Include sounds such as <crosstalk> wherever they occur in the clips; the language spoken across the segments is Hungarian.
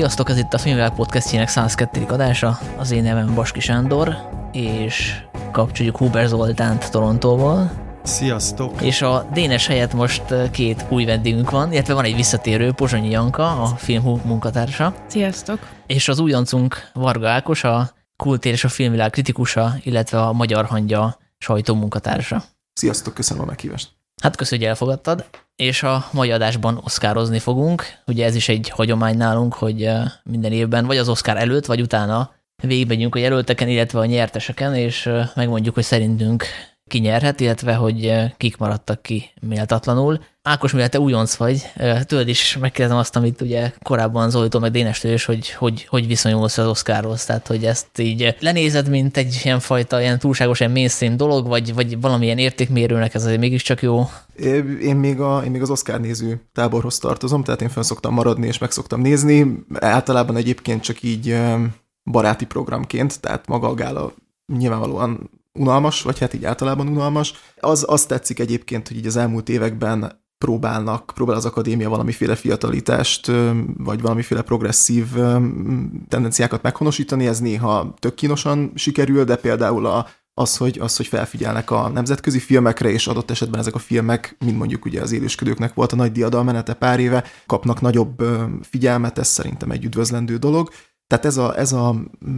Sziasztok, ez itt a Filmvilág podcastjének 102. adása. Az én nevem Baski Sándor, és kapcsoljuk Huber Zoltánt Torontóból. Sziasztok! És a Dénes helyett most két új vendégünk van, illetve van egy visszatérő, Pozsonyi Janka, a Filmhú munkatársa. Sziasztok! És az újoncunk Varga Ákos, a Kultér és a Filmvilág kritikusa, illetve a Magyar Hangya sajtó munkatársa. Sziasztok, köszönöm a meghívást! Hát köszönjük, hogy elfogadtad, és a mai adásban oszkározni fogunk. Ugye ez is egy hagyomány nálunk, hogy minden évben vagy az oszkár előtt, vagy utána végigmegyünk a jelölteken, illetve a nyerteseken, és megmondjuk, hogy szerintünk ki nyerhet, illetve hogy kik maradtak ki méltatlanul. Ákos, mivel te újonc vagy, tőled is megkérdezem azt, amit ugye korábban Zolitól meg Dénestől is, hogy, hogy hogy viszonyulsz az Oscarhoz, tehát hogy ezt így lenézed, mint egy ilyen fajta ilyen túlságosan mainstream dolog, vagy, vagy valamilyen értékmérőnek ez azért mégiscsak jó? Én még, a, én még az Oscar néző táborhoz tartozom, tehát én fenn szoktam maradni, és meg szoktam nézni. Általában egyébként csak így baráti programként, tehát maga a gála nyilvánvalóan unalmas, vagy hát így általában unalmas. Az, az tetszik egyébként, hogy így az elmúlt években próbálnak, próbál az akadémia valamiféle fiatalitást, vagy valamiféle progresszív tendenciákat meghonosítani, ez néha tök kínosan sikerül, de például a, az, hogy, az, hogy felfigyelnek a nemzetközi filmekre, és adott esetben ezek a filmek, mint mondjuk ugye az élősködőknek volt a nagy diadalmenete pár éve, kapnak nagyobb figyelmet, ez szerintem egy üdvözlendő dolog. Tehát ez a, ez, a,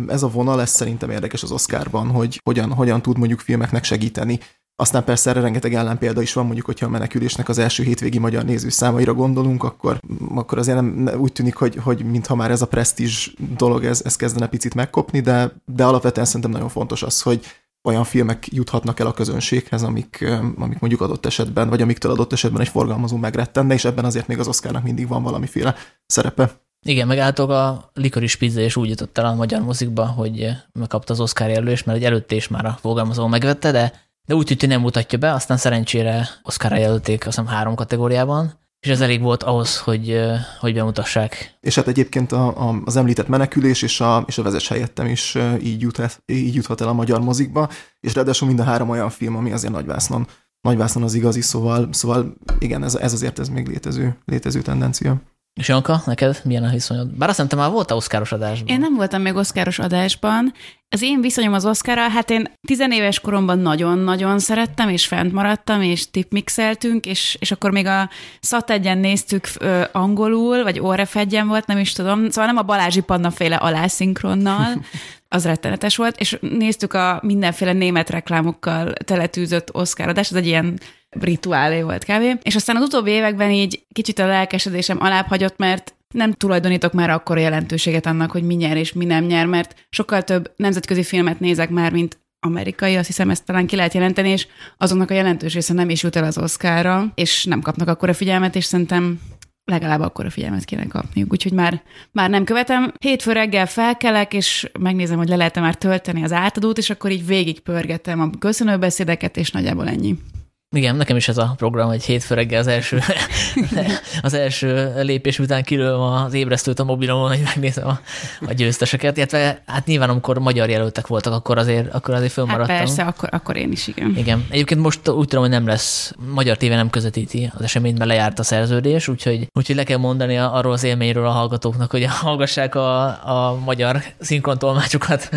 ez a vonal, ez szerintem érdekes az Oscarban, hogy hogyan, hogyan tud mondjuk filmeknek segíteni. Aztán persze erre rengeteg ellenpélda is van, mondjuk, hogyha a menekülésnek az első hétvégi magyar nézőszámaira gondolunk, akkor, akkor azért nem, úgy tűnik, hogy, hogy mintha már ez a presztízs dolog, ez, ez kezdene picit megkopni, de, de alapvetően szerintem nagyon fontos az, hogy olyan filmek juthatnak el a közönséghez, amik, amik mondjuk adott esetben, vagy amiktől adott esetben egy forgalmazó megrettenne, és ebben azért még az Oscarnak mindig van valamiféle szerepe. Igen, megálltok a Likoris Pizza, és úgy jutott el a magyar mozikba, hogy megkapta az Oscar jelölést, mert előtte is már a forgalmazó megvette, de, de úgy tűnt, hogy nem mutatja be, aztán szerencsére Oscarra jelölték, azt hiszem három kategóriában, és ez elég volt ahhoz, hogy, hogy bemutassák. És hát egyébként a, a, az említett menekülés és a, és a vezes helyettem is így juthat, így juthat el a magyar mozikba, és ráadásul mind a három olyan film, ami azért nagyvásznon, nagyvásznon az igazi, szóval, szóval igen, ez, ez azért ez még létező, létező tendencia. És Janka, neked milyen a viszonyod? Bár azt te már voltál oszkáros adásban. Én nem voltam még oszkáros adásban. Az én viszonyom az oszkára, hát én tizenéves koromban nagyon-nagyon szerettem, és fent maradtam, és tipmixeltünk, és, és akkor még a szat egyen néztük ö, angolul, vagy orrefegyen volt, nem is tudom. Szóval nem a Balázsi Panna féle alászinkronnal, <laughs> az rettenetes volt, és néztük a mindenféle német reklámokkal teletűzött Oscar adást, ez egy ilyen rituálé volt kb. És aztán az utóbbi években így kicsit a lelkesedésem alább hagyott, mert nem tulajdonítok már akkor jelentőséget annak, hogy mi nyer és mi nem nyer, mert sokkal több nemzetközi filmet nézek már, mint amerikai, azt hiszem ezt talán ki lehet jelenteni, és azoknak a jelentős része nem is jut el az Oscarra, és nem kapnak akkor a figyelmet, és szerintem legalább akkor a figyelmet kéne kapniuk, úgyhogy már, már nem követem. Hétfő reggel felkelek, és megnézem, hogy le lehet már tölteni az átadót, és akkor így végig pörgetem a köszönőbeszédeket, és nagyjából ennyi. Igen, nekem is ez a program, hogy hétfő reggel az első, <laughs> az első lépés után kilőm az ébresztőt a mobilomon, hogy megnézem a, a győzteseket, illetve hát nyilván amikor magyar jelöltek voltak, akkor azért, akkor azért fölmaradtam. Hát persze, akkor, akkor én is, igen. Igen. Egyébként most úgy tudom, hogy nem lesz, magyar tévé nem közvetíti az eseményt, mert lejárt a szerződés, úgyhogy, úgyhogy le kell mondani arról az élményről a hallgatóknak, hogy hallgassák a, a magyar szinkrontolmácsokat.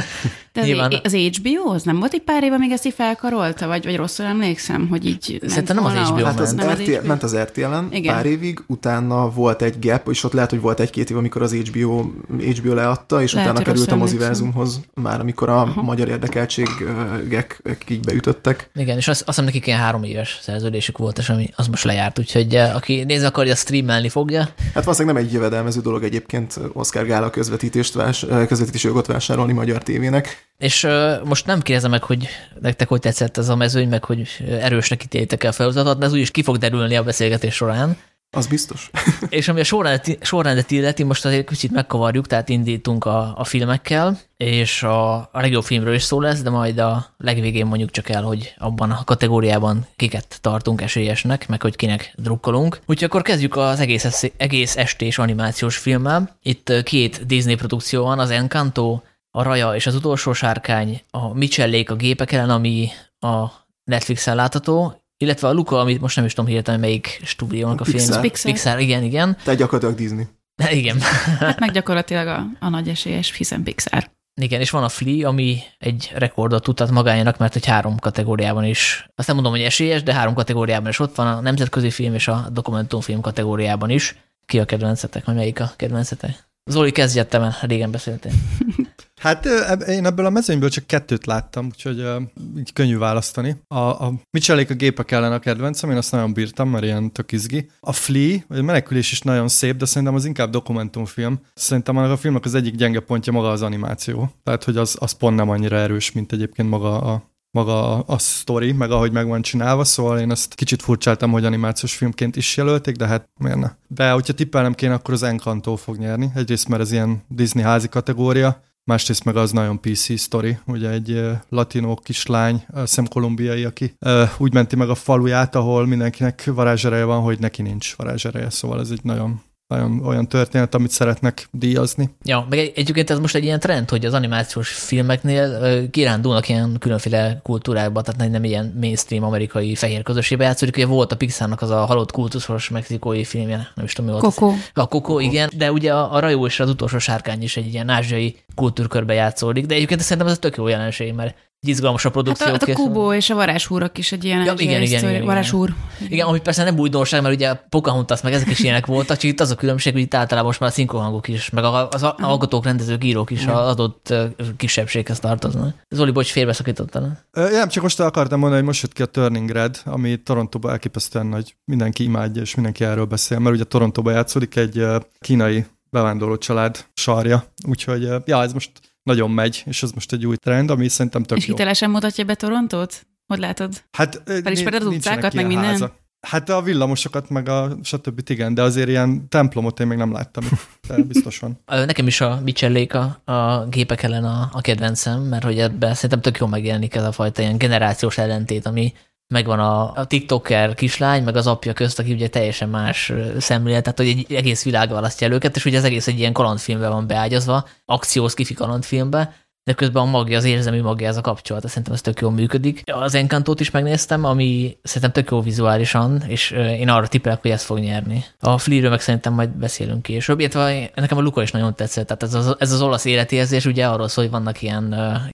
De az, <laughs> Nyilván... az HBO, az nem volt egy pár éve, még ezt így felkarolta, vagy, vagy rosszul emlékszem, hogy így Szerintem nem az HBO hát az nem RTL, ment az RTL-en Igen. pár évig, utána volt egy gap, és ott lehet, hogy volt egy-két év, amikor az HBO, HBO leadta, és lehet, utána került a moziverzumhoz, már amikor a Aha. magyar érdekeltségek így beütöttek. Igen, és azt, azt hiszem nekik ilyen három éves szerződésük volt, és ami az most lejárt, úgyhogy eh, aki nézni akarja, streamelni fogja. Hát valószínűleg nem egy jövedelmező dolog egyébként Oscar Gála közvetítést, vás, eh, közvetítési jogot vásárolni magyar tévének. És uh, most nem kérdezem meg, hogy nektek hogy tetszett ez a mezőny, meg hogy erősnek ítéltek el feladatot, de ez úgyis ki fog derülni a beszélgetés során. Az biztos. <laughs> és ami a sorrendet, sorrendet illeti, most azért kicsit megkavarjuk, tehát indítunk a, a filmekkel, és a, a legjobb filmről is szó lesz, de majd a legvégén mondjuk csak el, hogy abban a kategóriában kiket tartunk esélyesnek, meg hogy kinek drukkolunk. Úgyhogy akkor kezdjük az egész, egész estés animációs filmmel. Itt két Disney produkció van, az Encanto, a Raja és az utolsó sárkány, a Michellék a gépek ellen, ami a Netflixen látható, illetve a Luca, amit most nem is tudom hirtelen melyik stúdiónak a, a film. Pixar. Pixar. Igen, igen. Tehát gyakorlatilag Disney. De igen. Hát meg gyakorlatilag a, a nagy esélyes, hiszen Pixar. Igen, és van a Flea, ami egy rekordot tudtat magának, mert egy három kategóriában is, azt nem mondom, hogy esélyes, de három kategóriában is ott van, a nemzetközi film és a dokumentumfilm kategóriában is. Ki a kedvencetek, vagy melyik a kedvencetek? Zoli, kezdjettem el, régen beszéltél. <laughs> Hát én ebből a mezőnyből csak kettőt láttam, úgyhogy uh, így könnyű választani. A, a Michelék a gépek ellen a kedvencem, én azt nagyon bírtam, mert ilyen tök izgi. A Flea, vagy a menekülés is nagyon szép, de szerintem az inkább dokumentumfilm. Szerintem a filmnek az egyik gyenge pontja maga az animáció. Tehát, hogy az, az pont nem annyira erős, mint egyébként maga a, maga a, a sztori, meg ahogy meg van csinálva, szóval én ezt kicsit furcsáltam, hogy animációs filmként is jelölték, de hát miért ne. De hogyha tippelnem kéne, akkor az Encanto fog nyerni. Egyrészt, mert ez ilyen Disney házi kategória, másrészt meg az nagyon PC sztori, ugye egy latinó kislány, szem kolumbiai, aki úgy menti meg a faluját, ahol mindenkinek varázsereje van, hogy neki nincs varázsereje, szóval ez egy nagyon nagyon olyan történet, amit szeretnek díjazni. Ja, meg egyébként ez most egy ilyen trend, hogy az animációs filmeknél kirándulnak ilyen különféle kultúrákba, tehát nem ilyen mainstream amerikai fehér közösségbe játszódik. Ugye volt a Pixarnak az a halott kultuszos mexikói filmje, nem is tudom, mi volt. Coco. A Coco, igen, de ugye a, a Rajó és az utolsó sárkány is egy ilyen ázsiai kultúrkörbe játszódik, de egyébként szerintem ez tök jó jelenség, mert izgalmas a produkció. Hát a, hát a Kubo és a varázshúrok is egy ilyen ja, igen, igen, igen, igen, varázshúr. Igen. igen, ami persze nem újdonság, mert ugye Pocahontas meg ezek is ilyenek voltak, csak itt az a különbség, hogy itt általában most már a szinkrohangok is, meg az alkotók, rendezők, írók is az adott kisebbséghez tartoznak. Zoli, bocs, félbeszakítottam. Nem, csak most akartam mondani, hogy most jött ki a Turning Red, ami Torontóban elképesztően nagy, mindenki imádja, és mindenki erről beszél, mert ugye Torontóban játszódik egy kínai bevándorló család sarja, úgyhogy ja, ez most nagyon megy, és ez most egy új trend, ami szerintem tök És jó. hitelesen mutatja be Torontót? Hogy látod? Hát Felismered az utcákat, meg minden? Háza. Hát a villamosokat, meg a stb. igen, de azért ilyen templomot én még nem láttam, de <laughs> biztos van. Nekem is a Bicsellék a, a gépek ellen a, a kedvencem, mert hogy ebben szerintem tök jól megjelenik ez a fajta ilyen generációs ellentét, ami megvan a, a TikToker kislány, meg az apja közt, aki ugye teljesen más szemlélet, tehát hogy egy egész világ választja el őket, és ugye az egész egy ilyen kalandfilmbe van beágyazva, akciós kifi kalandfilmbe, de közben a magja, az érzelmi magja ez a kapcsolat, szerintem ez tök jól működik. Az Encantót is megnéztem, ami szerintem tök jó vizuálisan, és én arra tippelek, hogy ez fog nyerni. A Flea-ről meg szerintem majd beszélünk később, illetve nekem a Luka is nagyon tetszett, tehát ez az, ez az olasz életérzés ugye arról szól, hogy vannak ilyen,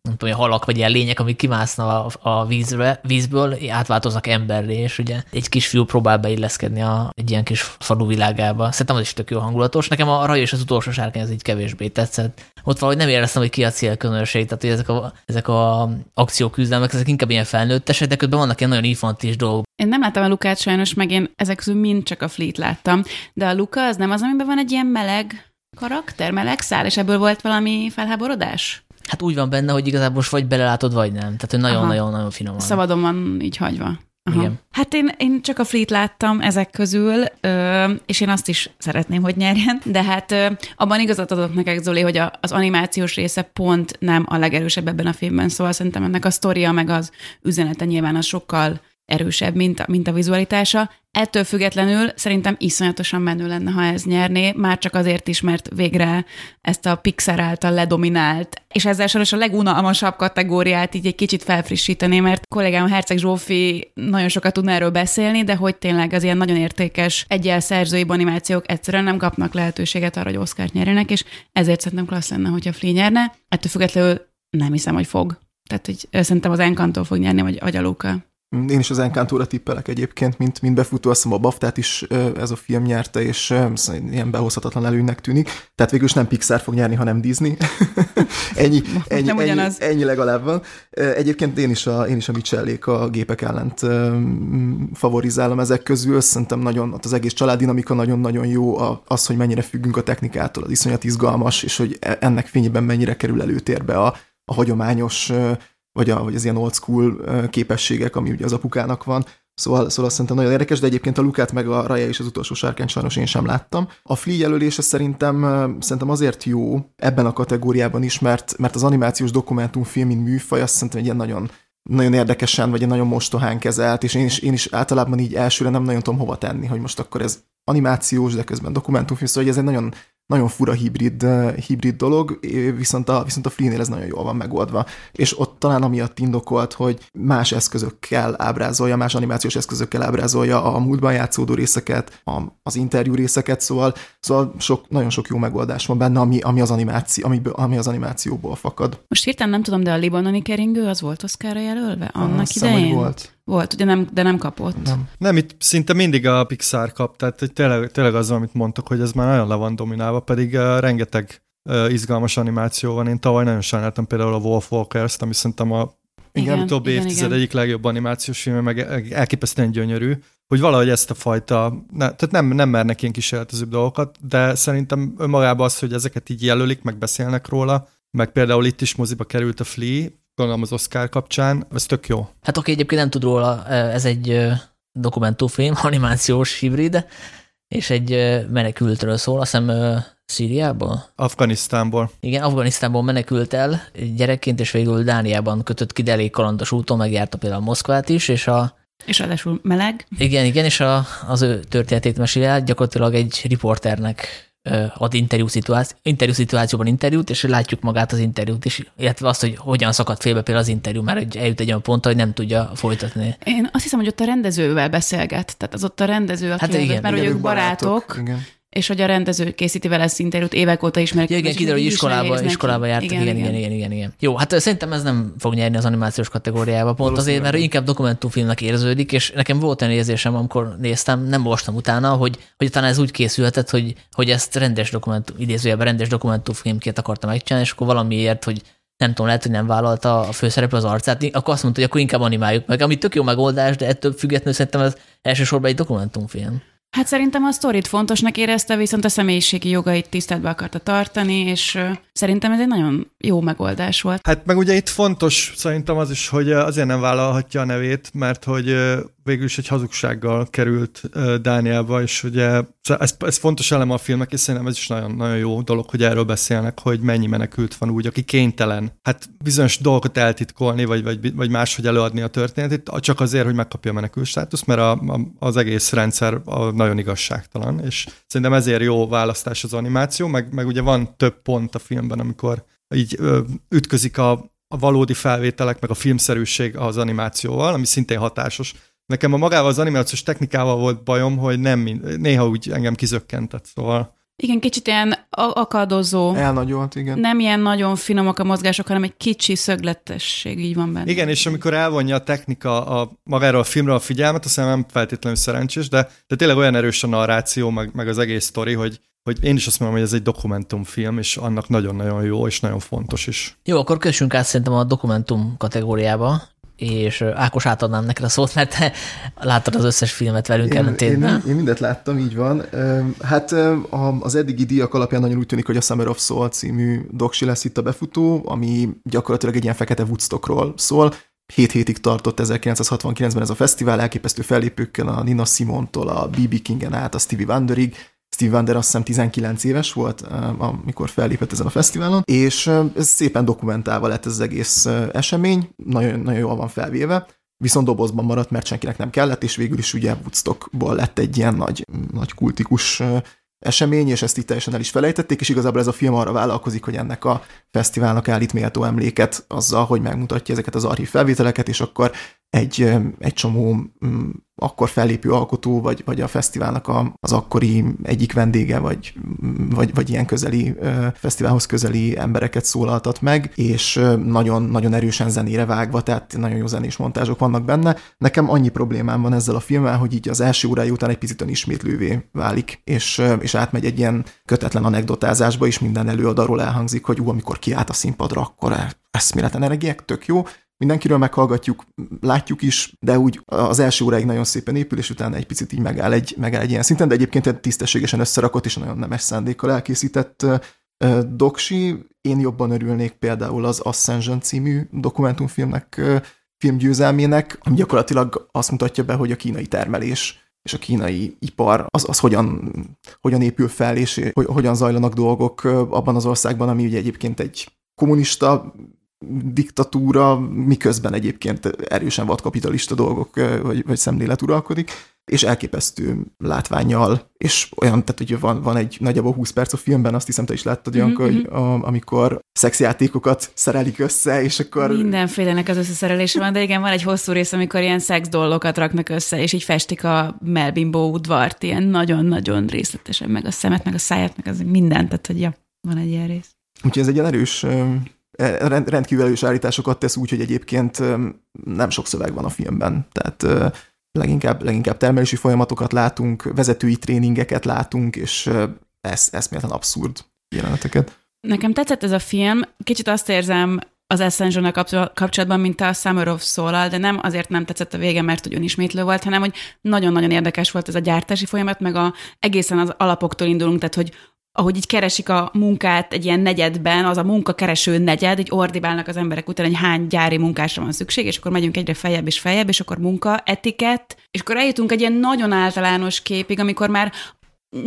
nem tudom, halak vagy ilyen lények, amik kimásznak a, a vízre, vízből, átváltoznak emberré, és ugye egy kisfiú próbál beilleszkedni a, egy ilyen kis falu világába. Szerintem az is tök jó hangulatos. Nekem a Raj és az utolsó sárkány ez így kevésbé tetszett. Ott valahogy nem éreztem, hogy ki a célközönség, tehát hogy ezek a, ezek a akcióküzdelmek, ezek inkább ilyen felnőttesek, de közben vannak ilyen nagyon infantis dolgok. Én nem láttam a Lukát sajnos, meg én ezek közül mind csak a Fleet láttam, de a Luka az nem az, amiben van egy ilyen meleg karakter, meleg szál, és ebből volt valami felháborodás? Hát úgy van benne, hogy igazából most vagy belelátod, vagy nem. Tehát, hogy nagyon-nagyon-nagyon finom. Szabadon van így hagyva. Aha. Igen. Hát én, én csak a Fleet láttam ezek közül, és én azt is szeretném, hogy nyerjen, de hát abban igazat adok neked, Zoli, hogy a, az animációs része pont nem a legerősebb ebben a filmben, szóval szerintem ennek a sztoria meg az üzenete nyilván az sokkal erősebb, mint a, mint a vizualitása. Ettől függetlenül szerintem iszonyatosan menő lenne, ha ez nyerné, már csak azért is, mert végre ezt a Pixar által ledominált, és ezzel sajnos a legunalmasabb kategóriát így egy kicsit felfrissítené, mert kollégám Herceg Zsófi nagyon sokat tudna erről beszélni, de hogy tényleg az ilyen nagyon értékes egyel szerzői animációk egyszerűen nem kapnak lehetőséget arra, hogy Oscar-t nyerjenek, és ezért szerintem klassz lenne, hogyha Flea nyerne. Ettől függetlenül nem hiszem, hogy fog. Tehát, hogy szerintem az Encanto fog nyerni, vagy, vagy a. Én is az Encantóra tippelek egyébként, mint, mint befutó, azt hiszem a Baftát is ez a film nyerte, és ilyen behozhatatlan előnynek tűnik. Tehát végül is nem Pixar fog nyerni, hanem Disney. <laughs> ennyi, ennyi, nem ennyi, ennyi, legalább van. Egyébként én is a, én is a Michellék a gépek ellent favorizálom ezek közül. Szerintem nagyon, ott az egész családdinamika nagyon-nagyon jó. Az, hogy mennyire függünk a technikától, az iszonyat izgalmas, és hogy e, ennek fényében mennyire kerül előtérbe a, a hagyományos vagy, a, vagy az ilyen old school képességek, ami ugye az apukának van. Szóval, szóval azt szerintem nagyon érdekes, de egyébként a Lukát meg a Raja és az utolsó sárkány sajnos én sem láttam. A Flea jelölése szerintem, szerintem azért jó ebben a kategóriában is, mert, mert az animációs dokumentumfilm, mint műfaj, azt szerintem egy ilyen nagyon, nagyon érdekesen, vagy egy nagyon mostohán kezelt, és én is, én is általában így elsőre nem nagyon tudom hova tenni, hogy most akkor ez animációs, de közben dokumentumfilm, szóval hogy ez egy nagyon, nagyon fura hibrid, hibrid dolog, viszont a, viszont a Free-nél ez nagyon jól van megoldva. És ott talán amiatt indokolt, hogy más eszközökkel ábrázolja, más animációs eszközökkel ábrázolja a múltban játszódó részeket, a, az interjú részeket, szóval, szóval sok, nagyon sok jó megoldás van benne, ami, ami, az, animáció, ami, ami az animációból fakad. Most hirtelen nem tudom, de a libanoni keringő az volt Oszkára jelölve annak Azt hiszem, idején? hogy volt. Volt, ugye nem, de nem kapott. Nem. Nem, itt szinte mindig a Pixar kap, tehát hogy tényleg, tényleg az, amit mondtok, hogy ez már nagyon le van dominálva, pedig uh, rengeteg uh, izgalmas animáció van. Én tavaly nagyon sajnáltam például a Wolf Walkers-t, ami szerintem a Igen, igen, utóbbi igen, évtized igen. egyik legjobb animációs film, meg elképesztően gyönyörű, hogy valahogy ezt a fajta, ne, tehát nem, nem mernek ilyen kísérletezőbb dolgokat, de szerintem önmagában az, hogy ezeket így jelölik, meg beszélnek róla, meg például itt is moziba került a Flea, gondolom az Oscar kapcsán, ez tök jó. Hát oké, egyébként nem tud róla, ez egy dokumentumfilm, <laughs> animációs hibrid, és egy menekültről szól, azt hiszem Szíriából? Afganisztánból. Igen, Afganisztánból menekült el gyerekként, és végül Dániában kötött ki, de elég kalandos úton, megjárta például Moszkvát is, és a, És ráadásul meleg. igen, igen, és a, az ő történetét meséli el, gyakorlatilag egy riporternek ad interjú, szituáció, interjú szituációban interjút, és látjuk magát az interjút is, illetve azt, hogy hogyan szakadt félbe például az interjú, mert hogy eljut egy olyan pontra, hogy nem tudja folytatni. Én azt hiszem, hogy ott a rendezővel beszélget, tehát az ott a rendező, aki Hát igen, mert Igen, hogy ők barátok, Igen. És hogy a rendező készíti vele ezt interjút, évek óta ismerik. Ja, igen, kiderül, hogy iskolába, iskolába jártak, igen igen, igen, igen, igen, igen. Jó, hát szerintem ez nem fog nyerni az animációs kategóriába, pont azért, mert inkább dokumentumfilmnek érződik, és nekem volt olyan érzésem, amikor néztem, nem olvastam utána, hogy, hogy utána ez úgy készülhetett, hogy, hogy ezt rendes dokumentum, idézőjelben rendes dokumentumfilmként akarta megcsinálni, és akkor valamiért, hogy nem tudom, lehet, hogy nem vállalta a főszereplő az arcát, akkor azt mondta, hogy akkor inkább animáljuk meg, ami tök jó megoldás, de ettől függetlenül szerintem ez elsősorban egy dokumentumfilm. Hát szerintem a sztorit fontosnak érezte, viszont a személyiségi jogait tiszteletbe akarta tartani, és szerintem ez egy nagyon jó megoldás volt. Hát meg ugye itt fontos szerintem az is, hogy azért nem vállalhatja a nevét, mert hogy végül is egy hazugsággal került Dániába, és ugye ez, ez fontos elem a filmnek, és szerintem ez is nagyon, nagyon jó dolog, hogy erről beszélnek, hogy mennyi menekült van úgy, aki kénytelen. Hát bizonyos dolgokat eltitkolni, vagy, vagy, vagy máshogy előadni a történetét, csak azért, hogy megkapja a menekült státuszt, mert a, a, az egész rendszer a, nagyon igazságtalan, és szerintem ezért jó választás az animáció, meg, meg ugye van több pont a filmben, amikor így ö, ütközik a, a valódi felvételek, meg a filmszerűség az animációval, ami szintén hatásos. Nekem a magával az animációs technikával volt bajom, hogy nem mind, néha úgy engem kizökkentett, szóval Igen, kicsit ilyen akadozó, Elnagyolt, igen. nem ilyen nagyon finomak a mozgások, hanem egy kicsi szögletesség így van benne. Igen, és amikor elvonja a technika a, magáról a filmről a figyelmet, azt hiszem nem feltétlenül szerencsés, de, de tényleg olyan erős a narráció, meg, meg az egész sztori, hogy, hogy én is azt mondom, hogy ez egy dokumentumfilm, és annak nagyon-nagyon jó, és nagyon fontos is. Jó, akkor kössünk át szerintem a dokumentum kategóriába, és Ákos átadnám neked a szót, mert te láttad az összes filmet velünk Én, én, ellentétben. én mindet láttam, így van. Hát az eddigi díjak alapján nagyon úgy tűnik, hogy a Summer of Soul című doksi lesz itt a befutó, ami gyakorlatilag egy ilyen fekete Woodstockról szól. Hét hétig tartott 1969-ben ez a fesztivál, elképesztő fellépőkkel a Nina Simontól a B.B. Kingen át a Stevie Wonderig. Steve Wonder azt hiszem 19 éves volt, ö, amikor fellépett ezen a fesztiválon, és ö, ez szépen dokumentálva lett ez az egész ö, esemény, nagyon, nagyon jól van felvéve. Viszont dobozban maradt, mert senkinek nem kellett, és végül is ugye Woodstockból lett egy ilyen nagy, nagy kultikus esemény, és ezt itt teljesen el is felejtették, és igazából ez a film arra vállalkozik, hogy ennek a fesztiválnak állít méltó emléket azzal, hogy megmutatja ezeket az archív felvételeket, és akkor egy, egy csomó mm, akkor fellépő alkotó, vagy, vagy a fesztiválnak a, az akkori egyik vendége, vagy, vagy, vagy ilyen közeli, fesztiválhoz közeli embereket szólaltat meg, és nagyon, nagyon erősen zenére vágva, tehát nagyon jó zenés montázsok vannak benne. Nekem annyi problémám van ezzel a filmmel, hogy így az első órája után egy picit ismétlővé válik, és, és átmegy egy ilyen kötetlen anekdotázásba is, minden előadóról elhangzik, hogy ú, amikor kiállt a színpadra, akkor eszméleten energiák, tök jó, mindenkiről meghallgatjuk, látjuk is, de úgy az első óráig nagyon szépen épül, és utána egy picit így megáll egy, megáll egy ilyen szinten, de egyébként egy tisztességesen összerakott és nagyon nemes szándékkal elkészített doksi. Én jobban örülnék például az Ascension című dokumentumfilmnek filmgyőzelmének, ami gyakorlatilag azt mutatja be, hogy a kínai termelés és a kínai ipar, az, az hogyan, hogyan épül fel, és hogy, hogyan zajlanak dolgok abban az országban, ami ugye egyébként egy kommunista diktatúra, miközben egyébként erősen vadkapitalista dolgok ö, vagy, vagy szemlélet uralkodik. és elképesztő látványjal, és olyan, tehát hogy van, van egy nagyjából 20 perc a filmben, azt hiszem te is láttad, mm-hmm. hogy mhm. a, amikor szexjátékokat szerelik össze, és akkor... Mindenfélenek az összeszerelése van, de igen, van egy hosszú rész, amikor ilyen szex dolgokat raknak össze, és így festik a Melbimbó udvart, ilyen nagyon-nagyon részletesen, meg a szemet, meg a száját, meg az mindent, tehát hogy ja, van egy ilyen rész. Úgyhogy ez egy ilyen erős rendkívül erős állításokat tesz úgy, hogy egyébként nem sok szöveg van a filmben. Tehát leginkább, leginkább termelési folyamatokat látunk, vezetői tréningeket látunk, és ez eszméletlen abszurd jeleneteket. Nekem tetszett ez a film, kicsit azt érzem az ascension kapcsolatban, mint a Summer of soul de nem azért nem tetszett a vége, mert ugyan ismétlő volt, hanem hogy nagyon-nagyon érdekes volt ez a gyártási folyamat, meg a, egészen az alapoktól indulunk, tehát hogy ahogy így keresik a munkát egy ilyen negyedben, az a munkakereső negyed, így ordibálnak az emberek után, hogy hány gyári munkásra van szükség, és akkor megyünk egyre feljebb és feljebb, és akkor munka, etikett, és akkor eljutunk egy ilyen nagyon általános képig, amikor már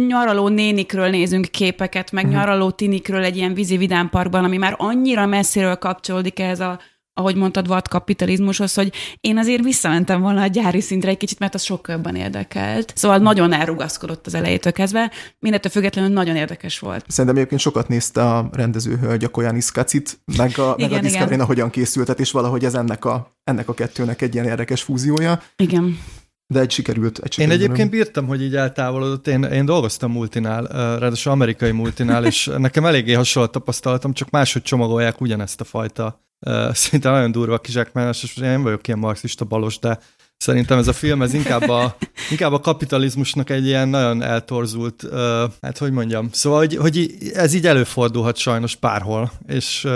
nyaraló nénikről nézünk képeket, meg uh-huh. nyaraló tinikről egy ilyen vízi vidámparkban, ami már annyira messziről kapcsolódik ehhez a ahogy mondtad, vad kapitalizmushoz, hogy én azért visszamentem volna a gyári szintre egy kicsit, mert az sokkal jobban érdekelt. Szóval nagyon elrugaszkodott az elejétől kezdve, mindettől függetlenül nagyon érdekes volt. Szerintem egyébként sokat nézte a rendezőhölgy a Koyanis Kacit, meg a, meg igen, a Discovery hogyan készültet, és valahogy ez ennek a, ennek a kettőnek egy ilyen érdekes fúziója. Igen. De egy sikerült. Egy sikerült én egyébként bírtam, hogy így eltávolodott. Én, én dolgoztam multinál, ráadásul amerikai multinál, és <laughs> nekem eléggé hasonló tapasztalatom, csak máshogy csomagolják ugyanezt a fajta <laughs> szinte nagyon durva kizsákmányos, és én nem vagyok ilyen marxista balos, de szerintem ez a film, ez inkább a, <laughs> inkább a kapitalizmusnak egy ilyen nagyon eltorzult, hát hogy mondjam, szóval, hogy, hogy ez így előfordulhat sajnos bárhol, és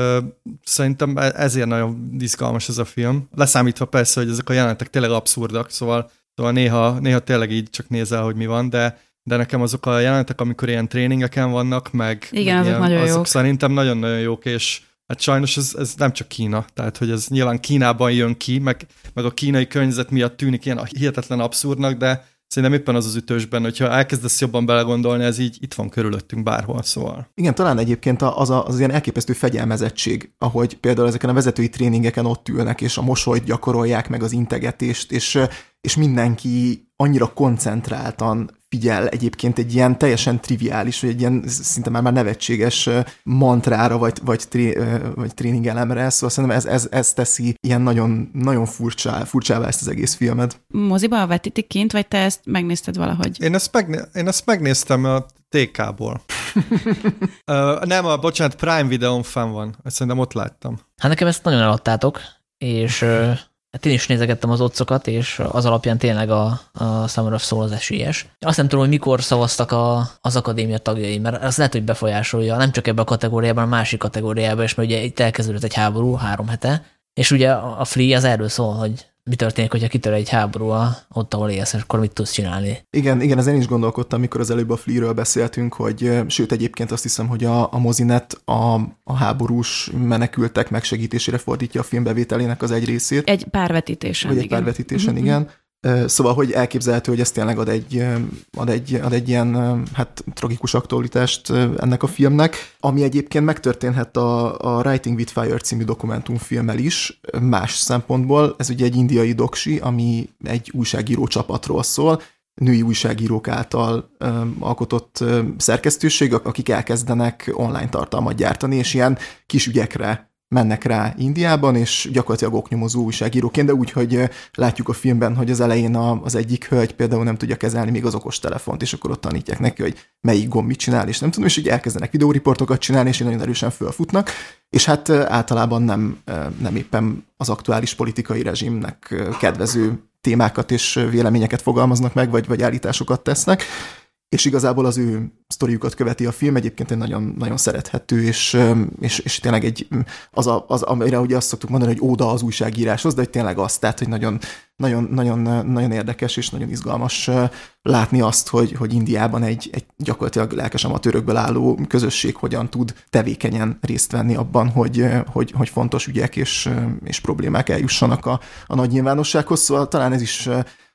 szerintem e, ezért nagyon izgalmas ez a film. Leszámítva persze, hogy ezek a jelenetek tényleg abszurdak, szóval, szóval néha, néha tényleg így csak nézel, hogy mi van, de de nekem azok a jelenetek, amikor ilyen tréningeken vannak, meg, Igen, meg azok, ilyen, nagyon azok jók. szerintem nagyon-nagyon jók, és Hát sajnos ez, ez nem csak Kína, tehát hogy ez nyilván Kínában jön ki, meg, meg a kínai környezet miatt tűnik ilyen hihetetlen abszurdnak, de szerintem éppen az az ütősben, hogyha elkezdesz jobban belegondolni, ez így itt van körülöttünk bárhol, szóval. Igen, talán egyébként az, a, az ilyen elképesztő fegyelmezettség, ahogy például ezeken a vezetői tréningeken ott ülnek, és a mosolyt gyakorolják, meg az integetést, és, és mindenki annyira koncentráltan figyel egyébként egy ilyen teljesen triviális, vagy egy ilyen szinte már, már nevetséges mantrára, vagy, vagy, tré, vagy tréningelemre, szóval szerintem ez, ez, ez teszi ilyen nagyon, nagyon furcsá, furcsává ezt az egész filmet. Moziba vetítik kint, vagy te ezt megnézted valahogy? Én ezt, megné- én ezt megnéztem a TK-ból. uh, <laughs> nem, a, bocsánat, Prime videón fenn van. Ezt szerintem ott láttam. Hát nekem ezt nagyon eladtátok, és Hát én is nézegettem az otcokat, és az alapján tényleg a, a Summer of Soul az esélyes. Azt nem tudom, hogy mikor szavaztak a, az akadémia tagjai, mert az lehet, hogy befolyásolja, nem csak ebbe a kategóriában, a másik kategóriában is, mert ugye itt elkezdődött egy háború három hete, és ugye a Flea az erről szól, hogy mi történik, hogyha kitör egy háború ott, ahol élsz, és akkor mit tudsz csinálni. Igen, igen, ezen is gondolkodtam, amikor az előbb a Flea-ről beszéltünk, hogy sőt egyébként azt hiszem, hogy a, a mozinet a, a háborús menekültek megsegítésére fordítja a filmbevételének az egy részét. Egy párvetítésen, Vagy egy igen. párvetítésen, mm-hmm. igen. Szóval, hogy elképzelhető, hogy ez tényleg ad egy, ad egy, ad egy ilyen hát, tragikus aktualitást ennek a filmnek, ami egyébként megtörténhet a, a Writing with Fire című dokumentumfilmmel is, más szempontból. Ez ugye egy indiai doksi, ami egy újságíró csapatról szól, női újságírók által um, alkotott um, szerkesztőség, akik elkezdenek online tartalmat gyártani, és ilyen kis ügyekre mennek rá Indiában, és gyakorlatilag oknyomozó újságíróként, de úgy, hogy látjuk a filmben, hogy az elején az egyik hölgy például nem tudja kezelni még az okos telefont, és akkor ott tanítják neki, hogy melyik gomb mit csinál, és nem tudom, és így elkezdenek videóriportokat csinálni, és így nagyon erősen fölfutnak, és hát általában nem, nem éppen az aktuális politikai rezsimnek kedvező témákat és véleményeket fogalmaznak meg, vagy, vagy állításokat tesznek, és igazából az ő sztoriukat követi a film, egyébként egy nagyon, nagyon szerethető, és, és, és tényleg egy, az, a, az, amire ugye azt szoktuk mondani, hogy óda az újságíráshoz, de hogy tényleg az, tehát, hogy nagyon, nagyon, nagyon, nagyon érdekes és nagyon izgalmas látni azt, hogy, hogy Indiában egy, egy gyakorlatilag lelkes amatőrökből álló közösség hogyan tud tevékenyen részt venni abban, hogy, hogy, hogy fontos ügyek és, és problémák eljussanak a, a nagy nyilvánossághoz, szóval talán ez is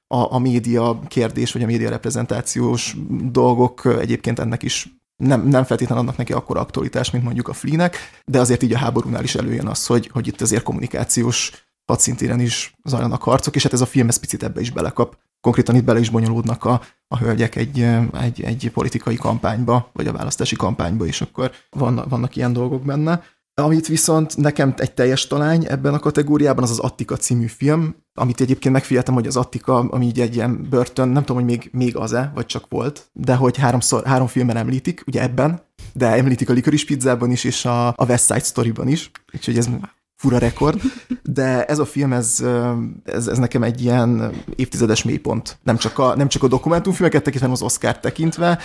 a, a média kérdés, vagy a média reprezentációs dolgok egyébként ennek is nem, nem feltétlenül adnak neki akkor aktualitás, mint mondjuk a Flinek, de azért így a háborúnál is előjön az, hogy, hogy itt azért kommunikációs hadszintéren is zajlanak harcok, és hát ez a film ez picit ebbe is belekap. konkrétan itt bele is bonyolódnak a, a hölgyek egy, egy, egy politikai kampányba, vagy a választási kampányba, és akkor vannak, vannak ilyen dolgok benne. Amit viszont nekem egy teljes talány ebben a kategóriában az az Attika című film, amit egyébként megfigyeltem, hogy az Attika, ami így egy ilyen börtön, nem tudom, hogy még, még az-e, vagy csak volt, de hogy háromszor, három filmben említik, ugye ebben, de említik a Licorice Pizzában is, és a, a West Side Story-ban is, úgyhogy ez fura rekord, de ez a film, ez, ez, ez nekem egy ilyen évtizedes mélypont. Nem csak a, nem csak a dokumentumfilmeket tekintve, hanem az Oscar tekintve.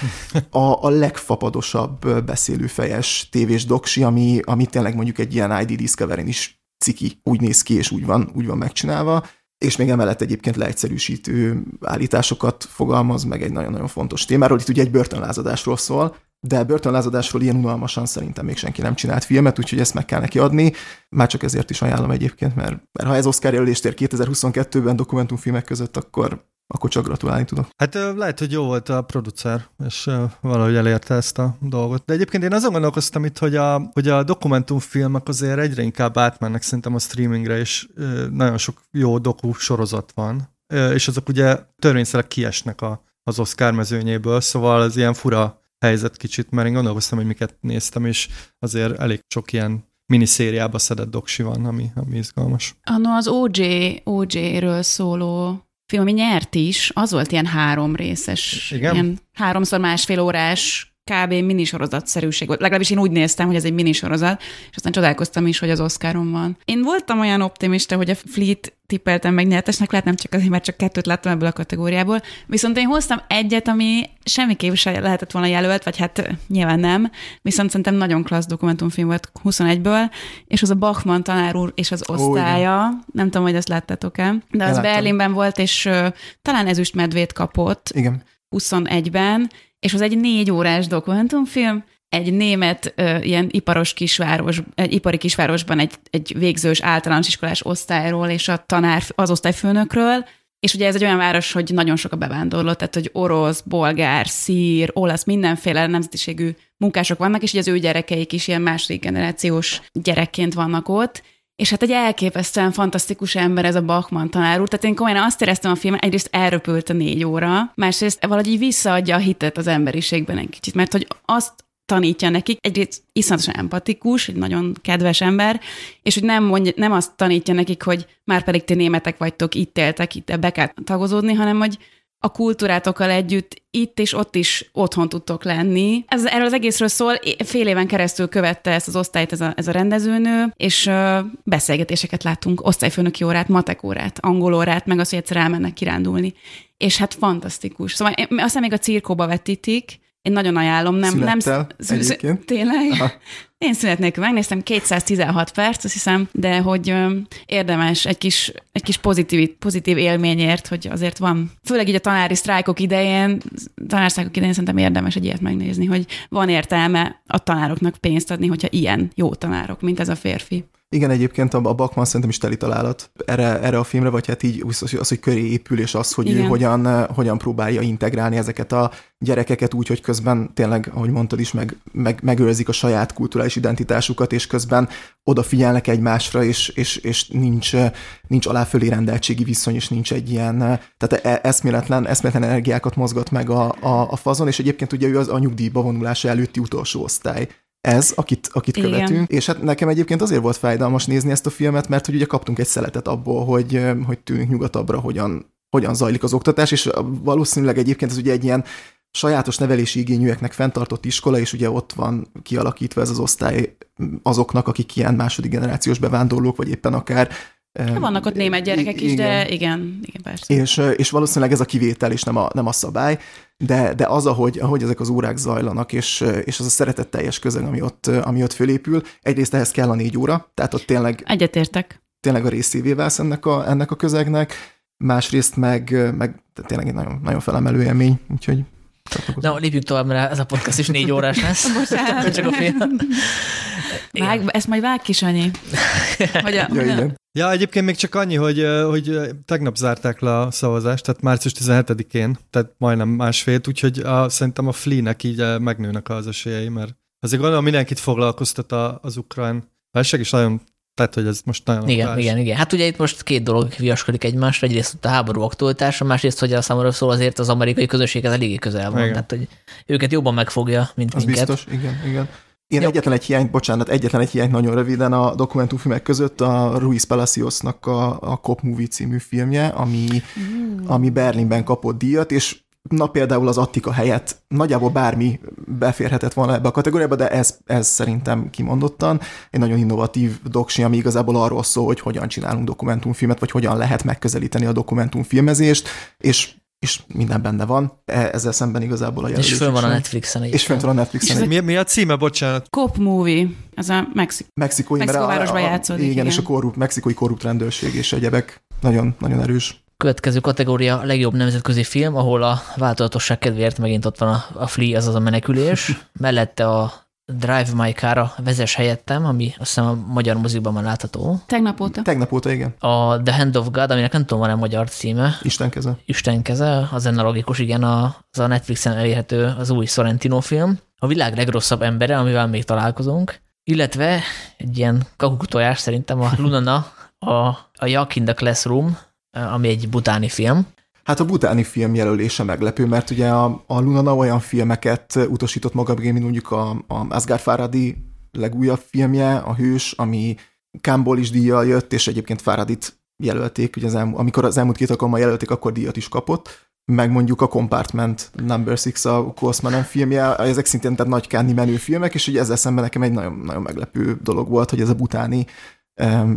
A, a legfapadosabb beszélőfejes tévés doksi, ami, ami tényleg mondjuk egy ilyen ID discovery is ciki, úgy néz ki, és úgy van, úgy van megcsinálva és még emellett egyébként leegyszerűsítő állításokat fogalmaz meg egy nagyon-nagyon fontos témáról. Itt ugye egy börtönlázadásról szól, de börtönlázadásról ilyen unalmasan szerintem még senki nem csinált filmet, úgyhogy ezt meg kell neki adni. Már csak ezért is ajánlom egyébként, mert, mert ha ez Oscar jelölést ér 2022-ben dokumentumfilmek között, akkor akkor csak gratulálni tudok. Hát lehet, hogy jó volt a producer, és valahogy elérte ezt a dolgot. De egyébként én azon gondolkoztam itt, hogy a, hogy a dokumentumfilmek azért egyre inkább átmennek szerintem a streamingre, és nagyon sok jó doku sorozat van, és azok ugye törvényszerűen kiesnek a, az Oscar mezőnyéből, szóval ez ilyen fura helyzet kicsit, mert én gondolkoztam, hogy miket néztem, és azért elég sok ilyen miniszériába szedett doksi van, ami, ami izgalmas. Anno az OJ, OJ-ről szóló film, ami nyert is, az volt ilyen három részes, Igen? ilyen háromszor másfél órás kb. minisorozatszerűség volt. Legalábbis én úgy néztem, hogy ez egy minisorozat, és aztán csodálkoztam is, hogy az Oscaron van. Én voltam olyan optimista, hogy a Fleet tippeltem meg nyertesnek, lehet nem csak azért, mert csak kettőt láttam ebből a kategóriából. Viszont én hoztam egyet, ami semmiképp se lehetett volna jelölt, vagy hát nyilván nem, viszont szerintem nagyon klassz dokumentumfilm volt 21-ből, és az a Bachmann tanár úr és az osztálya, oh, nem tudom, hogy ezt láttátok-e, de az Berlinben volt, és uh, talán ezüst medvét kapott. Igen. 21-ben, és az egy négy órás dokumentumfilm, egy német ilyen iparos kisváros, egy ipari kisvárosban egy, egy végzős általános iskolás osztályról és a tanár, az osztályfőnökről, és ugye ez egy olyan város, hogy nagyon sok a bevándorló, tehát hogy orosz, bolgár, szír, olasz, mindenféle nemzetiségű munkások vannak, és ugye az ő gyerekeik is ilyen második generációs gyerekként vannak ott, és hát egy elképesztően fantasztikus ember ez a Bachmann tanár úr. Tehát én komolyan azt éreztem a filmen, egyrészt elröpült a négy óra, másrészt valahogy így visszaadja a hitet az emberiségben egy kicsit, mert hogy azt tanítja nekik, egyrészt iszonyatosan empatikus, egy nagyon kedves ember, és hogy nem, mondja, nem azt tanítja nekik, hogy már pedig ti németek vagytok, itt éltek, itt be kell tagozódni, hanem hogy a kultúrátokkal együtt itt és ott is otthon tudtok lenni. Ez, erről az egészről szól, fél éven keresztül követte ezt az osztályt ez a, ez a rendezőnő, és uh, beszélgetéseket látunk, osztályfőnöki órát, matek órát, angol órát, meg azt, hogy egyszer elmennek kirándulni. És hát fantasztikus. Szóval aztán még a cirkóba vetítik, én nagyon ajánlom, nem... Szünettel, nem egyébként. Tényleg? Aha. Én szünet nélkül megnéztem, 216 perc, azt hiszem, de hogy érdemes egy kis, egy kis pozitív, pozitív élményért, hogy azért van, főleg így a tanári sztrájkok idején, tanársztrájkok idején szerintem érdemes egy ilyet megnézni, hogy van értelme a tanároknak pénzt adni, hogyha ilyen jó tanárok, mint ez a férfi. Igen, egyébként a Bakman szerintem is teli találat erre, erre a filmre, vagy hát így az, hogy köré épül, és az, hogy Igen. ő hogyan, hogyan próbálja integrálni ezeket a gyerekeket úgy, hogy közben tényleg, ahogy mondtad is, meg, meg, megőrzik a saját kulturális identitásukat, és közben odafigyelnek egymásra, és, és, és nincs, nincs aláfölé rendeltségi viszony, és nincs egy ilyen, tehát e, eszméletlen, eszméletlen energiákat mozgat meg a, a, a fazon, és egyébként ugye ő az a nyugdíjba vonulása előtti utolsó osztály ez, akit, akit Igen. követünk, és hát nekem egyébként azért volt fájdalmas nézni ezt a filmet, mert hogy ugye kaptunk egy szeletet abból, hogy, hogy tűnünk nyugatabbra, hogyan, hogyan zajlik az oktatás, és valószínűleg egyébként ez ugye egy ilyen sajátos nevelési igényűeknek fenntartott iskola, és ugye ott van kialakítva ez az osztály azoknak, akik ilyen második generációs bevándorlók, vagy éppen akár Hát vannak ott német gyerekek is, igen. de igen, igen persze. És, és valószínűleg ez a kivétel, és nem a, nem a szabály, de, de az, ahogy, ahogy ezek az órák zajlanak, és, és az a szeretetteljes közeg, ami ott, ami ott fölépül, egyrészt ehhez kell a négy óra, tehát ott tényleg... Egyetértek. Tényleg a részévé válsz ennek a, ennek a közegnek, másrészt meg, meg tényleg egy nagyon, nagyon felemelő élmény, úgyhogy Na, lépjük tovább, mert ez a podcast is négy órás lesz. <laughs> Bocsánat. Csak a film. Vág, ezt majd vág kis, Anyi. Hogy a, <laughs> ja, igen. Ja, egyébként még csak annyi, hogy, hogy tegnap zárták le a szavazást, tehát március 17-én, tehát majdnem másfél, úgyhogy a, szerintem a Flea-nek így megnőnek az esélyei, mert azért gondolom mindenkit foglalkoztat az ukrán válság, és nagyon Tehát, hogy ez most nagyon Igen, aktuális. igen, igen. Hát ugye itt most két dolog viaskodik egymásra. Egyrészt ott a háború aktualitása, másrészt, hogy a számomra szól azért az amerikai közösséghez eléggé közel van. Igen. Tehát, hogy őket jobban megfogja, mint Az minket. biztos, igen, igen. Én Jó. egyetlen egy hiányt, bocsánat, egyetlen egy hiányt nagyon röviden a dokumentumfilmek között a Ruiz Palaciosnak a, a Cop Movie című filmje, ami, ami Berlinben kapott díjat, és na például az Attika helyett nagyjából bármi beférhetett volna ebbe a kategóriába, de ez, ez szerintem kimondottan egy nagyon innovatív doksi, ami igazából arról szól, hogy hogyan csinálunk dokumentumfilmet, vagy hogyan lehet megközelíteni a dokumentumfilmezést, és, és minden benne van. E- Ezzel szemben igazából a És jelölésük fönn van a. Netflixen. És fent van a Netflixen. És Mi, mi a címe, bocsánat? Cop movie, az a Mexik. Mexikói, Mexikóvárosban játszódik, Igen, igen. és a korrupt, mexikói korrupt rendőrség és egyebek nagyon, nagyon erős. Következő kategória a legjobb nemzetközi film, ahol a változatosság kedvéért megint ott van a, a Flea, azaz a menekülés. <laughs> Mellette a Drive My Car-a vezes helyettem, ami azt hiszem a magyar mozikban már látható. Tegnap óta. Tegnap óta, igen, A The Hand of God, aminek nem tudom, van-e magyar címe, Isten keze. Isten keze, az lenne logikus, igen, a, az a Netflixen elérhető az új Sorrentino film. A világ legrosszabb embere, amivel még találkozunk, illetve egy ilyen kakuktojás szerintem a Lunana, a, a Yak in the Classroom, ami egy butáni film. Hát a butáni film jelölése meglepő, mert ugye a, a Lunana olyan filmeket utasított maga mint mondjuk a, a Asghar Farhadi legújabb filmje, a Hős, ami Kámból is díjjal jött, és egyébként Faradit jelölték, ugye az elmú, amikor az elmúlt két alkalommal jelölték, akkor díjat is kapott, meg mondjuk a Compartment Number Six, a Kosmanen filmje, ezek szintén tehát nagy káni menő filmek, és ugye ezzel szemben nekem egy nagyon, nagyon meglepő dolog volt, hogy ez a butáni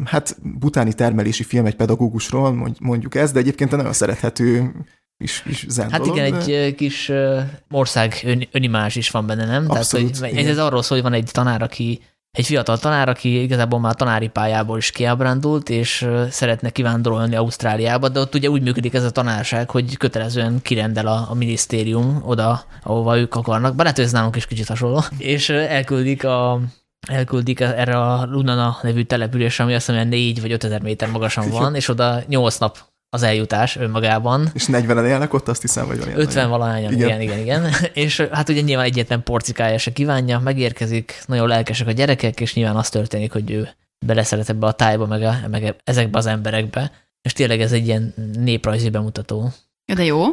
hát butáni termelési film egy pedagógusról, mondj- mondjuk ez, de egyébként egy nagyon szerethető is, is zen Hát dolog, igen, de- egy kis ország ön, önimázs is van benne, nem? Abszolút, Tehát, hogy igen. ez, arról szól, hogy van egy tanár, aki egy fiatal tanár, aki igazából már tanári pályából is kiábrándult, és szeretne kivándorolni Ausztráliába, de ott ugye úgy működik ez a tanárság, hogy kötelezően kirendel a, a minisztérium oda, ahova ők akarnak, bár lehet, ez nálunk is kicsit hasonló, <laughs> és elküldik a elküldik erre a Lunana nevű településre, ami azt hiszem olyan 4 vagy 5000 méter magasan van, és oda 8 nap az eljutás önmagában. És 40-en élnek ott, azt hiszem, vagy van ilyen 50 nagyon- valahányan, Igen. igen, igen, igen. <laughs> És hát ugye nyilván egyetlen porcikája se kívánja, megérkezik, nagyon lelkesek a gyerekek, és nyilván az történik, hogy ő beleszeret ebbe a tájba, meg, a, meg ezekbe az emberekbe. És tényleg ez egy ilyen néprajzi bemutató. Ja, de jó.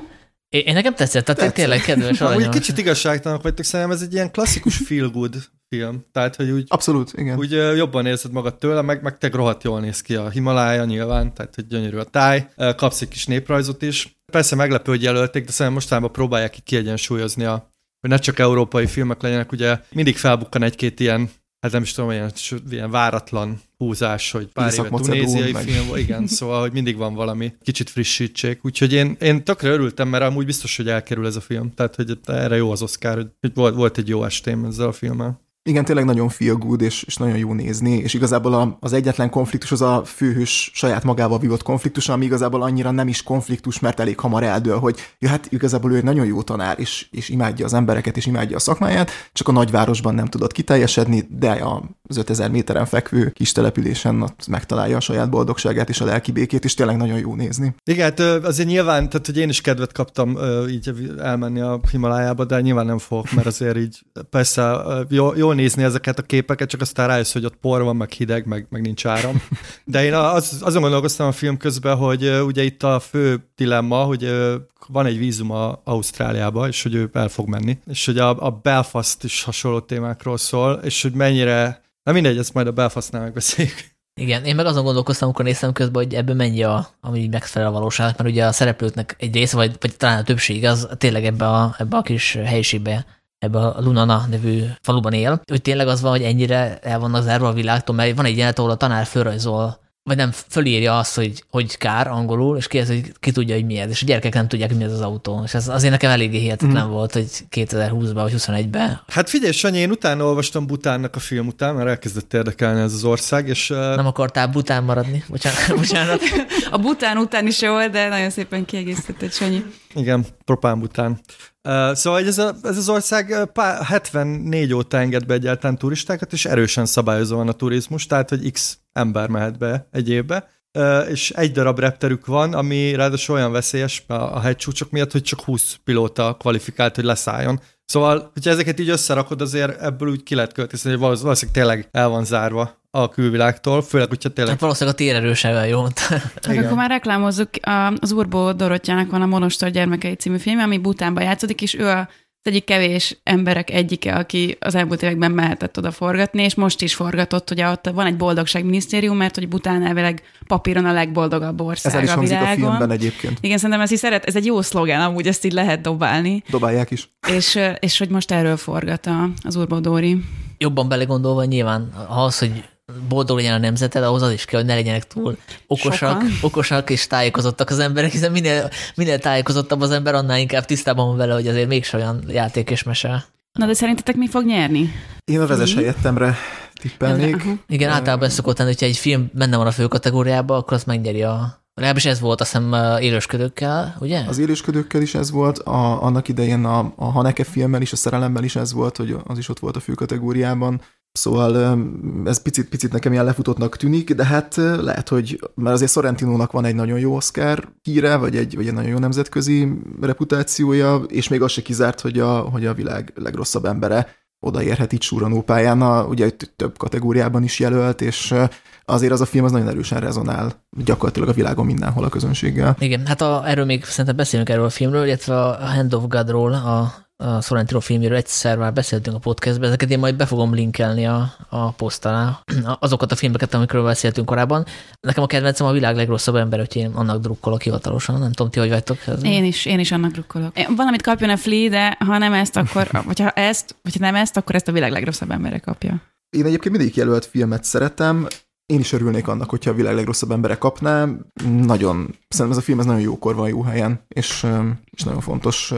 Én, én nekem tetszett, tehát Tetszett. tényleg kedves Amúgy kicsit igazságtalanok vagytok, szerintem ez egy ilyen klasszikus feel good film. Tehát, hogy úgy, Abszolút, igen. úgy jobban érzed magad tőle, meg, meg te rohadt jól néz ki a Himalája nyilván, tehát hogy gyönyörű a táj, kapsz egy kis néprajzot is. Persze meglepő, hogy jelölték, de szerintem mostanában próbálják ki kiegyensúlyozni a hogy ne csak európai filmek legyenek, ugye mindig felbukkan egy-két ilyen, hát nem is tudom, ilyen, ilyen váratlan húzás, hogy pár éve tunéziai meg- film igen, szóval, hogy mindig van valami, kicsit frissítsék. Úgyhogy én, én tökre örültem, mert amúgy biztos, hogy elkerül ez a film. Tehát, hogy erre jó az Oscar, hogy, hogy volt, volt egy jó estém ezzel a filmmel. Igen, tényleg nagyon feel good, és, és nagyon jó nézni, és igazából a, az egyetlen konfliktus az a főhős saját magával vívott konfliktus, ami igazából annyira nem is konfliktus, mert elég hamar eldől, hogy ja, hát igazából ő egy nagyon jó tanár, és, és imádja az embereket, és imádja a szakmáját, csak a nagyvárosban nem tudott kiteljesedni, de az 5000 méteren fekvő kis településen ott megtalálja a saját boldogságát és a lelki békét, és tényleg nagyon jó nézni. Igen, hát azért nyilván, tehát hogy én is kedvet kaptam így elmenni a Himalájába, de nyilván nem fogok, mert azért így persze jó, jól nézni ezeket a képeket, csak aztán rájössz, hogy ott por van, meg hideg, meg, meg nincs áram. <laughs> De én az, azon gondolkoztam a film közben, hogy ugye itt a fő dilemma, hogy van egy vízum a Ausztráliába, és hogy ő el fog menni, és hogy a, a Belfast is hasonló témákról szól, és hogy mennyire, na mindegy, ezt majd a Belfastnál megbeszéljük. Igen, én meg azon gondolkoztam, amikor néztem közben, hogy ebből mennyi a, ami megfelel a valóság, mert ugye a szereplőknek egy része, vagy, vagy talán a többség az tényleg ebbe a, ebbe a kis helyiségbe, ebbe a Lunana nevű faluban él, hogy tényleg az van, hogy ennyire el vannak zárva a világtól, mert van egy jelenet, ahol a tanár fölrajzol vagy nem, fölírja azt, hogy, hogy kár angolul, és kérdezi, hogy ki tudja, hogy mi ez. És a gyerekek nem tudják, hogy mi ez az autó. És ez azért nekem eléggé hihetetlen mm. volt, hogy 2020-ban vagy 21-ben. Hát figyelj, Sanyi, én utána olvastam Butánnak a film után, mert elkezdett érdekelni ez az ország, és uh, Nem akartál bután maradni? Bocsánat. <laughs> bocsánat. A bután után is jó volt, de nagyon szépen kiegészített Sanyi. igen, propán Bután. Szóval ez, a, ez az ország uh, pá, 74 óta enged be egyáltalán turistákat, és erősen szabályozva van a turizmus, tehát hogy x ember mehet be egy évbe, és egy darab repterük van, ami ráadásul olyan veszélyes a, hegycsúcsok miatt, hogy csak 20 pilóta kvalifikált, hogy leszálljon. Szóval, hogyha ezeket így összerakod, azért ebből úgy ki lehet következni, hogy valósz- valószínűleg tényleg el van zárva a külvilágtól, főleg, hogyha tényleg... Hát valószínűleg a térerősevel jó. Igen. Akkor már reklámozzuk, az Urbó Dorottyának van a Monostor gyermekei című film, ami Butánban játszódik, és ő a az egyik kevés emberek egyike, aki az elmúlt években mehetett oda forgatni, és most is forgatott, ugye ott van egy boldogságminisztérium, mert hogy Bután elvileg papíron a legboldogabb ország Ez el is a világon. a filmben egyébként. Igen, szerintem ez is szeret, ez egy jó szlogán, amúgy ezt így lehet dobálni. Dobálják is. És, és hogy most erről forgat az Urbó Dóri. Jobban belegondolva nyilván az, hogy boldog legyen a nemzeted, ahhoz az is kell, hogy ne legyenek túl okosak, Sokan. okosak és tájékozottak az emberek, hiszen minél, minél tájékozottabb az ember, annál inkább tisztában van vele, hogy azért mégse olyan játék és mese. Na de szerintetek mi fog nyerni? Én a vezes helyettemre tippelnék. Uh-huh. Igen, általában ez szokott lenni, hogyha egy film benne van a fő kategóriába, akkor azt megnyeri a Legalábbis ez volt, azt hiszem, élősködőkkel, ugye? Az élősködőkkel is ez volt, a, annak idején a, a Haneke filmmel is, a szerelemmel is ez volt, hogy az is ott volt a fő kategóriában. Szóval ez picit-picit nekem ilyen lefutottnak tűnik, de hát lehet, hogy mert azért Sorrentinónak van egy nagyon jó Oscar híre, vagy egy, vagy egy nagyon jó nemzetközi reputációja, és még az se kizárt, hogy a, hogy a világ legrosszabb embere odaérhet itt Súranó pályán, a, ugye több kategóriában is jelölt, és azért az a film az nagyon erősen rezonál gyakorlatilag a világon mindenhol a közönséggel. Igen, hát a, erről még szerintem beszélünk erről a filmről, illetve a Hand of Godról, a a Sorrentino filmjéről egyszer már beszéltünk a podcastben, ezeket én majd be fogom linkelni a, a poszt alá, azokat a filmeket, amikről beszéltünk korábban. Nekem a kedvencem a világ legrosszabb ember, hogy én annak drukkolok hivatalosan. Nem tudom, ti hogy vagytok? Ez én is, én is annak drukkolok. Valamit kapjon a Flea, de ha nem ezt, akkor, <laughs> vagy ha ezt, vagy ha nem ezt, akkor ezt a világ legrosszabb embere kapja. Én egyébként mindig jelölt filmet szeretem, én is örülnék annak, hogyha a világ legrosszabb embere kapná. Nagyon, szerintem ez a film ez nagyon jókor van, jó helyen, és, és nagyon fontos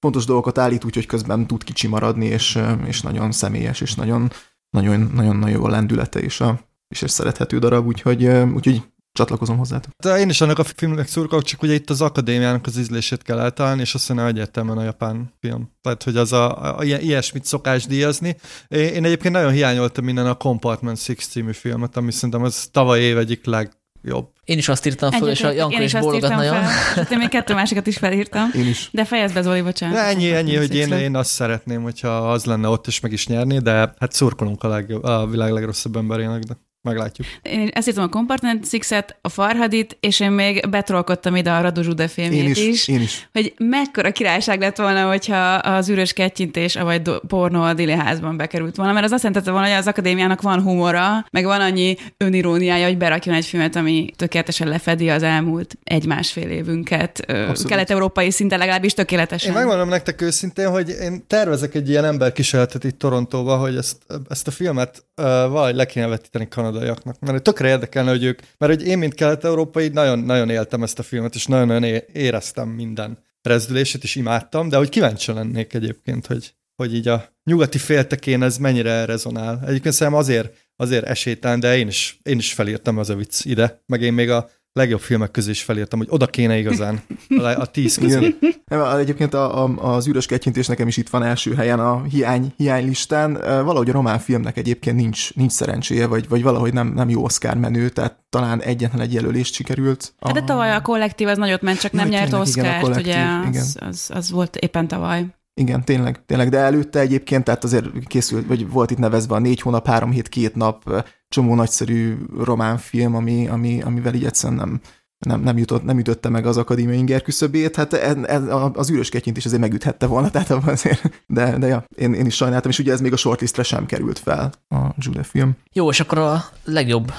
fontos dolgokat állít úgy, hogy közben tud kicsi maradni, és, és nagyon személyes, és nagyon, nagyon, nagyon, nagyon jó a lendülete, és, a, és egy szerethető darab, úgyhogy, úgyhogy csatlakozom hozzá. De én is annak a filmnek szurkolok, csak ugye itt az akadémiának az ízlését kell eltalálni, és azt hiszem egyértelműen a japán film. Tehát, hogy az a, a, ilyesmit szokás díjazni. Én egyébként nagyon hiányoltam minden a Compartment 6 című filmet, ami szerintem az tavaly év egyik leg, jobb. Én is azt írtam fel, és a Janka is, is bólogat nagyon. Fel. Én még kettő másikat is felírtam. Én is. De fejezd be, Zoli, bocsánat. De ennyi, ennyi, hogy én, én azt szeretném, hogyha az lenne ott, és meg is nyerni, de hát szurkolunk a, legjobb, a világ legrosszabb emberének, de meglátjuk. Én ezt írtam a Compartment Six-et, a Farhadit, és én még betrolkodtam ide a Radu Zsude filmjét én is, is, Én is. Hogy mekkora királyság lett volna, hogyha az űrös kettyintés, vagy pornó a Dili házban bekerült volna, mert az azt jelentette volna, hogy az akadémiának van humora, meg van annyi öniróniája, hogy berakjon egy filmet, ami tökéletesen lefedi az elmúlt egy-másfél évünket. Abszolút. Kelet-európai szinten legalábbis tökéletesen. Én megmondom nektek őszintén, hogy én tervezek egy ilyen emberkísérletet itt Torontóba, hogy ezt, ezt a filmet uh, valahogy le kéne vetíteni Kanada kanadaiaknak. Mert tökre érdekelne, hogy ők, mert hogy én, mint kelet-európai, nagyon, nagyon éltem ezt a filmet, és nagyon-nagyon éreztem minden rezdülését, és imádtam, de hogy kíváncsi lennék egyébként, hogy, hogy így a nyugati féltekén ez mennyire rezonál. Egyébként szerintem azért, azért esélytelen, de én is, én is felírtam az a vicc ide, meg én még a legjobb filmek közé is felírtam, hogy oda kéne igazán a, a tíz közé. Nem, egyébként a, a, az űrös kettyintés nekem is itt van első helyen a hiány, hiány listán. Valahogy a román filmnek egyébként nincs, nincs szerencséje, vagy, vagy valahogy nem, nem jó Oscar menő, tehát talán egyetlen egy jelölést sikerült. A... Hát de tavaly a kollektív az nagyot ment, csak nem nyert Oscar-t, ugye az, az, az, volt éppen tavaly. Igen, tényleg, tényleg, de előtte egyébként, tehát azért készült, vagy volt itt nevezve a négy hónap, három hét, két nap, csomó nagyszerű román film, ami, ami, amivel így egyszerűen nem, nem, nem, jutott, nem ütötte meg az akadémia inger küszöbét, hát ez, ez, az űrös is azért megüthette volna, <laughs> tehát azért, de, de ja, én, én is sajnáltam, és ugye ez még a shortlistre sem került fel, a Jude film. Jó, és akkor a legjobb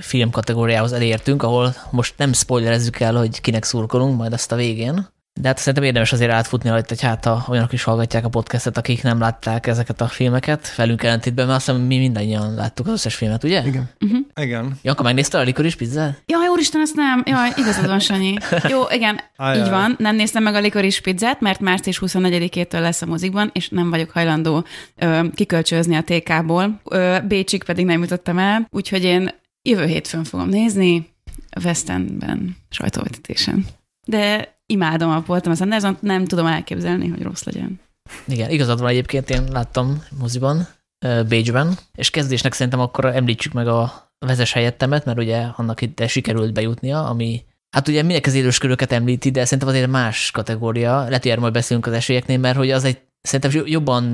film kategóriához elértünk, ahol most nem spoilerezzük el, hogy kinek szurkolunk, majd azt a végén. De hát szerintem érdemes azért átfutni rajta, hogy hát a, olyanok is hallgatják a podcastet, akik nem látták ezeket a filmeket, felünk ellentétben, mert azt hiszem mi mindannyian láttuk az összes filmet, ugye? Igen. Uh-huh. Igen. Janka, megnézte a likoris pizzát? Jaj, úristen, azt nem. Jaj, igazad van, Sanyi. Jó, igen, Ajaj. így van. Nem néztem meg a likoris pizzát, mert március 24-től lesz a mozikban, és nem vagyok hajlandó ö, kikölcsözni a TK-ból. Ö, Bécsik pedig nem jutottam el, úgyhogy én jövő hétfőn fogom nézni, West Endben, sajtóvetítésen. De imádom a Paul Thomas Anderson, nem tudom elképzelni, hogy rossz legyen. Igen, igazad van egyébként, én láttam moziban, Bécsben, és kezdésnek szerintem akkor említsük meg a vezes helyettemet, mert ugye annak itt sikerült bejutnia, ami Hát ugye mindenki az élősköröket említi, de szerintem azért más kategória. Lehet, hogy majd beszélünk az esélyeknél, mert hogy az egy szerintem jobban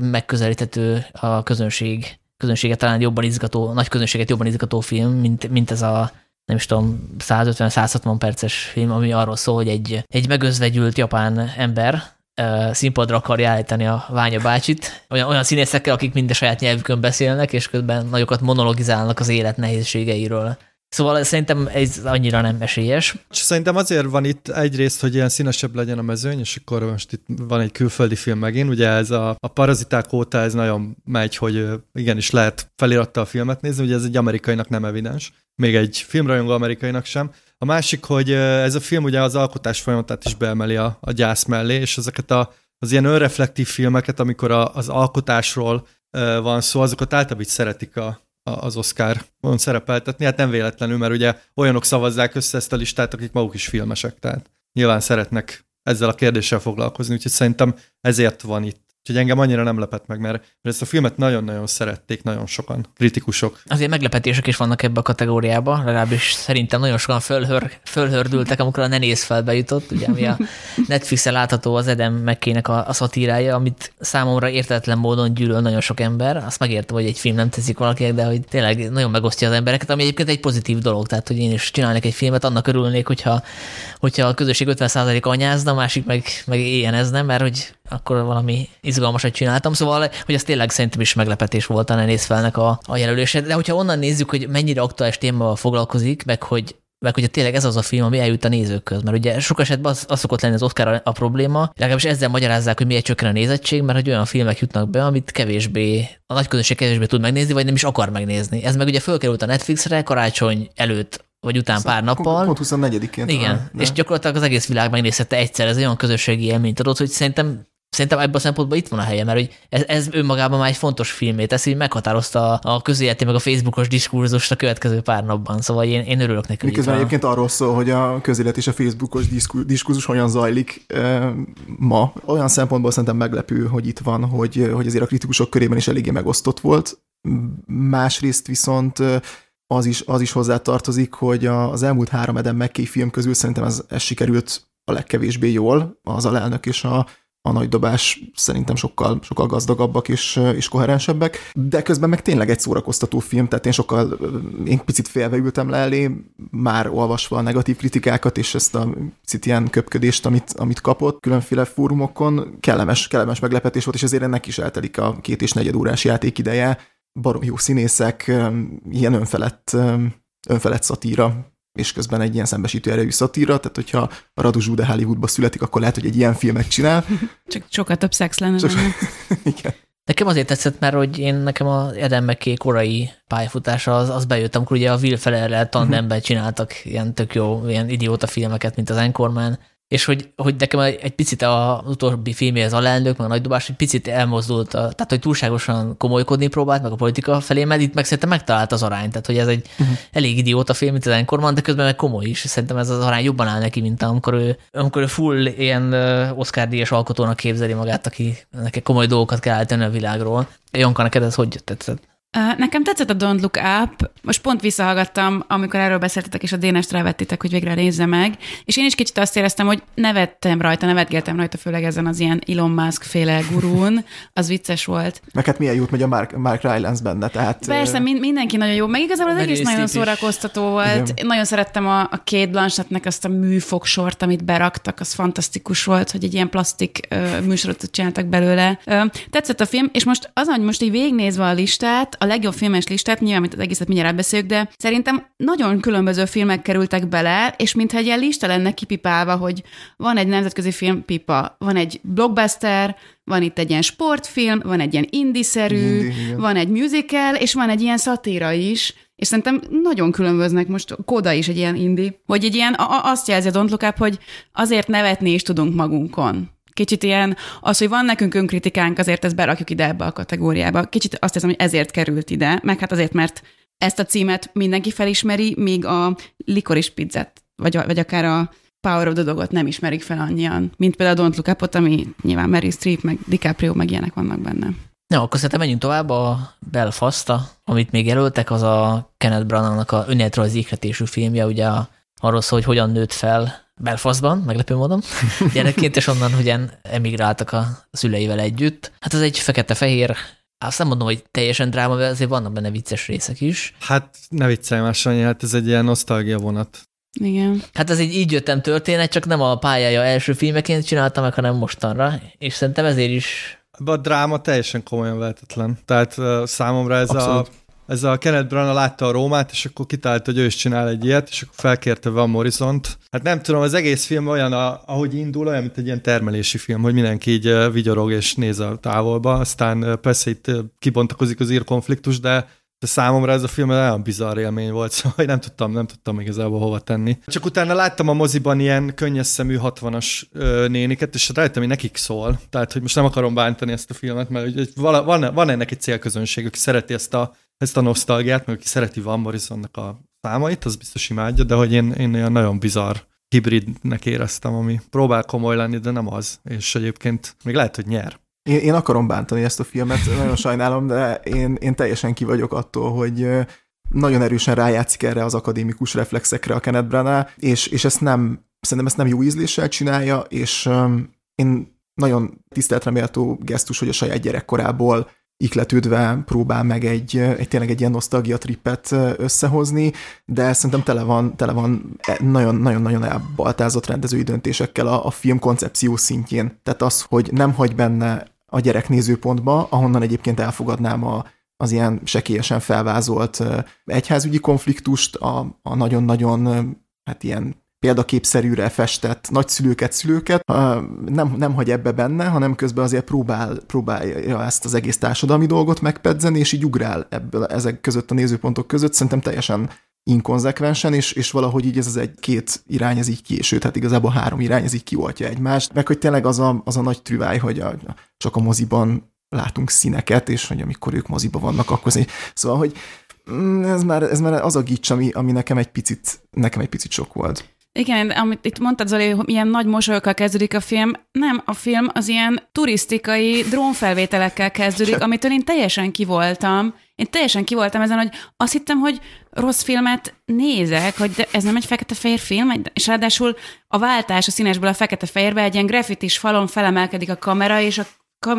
megközelíthető a közönség közönséget talán jobban izgató, nagy közönséget jobban izgató film, mint, mint ez a nem is tudom, 150-160 perces film, ami arról szól, hogy egy, egy megözvegyült japán ember színpadra akarja állítani a Ványa bácsit, olyan, olyan színészekkel, akik mind a saját nyelvükön beszélnek, és közben nagyokat monologizálnak az élet nehézségeiről. Szóval szerintem ez annyira nem esélyes. Szerintem azért van itt egyrészt, hogy ilyen színesebb legyen a mezőny, és akkor most itt van egy külföldi film megint, ugye ez a, a paraziták óta ez nagyon megy, hogy igenis lehet feliratta a filmet nézni, ugye ez egy amerikainak nem evidens, még egy filmrajongó amerikainak sem. A másik, hogy ez a film ugye az alkotás folyamatát is beemeli a, a gyász mellé, és ezeket a, az ilyen önreflektív filmeket, amikor a, az alkotásról van szó, azokat általában így szeretik a, az Oscar-on szerepeltetni. Hát nem véletlenül, mert ugye olyanok szavazzák össze ezt a listát, akik maguk is filmesek, tehát nyilván szeretnek ezzel a kérdéssel foglalkozni, úgyhogy szerintem ezért van itt Úgyhogy engem annyira nem lepett meg, mert ezt a filmet nagyon-nagyon szerették nagyon sokan, kritikusok. Azért meglepetések is vannak ebbe a kategóriába, legalábbis szerintem nagyon sokan fölhör, fölhördültek, amikor a Ne néz fel bejutott, ugye, ami a <laughs> Netflixen látható az Edem mckének a, a szatírája, amit számomra értetlen módon gyűlöl nagyon sok ember. Azt megértem, hogy egy film nem teszik valakinek, de hogy tényleg nagyon megosztja az embereket, ami egyébként egy pozitív dolog. Tehát, hogy én is csinálnék egy filmet, annak örülnék, hogyha, hogyha a közösség 50% anyázna, a másik meg, meg éjjenezne, mert hogy akkor valami izgalmasat csináltam, szóval, hogy az tényleg szerintem is meglepetés volt a Nenészfelnek a, a jelölése. De hogyha onnan nézzük, hogy mennyire aktuális témával foglalkozik, meg hogy meg hogy tényleg ez az a film, ami eljut a nézőkhöz. Mert ugye sok esetben az, az szokott lenni az Oscar a, probléma, legalábbis ezzel magyarázzák, hogy miért csökken a nézettség, mert hogy olyan filmek jutnak be, amit kevésbé, a nagy közönség kevésbé tud megnézni, vagy nem is akar megnézni. Ez meg ugye fölkerült a Netflixre karácsony előtt vagy után pár nappal. Pont 24-én. Igen, talán, és gyakorlatilag az egész világ megnézhette egyszer, ez olyan közösségi élményt adott, hogy szerintem Szerintem ebben a szempontból itt van a helye, mert hogy ez, ez önmagában már egy fontos filmét teszi, hogy meghatározta a közéleti, meg a Facebookos diskurzust a következő pár napban, szóval én, én örülök neki. Miközben egyébként arról szól, hogy a közélet és a Facebookos diskurzus hogyan zajlik e, ma. Olyan szempontból szerintem meglepő, hogy itt van, hogy, hogy azért a kritikusok körében is eléggé megosztott volt. Másrészt viszont az is, az is hozzátartozik, hogy az elmúlt három Eden McKay film közül szerintem ez, ez sikerült a legkevésbé jól, az alelnök és a a nagy dobás szerintem sokkal, sokkal gazdagabbak és, és koherensebbek, de közben meg tényleg egy szórakoztató film, tehát én sokkal, én picit félve ültem le elé, már olvasva a negatív kritikákat és ezt a picit ilyen köpködést, amit, amit kapott különféle fórumokon, kellemes, kellemes meglepetés volt, és azért ennek is eltelik a két és negyed órás játékideje, barom jó színészek, ilyen önfelett, önfelett szatíra, és közben egy ilyen szembesítő erejű szatíra, tehát hogyha a Radu Zsude Hollywoodba születik, akkor lehet, hogy egy ilyen filmet csinál. <laughs> Csak sokkal több szex lenne. Csak... <laughs> Igen. Nekem azért tetszett, mert hogy én nekem a Eden McKay korai pályafutása az, az bejött, amikor ugye a Will Ferrell tandemben csináltak ilyen tök jó, ilyen idióta filmeket, mint az Anchorman, és hogy, hogy nekem egy picit az utóbbi filmje az alelnök, meg a nagy dobás, egy picit elmozdult, a, tehát hogy túlságosan komolykodni próbált, meg a politika felé, mert itt meg szerintem megtalált az arányt, tehát hogy ez egy uh-huh. elég idióta film, mint az Enkorman, de közben meg komoly is. Szerintem ez az arány jobban áll neki, mint amikor ő, amikor ő full ilyen Oscar díjas alkotónak képzeli magát, aki neki komoly dolgokat kell állítani a világról. Jonka, neked ez hogy tetszett? Nekem tetszett a Don't Look Up, most pont visszahallgattam, amikor erről beszéltetek, és a Dénest rávettétek, hogy végre nézze meg, és én is kicsit azt éreztem, hogy nevettem rajta, nevetgéltem rajta, főleg ezen az ilyen Elon Musk féle gurún, az vicces volt. Meg hát milyen jót megy a Mark, Mark Rylance benne, tehát... Persze, mind, mindenki nagyon jó, meg igazából az egész nagyon szórakoztató volt. Igen. Nagyon szerettem a, a két Blanchettnek azt a műfogsort, amit beraktak, az fantasztikus volt, hogy egy ilyen plastik uh, műsorot csináltak belőle. Uh, tetszett a film, és most az, hogy most így végignézve a listát, a legjobb filmes listát, nyilván, amit az egészet mindjárt beszéljük, de szerintem nagyon különböző filmek kerültek bele, és mintha egy ilyen lista lenne kipipálva, hogy van egy nemzetközi film pipa, van egy blockbuster, van itt egy ilyen sportfilm, van egy ilyen indiszerű, Indi, van egy musical, és van egy ilyen szatíra is, és szerintem nagyon különböznek most, Koda is egy ilyen indi, hogy egy ilyen, azt jelzi a Don't Look Up, hogy azért nevetni is tudunk magunkon. Kicsit ilyen, az, hogy van nekünk önkritikánk, azért ezt berakjuk ide ebbe a kategóriába. Kicsit azt hiszem, hogy ezért került ide, meg hát azért, mert ezt a címet mindenki felismeri, míg a likoris pizzát, vagy, vagy akár a Power of the Dogot nem ismerik fel annyian, mint például a Don't Look Up-ot, ami nyilván Mary Streep, meg DiCaprio, meg ilyenek vannak benne. Na, akkor szerintem menjünk tovább. A belfast amit még jelöltek, az a Kenneth Branagh-nak a önéletrajzi ikletésű filmje, ugye arról szól, hogy hogyan nőtt fel Belfastban, meglepő módon, <laughs> gyerekként, és onnan ugyan emigráltak a szüleivel együtt. Hát ez egy fekete-fehér azt nem mondom, hogy teljesen dráma, mert azért vannak benne vicces részek is. Hát ne viccelj már, Sanyi, hát ez egy ilyen nosztalgia vonat. Igen. Hát ez egy így jöttem történet, csak nem a pályája első filmeként csinálta meg, hanem mostanra, és szerintem ezért is... A dráma teljesen komolyan vehetetlen. Tehát uh, számomra ez Abszolút. a ez a Kenneth Branagh látta a Rómát, és akkor kitalálta, hogy ő is csinál egy ilyet, és akkor felkérte Van Morrison-t. Hát nem tudom, az egész film olyan, a, ahogy indul, olyan, mint egy ilyen termelési film, hogy mindenki így vigyorog és néz a távolba, aztán persze itt kibontakozik az írkonfliktus, de de számomra ez a film olyan bizarr élmény volt, <laughs> szóval hogy nem tudtam, nem tudtam igazából hova tenni. Csak utána láttam a moziban ilyen könnyes szemű 60-as ö, néniket, és rájöttem, hogy nekik szól. Tehát, hogy most nem akarom bántani ezt a filmet, mert hogy vala, van, van ennek egy célközönség, aki szereti ezt a, ezt a nosztalgiát, meg aki szereti Van Morrisonnak a számait, az biztos imádja, de hogy én, én olyan nagyon bizarr hibridnek éreztem, ami próbál komoly lenni, de nem az. És egyébként még lehet, hogy nyer. Én, én akarom bántani ezt a filmet, nagyon sajnálom, de én, én teljesen ki vagyok attól, hogy nagyon erősen rájátszik erre az akadémikus reflexekre a Kenneth Branagh, és, és ezt nem, szerintem ezt nem jó ízléssel csinálja, és én nagyon tiszteletre méltó gesztus, hogy a saját gyerekkorából ikletődve próbál meg egy, egy tényleg egy ilyen nosztalgia trippet összehozni, de szerintem tele van, tele van e, nagyon-nagyon elbaltázott rendezői döntésekkel a, a film koncepció szintjén. Tehát az, hogy nem hagy benne a gyerek nézőpontba, ahonnan egyébként elfogadnám a, az ilyen sekélyesen felvázolt egyházügyi konfliktust, a, a nagyon-nagyon hát ilyen példaképszerűre festett nagyszülőket, szülőket, nem, nem hagy ebbe benne, hanem közben azért próbál, próbálja ezt az egész társadalmi dolgot megpedzeni, és így ugrál ebből ezek között a nézőpontok között, szerintem teljesen inkonzekvensen, és, és valahogy így ez az egy két irány, ez így ki, sőt, hát igazából három irány, ez így kioltja egymást, meg hogy tényleg az a, az a nagy trüváj, hogy a, csak a moziban látunk színeket, és hogy amikor ők moziban vannak, akkor egy... Szóval, hogy mm, ez már, ez már az a gics, ami, ami nekem egy picit, nekem egy picit sok volt. Igen, amit itt mondtad, Zoli, hogy ilyen nagy mosolyokkal kezdődik a film. Nem, a film az ilyen turisztikai drónfelvételekkel kezdődik, amitől én teljesen kivoltam. Én teljesen kivoltam ezen, hogy azt hittem, hogy rossz filmet nézek, hogy de ez nem egy fekete-fehér film, és ráadásul a váltás a színesből a fekete-fehérbe egy ilyen graffitis falon felemelkedik a kamera, és a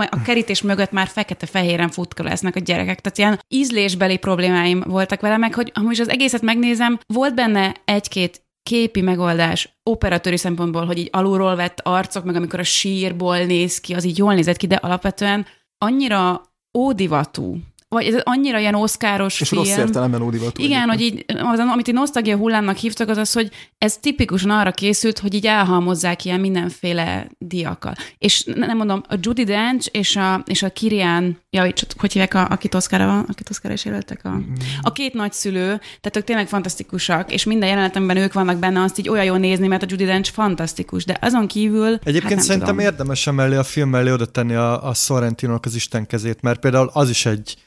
a kerítés mögött már fekete-fehéren futkoláznak a gyerekek. Tehát ilyen ízlésbeli problémáim voltak vele, meg hogy amúgy az egészet megnézem, volt benne egy-két képi megoldás operatőri szempontból, hogy így alulról vett arcok, meg amikor a sírból néz ki, az így jól nézett ki, de alapvetően annyira ódivatú, vagy ez annyira ilyen oszkáros és film. rossz értelemben ódivatú. Igen, hogy így, az, amit így nosztalgia hullámnak hívtak, az az, hogy ez tipikusan arra készült, hogy így elhalmozzák ilyen mindenféle diakkal. És nem mondom, a Judy Dench és a, és a Kirian, ja, hogy hívják, a, akit Oszkára van, akit Oszkára is jelöltek, a, a két nagyszülő, tehát ők tényleg fantasztikusak, és minden jelenet, amiben ők vannak benne, azt így olyan jó nézni, mert a Judy Dench fantasztikus, de azon kívül... Egyébként hát szerintem tudom. érdemes emellé a film mellé oda tenni a, a Sorrentino-nak az Isten kezét, mert például az is egy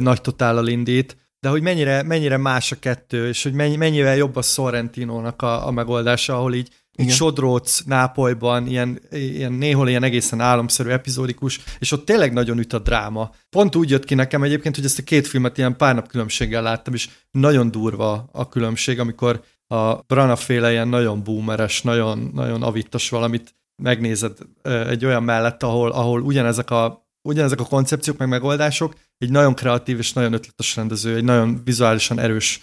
nagy totállal indít, de hogy mennyire, mennyire más a kettő, és hogy mennyi, mennyivel jobb a Sorrentino-nak a, a megoldása, ahol így, így Sodróc, Nápolyban, ilyen, ilyen, néhol ilyen egészen álomszerű, epizódikus, és ott tényleg nagyon üt a dráma. Pont úgy jött ki nekem egyébként, hogy ezt a két filmet ilyen pár nap különbséggel láttam, és nagyon durva a különbség, amikor a Brana féle ilyen nagyon boomeres, nagyon, nagyon avittas valamit megnézed egy olyan mellett, ahol, ahol ugyanezek a ugyanezek a koncepciók, meg megoldások, egy nagyon kreatív és nagyon ötletes rendező, egy nagyon vizuálisan erős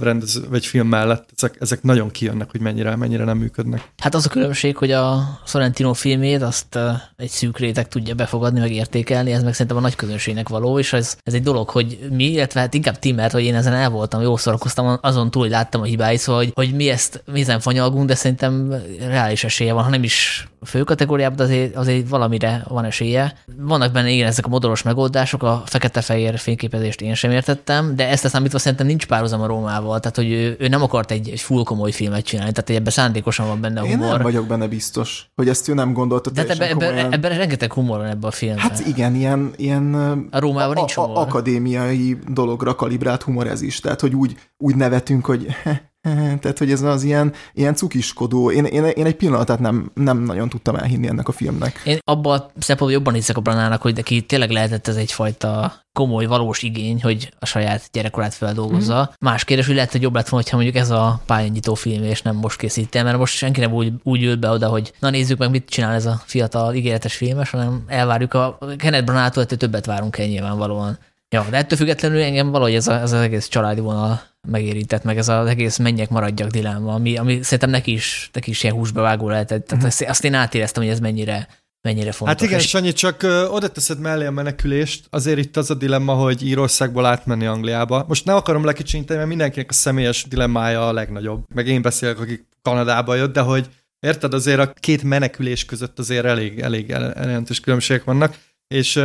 rendező, vagy film mellett, ezek, ezek nagyon kijönnek, hogy mennyire, mennyire nem működnek. Hát az a különbség, hogy a Sorrentino filmét azt egy szűk réteg tudja befogadni, meg értékelni, ez meg szerintem a nagy közönségnek való, és ez, ez egy dolog, hogy mi, illetve hát inkább ti, mert hogy én ezen el voltam, jó szórakoztam, azon túl, hogy láttam a hibáit, szóval, hogy, hogy mi ezt, mi ezen fanyalgunk, de szerintem reális esélye van, ha nem is fő kategóriában, de azért, azért valamire van esélye. Vannak benne igen ezek a modoros megoldások, a fekete-fehér fényképezést én sem értettem, de ezt számítva szerintem nincs párhuzam Rómával, tehát hogy ő, ő nem akart egy, egy full komoly filmet csinálni, tehát ebben szándékosan van benne a Én humor. nem vagyok benne biztos, hogy ezt ő nem gondolta De hát ebben ebbe, ebbe, rengeteg humor van ebben a filmben. Hát igen, ilyen, ilyen A Rómában nincs a, humor. a, akadémiai dologra kalibrált humor ez is. Tehát, hogy úgy, úgy nevetünk, hogy <laughs> <laughs> Tehát, hogy ez az ilyen, ilyen cukiskodó, én, én, én egy pillanatát nem, nem nagyon tudtam elhinni ennek a filmnek. Én abban a szempontból jobban hiszek a Branának, hogy neki tényleg lehetett ez egyfajta komoly, valós igény, hogy a saját gyerekkorát feldolgozza. Mm. Más kérdés, hogy lehet, hogy jobb lett volna, ha mondjuk ez a pályanyitó film, és nem most készítem, mert most senki nem úgy, úgy ült be oda, hogy na nézzük meg, mit csinál ez a fiatal ígéretes filmes, hanem elvárjuk a Kenneth Branaghtól, hogy többet várunk el nyilvánvalóan. Ja, de ettől függetlenül engem valahogy ez, a, ez az egész családi vonal megérintett, meg ez az egész menjek maradjak dilemma, ami, ami szerintem neki is, neki is ilyen húsbevágó lehetett. Tehát mm. azt én átéreztem, hogy ez mennyire, mennyire fontos. Hát igen, Sanyi, csak ö, oda teszed mellé a menekülést, azért itt az a dilemma, hogy Írországból átmenni Angliába. Most nem akarom lekicsiníteni, mert mindenkinek a személyes dilemmája a legnagyobb. Meg én beszélek, akik Kanadába jött, de hogy érted, azért a két menekülés között azért elég, elég jelentős különbségek vannak, és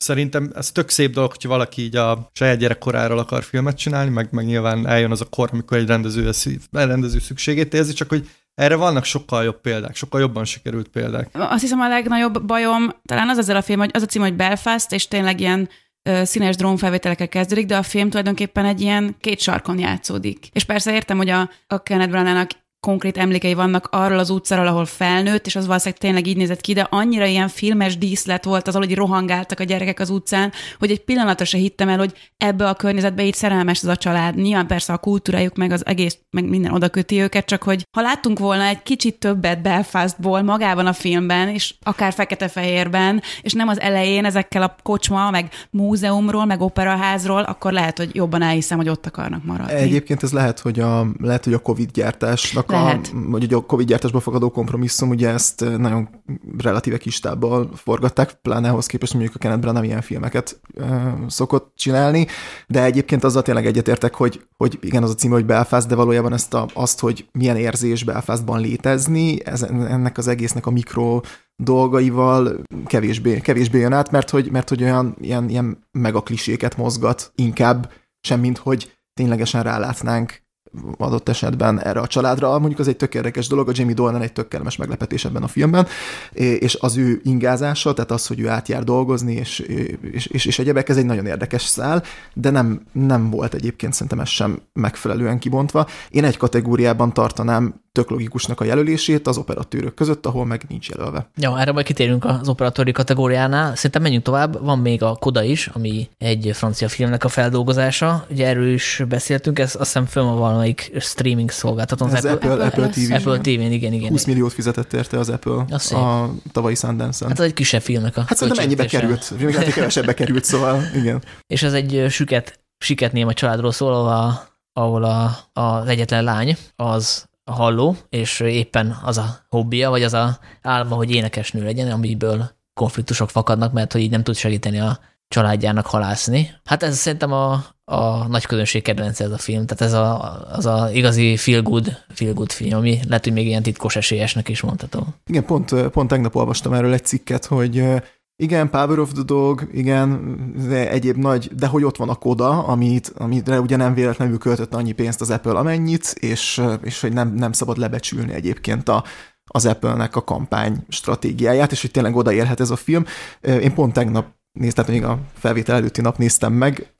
szerintem ez tök szép dolog, hogyha valaki így a saját gyerekkoráról akar filmet csinálni, meg, meg nyilván eljön az a kor, amikor egy rendező, rendező szükségét érzi, csak hogy erre vannak sokkal jobb példák, sokkal jobban sikerült példák. Azt hiszem a legnagyobb bajom talán az ezzel a film, hogy az a cím, hogy Belfast, és tényleg ilyen színes drónfelvételekkel kezdődik, de a film tulajdonképpen egy ilyen két sarkon játszódik. És persze értem, hogy a, a Kenneth Branagh konkrét emlékei vannak arról az utcáról, ahol felnőtt, és az valószínűleg tényleg így nézett ki, de annyira ilyen filmes díszlet volt az, hogy rohangáltak a gyerekek az utcán, hogy egy pillanatra se hittem el, hogy ebbe a környezetbe így szerelmes ez a család. Nyilván persze a kultúrájuk, meg az egész, meg minden oda köti őket, csak hogy ha láttunk volna egy kicsit többet Belfastból magában a filmben, és akár fekete-fehérben, és nem az elején ezekkel a kocsma, meg múzeumról, meg operaházról, akkor lehet, hogy jobban elhiszem, hogy ott akarnak maradni. Egyébként ez lehet, hogy a, lehet, hogy a Covid gyártásnak lehet. a, vagy a Covid gyártásba fogadó kompromisszum, ugye ezt eh, nagyon relatíve kis tábbal forgatták, pláne ahhoz képest, mondjuk a Kenneth Branagh ilyen filmeket uh, szokott csinálni, de egyébként azzal tényleg egyetértek, hogy, hogy igen, az a cím, hogy Belfast, de valójában ezt a, azt, hogy milyen érzés Belfastban létezni, ez, ennek az egésznek a mikro dolgaival kevésbé, kevésbé jön át, mert hogy, mert hogy olyan ilyen, ilyen megakliséket mozgat inkább, semmint hogy ténylegesen rálátnánk adott esetben erre a családra. Mondjuk az egy tök érdekes dolog, a Jamie Dornan egy tök kellemes meglepetés ebben a filmben, és az ő ingázása, tehát az, hogy ő átjár dolgozni, és, és, és, és egyebek, ez egy nagyon érdekes szál, de nem, nem volt egyébként szerintem ez sem megfelelően kibontva. Én egy kategóriában tartanám tök logikusnak a jelölését az operatőrök között, ahol meg nincs jelölve. Ja, erre majd kitérünk az operatőri kategóriánál. Szerintem menjünk tovább. Van még a Koda is, ami egy francia filmnek a feldolgozása. Ugye erről is beszéltünk, ez azt hiszem föl van valamelyik streaming szolgáltatón. Ez Apple, Apple, Apple, TV. Apple TV, igen, igen. igen. 20 milliót fizetett érte az Apple az a tavalyi Sundance-en. Hát ez egy kisebb filmnek a Hát szerintem ennyibe került. Még hát kevesebbe került, szóval igen. És ez egy süket, siket néma családról szól, ahol, ahol a, az egyetlen lány az halló, és éppen az a hobbija, vagy az a álma, hogy énekesnő legyen, amiből konfliktusok fakadnak, mert hogy így nem tud segíteni a családjának halászni. Hát ez szerintem a, a nagy közönség kedvence ez a film, tehát ez a, az a igazi feel good, feel good film, ami lehet, hogy még ilyen titkos esélyesnek is mondható. Igen, pont, pont tegnap olvastam erről egy cikket, hogy igen, Power of the Dog, igen, de egyéb nagy, de hogy ott van a koda, amit, amire ugye nem véletlenül költött annyi pénzt az Apple amennyit, és, és hogy nem, nem szabad lebecsülni egyébként a, az Apple-nek a kampány stratégiáját, és hogy tényleg odaérhet ez a film. Én pont tegnap néztem, még a felvétel előtti nap néztem meg,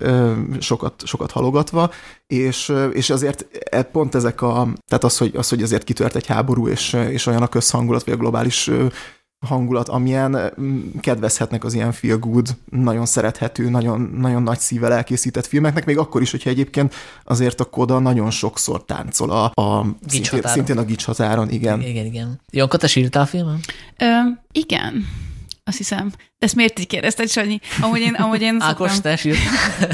sokat, sokat halogatva, és, és azért e, pont ezek a, tehát az, hogy, az, hogy azért kitört egy háború, és, és olyan a közhangulat, vagy a globális hangulat, amilyen kedvezhetnek az ilyen feel good, nagyon szerethető, nagyon, nagyon nagy szívvel elkészített filmeknek, még akkor is, hogyha egyébként azért a Koda nagyon sokszor táncol a, a szintén, szintén a gics határon, igen. Igen, igen. Janka, te sírtál a filmen? Ö, igen. Azt hiszem. De ezt miért így kérdezted, Sanyi? Amúgy én, amúgy én Ákos, te sírt.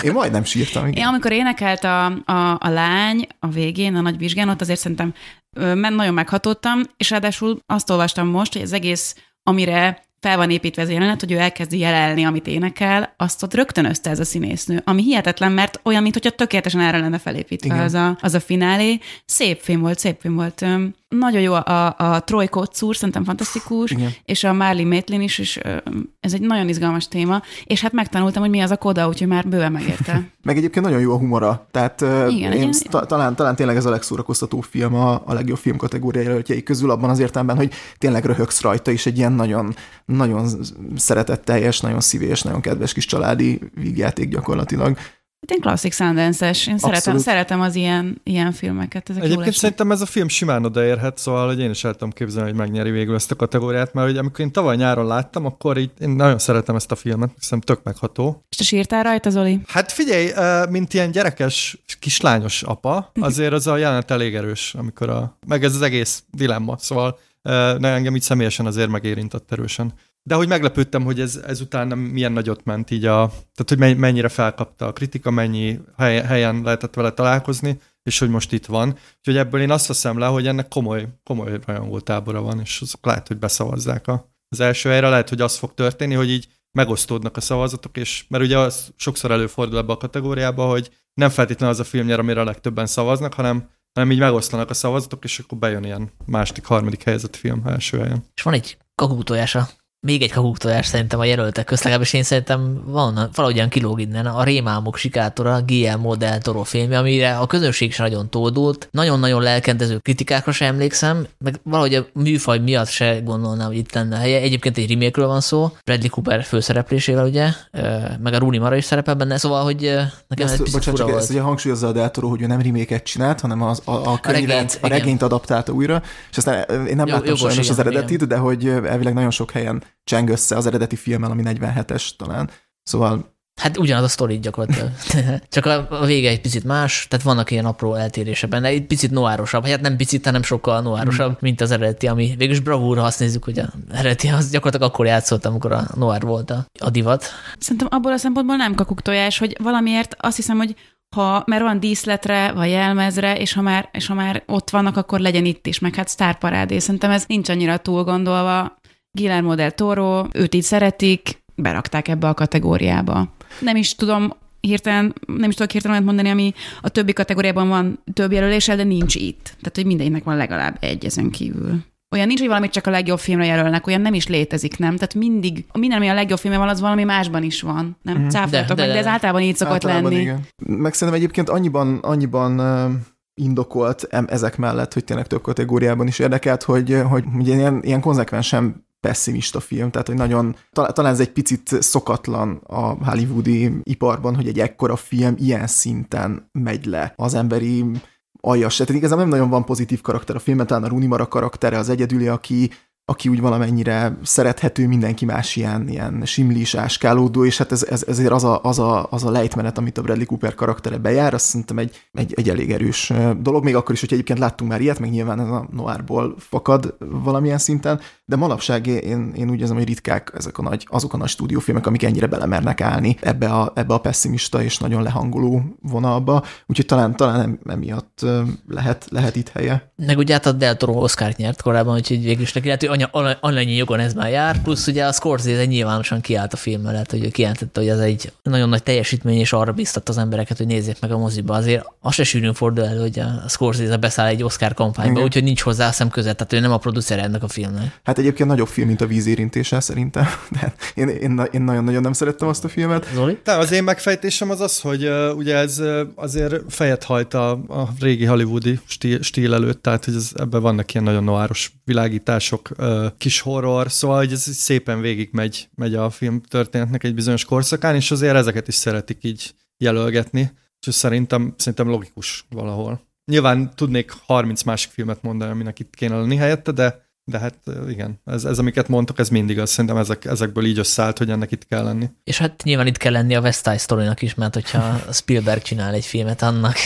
Én majdnem sírtam. Igen. Én amikor énekelt a, a, a lány a végén, a nagy vizsgán, ott azért szerintem ö, nagyon meghatottam, és ráadásul azt olvastam most, hogy az egész amire fel van építve ez a jelenet, hogy ő elkezdi jelelni, amit énekel, azt ott rögtönözte ez a színésznő, ami hihetetlen, mert olyan, mint hogyha tökéletesen erre lenne felépítve az a, az a finálé. Szép film volt, szép film volt. Nagyon jó a, a Troy Kotsur, szerintem fantasztikus, Igen. és a Marley Maitland is, és ez egy nagyon izgalmas téma, és hát megtanultam, hogy mi az a koda, úgyhogy már bőven megérte. <laughs> Meg egyébként nagyon jó a humora, tehát Igen, én ta, talán, talán tényleg ez a legszórakoztató film a, a legjobb film kategóriája közül, abban az értelemben, hogy tényleg röhögsz rajta, és egy ilyen nagyon, nagyon szeretetteljes, nagyon szívés, nagyon kedves kis családi vígjáték gyakorlatilag. Hát én klasszik Sundance-es. Én szeretem, szeretem az ilyen, ilyen filmeket. Ezek Egyébként szerintem ez a film simán odaérhet, szóval hogy én is el tudom képzelni, hogy megnyeri végül ezt a kategóriát, mert hogy amikor én tavaly nyáron láttam, akkor így én nagyon szeretem ezt a filmet, hiszem tök megható. És te sírtál rajta, Zoli? Hát figyelj, mint ilyen gyerekes, kislányos apa, azért az a jelenet elég erős, amikor a, meg ez az egész dilemma, szóval ne engem így személyesen azért megérintett erősen. De hogy meglepődtem, hogy ez, ezután nem milyen nagyot ment így a, tehát hogy mennyire felkapta a kritika, mennyi helyen lehetett vele találkozni, és hogy most itt van. Úgyhogy ebből én azt veszem le, hogy ennek komoly, komoly rajongó tábora van, és azok lehet, hogy beszavazzák a, az első helyre, lehet, hogy az fog történni, hogy így megosztódnak a szavazatok, és mert ugye az sokszor előfordul ebbe a kategóriába, hogy nem feltétlenül az a film nyer, amire a legtöbben szavaznak, hanem hanem így megoszlanak a szavazatok, és akkor bejön ilyen második, harmadik helyzet film első helyen. És van egy kakuktojása még egy kakuktojás szerintem a jelöltek közt, legalábbis én szerintem van, valahogyan kilóg innen a Rémámok sikátora, Guillermo del Toro filmje, amire a közönség se nagyon tódult, nagyon-nagyon lelkendező kritikákra sem emlékszem, meg valahogy a műfaj miatt se gondolnám, hogy itt lenne helye. Egyébként egy remake van szó, Bradley Cooper főszereplésével ugye, meg a Rooney Mara is szerepel benne, szóval, hogy nekem ezt, ez picit bocsánat, csak ezt ugye hangsúlyozza a Del Toro, hogy ő nem remake csinált, hanem az, a, a, könyvet, a, regényt, a regényt adaptálta újra, és aztán én nem Jó, láttam sajnos az eredetit, igen. de hogy elvileg nagyon sok helyen cseng össze az eredeti filmmel, ami 47-es talán. Szóval Hát ugyanaz a sztori gyakorlatilag. <laughs> Csak a, a vége egy picit más, tehát vannak ilyen apró eltérések benne, egy picit noárosabb, hát nem picit, hanem sokkal noárosabb, mm. mint az eredeti, ami végülis bravúra, azt nézzük, hogy a eredeti az gyakorlatilag akkor játszott, amikor a noir volt a, a divat. Szerintem abból a szempontból nem tojás, hogy valamiért azt hiszem, hogy ha, mert van díszletre, vagy jelmezre, és ha, már, és ha már ott vannak, akkor legyen itt is, meg hát sztárparádé. Szerintem ez nincs annyira túl gondolva. Guillermo del Toro, őt így szeretik, berakták ebbe a kategóriába. Nem is tudom hirtelen, nem is tudok hirtelen mondani, ami a többi kategóriában van több jelöléssel, de nincs itt. Tehát, hogy mindenkinek van legalább egy ezen kívül. Olyan nincs, hogy valamit csak a legjobb filmre jelölnek, olyan nem is létezik, nem? Tehát mindig, minden, ami a legjobb filmje van, az valami másban is van. Nem? Mm. Cáfoltok meg, de ez általában így szokott általában lenni. Igen. Meg szerintem egyébként annyiban, annyiban indokolt ezek mellett, hogy tényleg több kategóriában is érdekelt, hogy, hogy ugye ilyen, ilyen konzekvensen pessimista film, tehát hogy nagyon, talán ez egy picit szokatlan a hollywoodi iparban, hogy egy ekkora film ilyen szinten megy le az emberi aljas. Tehát igazából nem nagyon van pozitív karakter a filmen, talán a Rooney Mara karaktere az egyedüli, aki aki úgy valamennyire szerethető, mindenki más ilyen, ilyen simlis, áskálódó, és hát ez, ez, ezért az a, az, a, az a lejtmenet, amit a Bradley Cooper karaktere bejár, azt szerintem egy, egy, egy elég erős dolog, még akkor is, hogy egyébként láttunk már ilyet, meg nyilván ez a noárból fakad valamilyen szinten, de manapság én, én úgy érzem, hogy ritkák ezek a nagy, azok a nagy stúdiófilmek, amik ennyire belemernek állni ebbe a, ebbe a pessimista és nagyon lehangoló vonalba, úgyhogy talán, talán emiatt lehet, lehet itt helye. Meg ugye hát a Del Toro Oscar-t nyert korábban, úgyhogy végül is neki lehet, anya, annyi jogon ez már jár, plusz ugye a Scorsese nyilvánosan kiállt a film mellett, hogy kijelentette, hogy ez egy nagyon nagy teljesítmény, és arra biztat az embereket, hogy nézzék meg a moziba. Azért az se sűrűn fordul elő, hogy a Scorsese beszáll egy Oscar kampányba, úgyhogy nincs hozzá szem között, tehát ő nem a producer ennek a filmnek. Hát egyébként nagyobb film, mint a vízérintése szerintem. <laughs> De én, én, én nagyon-nagyon nem szerettem azt a filmet. Zoli? De az én megfejtésem az az, hogy uh, ugye ez uh, azért fejet hajt a, a régi hollywoodi stíl, stíl előtt, tehát hogy ez, ebben vannak ilyen nagyon noáros világítások, uh, kis horror, szóval hogy ez szépen végig megy, megy a film történetnek egy bizonyos korszakán, és azért ezeket is szeretik így jelölgetni, és szerintem, szerintem logikus valahol. Nyilván tudnék 30 másik filmet mondani, aminek itt kéne lenni helyette, de de hát igen, ez, ez amiket mondtak, ez mindig az, szerintem ezek, ezekből így összeállt, hogy ennek itt kell lenni. És hát nyilván itt kell lenni a West Side story is, mert hogyha <laughs> Spielberg csinál egy filmet, annak,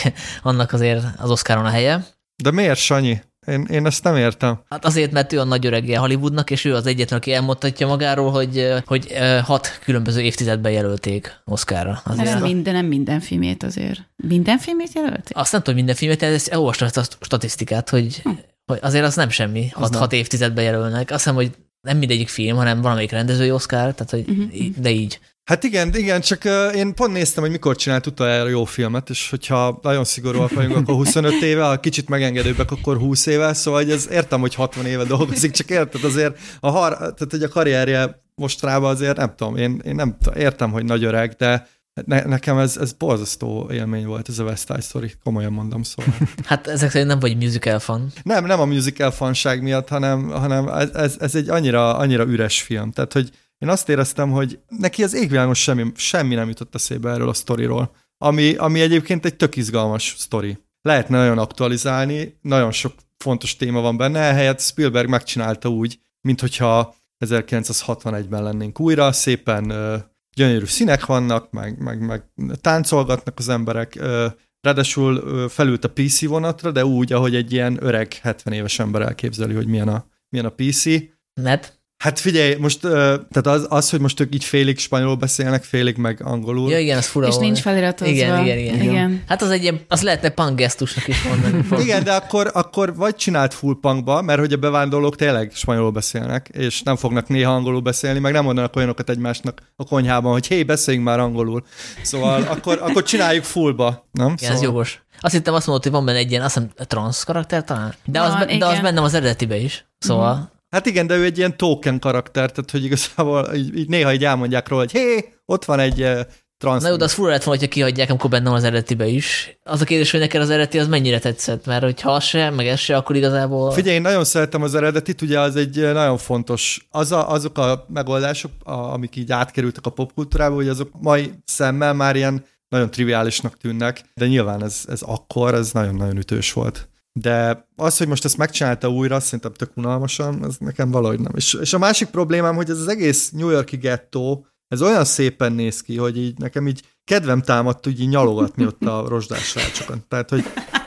annak azért az Oscaron a helye. De miért, Sanyi? Én, én ezt nem értem. Hát azért, mert ő a nagy öregje Hollywoodnak, és ő az egyetlen, aki elmondhatja magáról, hogy, hogy hat különböző évtizedben jelölték Oscarra. Azért. Nem minden, nem minden filmét azért. Minden filmét jelölték? Azt nem tudom, minden filmét, de ezt olvastam ezt a statisztikát, hogy, hm. hogy azért az nem semmi, hat, hat évtizedben jelölnek. Azt hiszem, hogy nem mindegyik film, hanem valamelyik rendezői Oscar, tehát hogy uh-huh. de így. Hát igen, igen, csak én pont néztem, hogy mikor csinált utoljára jó filmet, és hogyha nagyon szigorúak vagyunk, akkor 25 éve, ha kicsit megengedőbbek, akkor 20 éve, szóval hogy ez értem, hogy 60 éve dolgozik, csak érted azért, a, har, tehát, hogy a karrierje most rába azért nem tudom, én, én nem értem, hogy nagy öreg, de ne, nekem ez, ez borzasztó élmény volt, ez a West Side Story, komolyan mondom szóval. hát ezek szerint nem vagy musical fan. Nem, nem a musical fanság miatt, hanem, hanem ez, ez, ez egy annyira, annyira üres film. Tehát, hogy én azt éreztem, hogy neki az égvilágon semmi, semmi nem jutott eszébe erről a sztoriról. ami, ami egyébként egy tök izgalmas sztori. Lehetne nagyon aktualizálni, nagyon sok fontos téma van benne, ehelyett Spielberg megcsinálta úgy, mint hogyha 1961-ben lennénk újra, szépen ö, gyönyörű színek vannak, meg, meg, meg táncolgatnak az emberek, ö, ráadásul ö, felült a PC vonatra, de úgy, ahogy egy ilyen öreg 70 éves ember elképzeli, hogy milyen a, milyen a PC. Net? Hát figyelj, most, tehát az, az, hogy most ők így félig spanyolul beszélnek, félig meg angolul. Ja, igen, az fura És nincs feliratozva. Igen, igen, igen. igen. Hát az egy ilyen, az lehetne punk gesztusnak is mondani. <laughs> Igen, de akkor, akkor vagy csinált full punkba, mert hogy a bevándorlók tényleg spanyolul beszélnek, és nem fognak néha angolul beszélni, meg nem mondanak olyanokat egymásnak a konyhában, hogy hé, beszéljünk már angolul. Szóval akkor, akkor csináljuk fullba, nem? Igen, szóval... ez jogos. Azt hittem azt mondod, hogy van benne egy ilyen, azt hiszem, transz karakter talán? De, az, Van, be, de az bennem az eredetibe is. Szóval, Hát igen, de ő egy ilyen token karakter, tehát hogy igazából így, így néha így elmondják róla, hogy hé, ott van egy uh, transz. na jó, de az fura lett volna, hogyha kihagyják, amikor bennem az eredetibe is. Az a kérdés, hogy neked az eredeti az mennyire tetszett, mert hogyha az se, meg ez se, akkor igazából... Figyelj, én nagyon szeretem az eredetit, ugye az egy eh, nagyon fontos, az a, azok a megoldások, a, amik így átkerültek a popkultúrába, hogy azok mai szemmel már ilyen nagyon triviálisnak tűnnek, de nyilván ez, ez akkor, ez nagyon-nagyon ütős volt. De az, hogy most ezt megcsinálta újra, szerintem tök unalmasan, ez nekem valahogy nem. És, és a másik problémám, hogy ez az egész New Yorki gettó, ez olyan szépen néz ki, hogy így nekem így kedvem támadt úgy így nyalogatni ott a rozsdás srácsokon. Tehát, hogy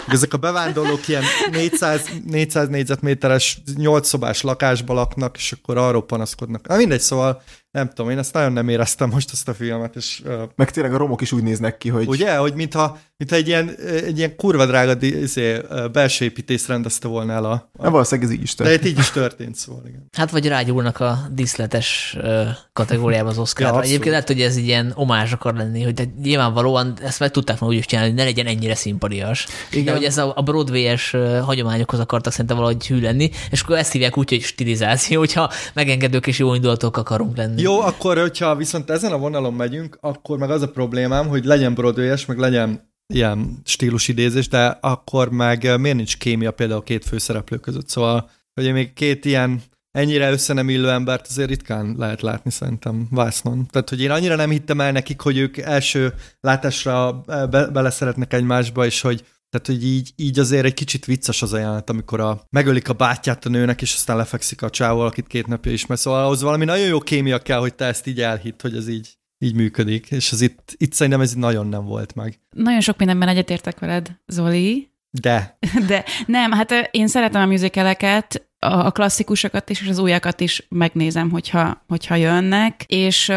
ezek a bevándorlók ilyen 400, 400 négyzetméteres, 8 szobás lakásba laknak, és akkor arról panaszkodnak. Na mindegy, szóval nem tudom, én ezt nagyon nem éreztem most ezt a filmet, és uh, Meg tényleg a romok is úgy néznek ki, hogy Ugye, hogy mintha, mintha egy, ilyen, egy ilyen kurva drága izé, belső építész rendezte volna el a... nem valószínűleg ez így is De történt. itt így is történt, szóval igen. Hát vagy rágyúlnak a díszletes ö, kategóriába az Oscarra. Ja. Egyébként lehet, hogy ez egy ilyen omázs akar lenni, hogy de nyilvánvalóan ezt meg tudták volna úgy is csinálni, hogy ne legyen ennyire szimpadias. Igen. De hogy ez a, a Broadway-es hagyományokhoz akartak szerintem valahogy hű lenni, és akkor ezt hívják úgy, hogy stilizáció, hogyha megengedők és jó indulatok akarunk lenni. Jó, akkor, hogyha viszont ezen a vonalon megyünk, akkor meg az a problémám, hogy legyen broadway meg legyen ilyen stílusidézés, de akkor meg eh, miért nincs kémia például két főszereplő között. Szóval, hogy még két ilyen ennyire össze nem illő embert azért ritkán lehet látni szerintem vásznon. Tehát, hogy én annyira nem hittem el nekik, hogy ők első látásra eh, be, beleszeretnek egymásba, és hogy tehát, hogy így, így azért egy kicsit vicces az a jelenet, amikor a, megölik a bátyját a nőnek, és aztán lefekszik a csávó, akit két napja ismer. Szóval ahhoz valami nagyon jó kémia kell, hogy te ezt így elhitt, hogy ez így, így működik. És az itt, itt szerintem ez nagyon nem volt meg. Nagyon sok mindenben egyetértek veled, Zoli, De <laughs> de nem, hát én szeretem a musicaleket, a klasszikusokat is, és az újakat is megnézem, hogyha, hogyha jönnek, és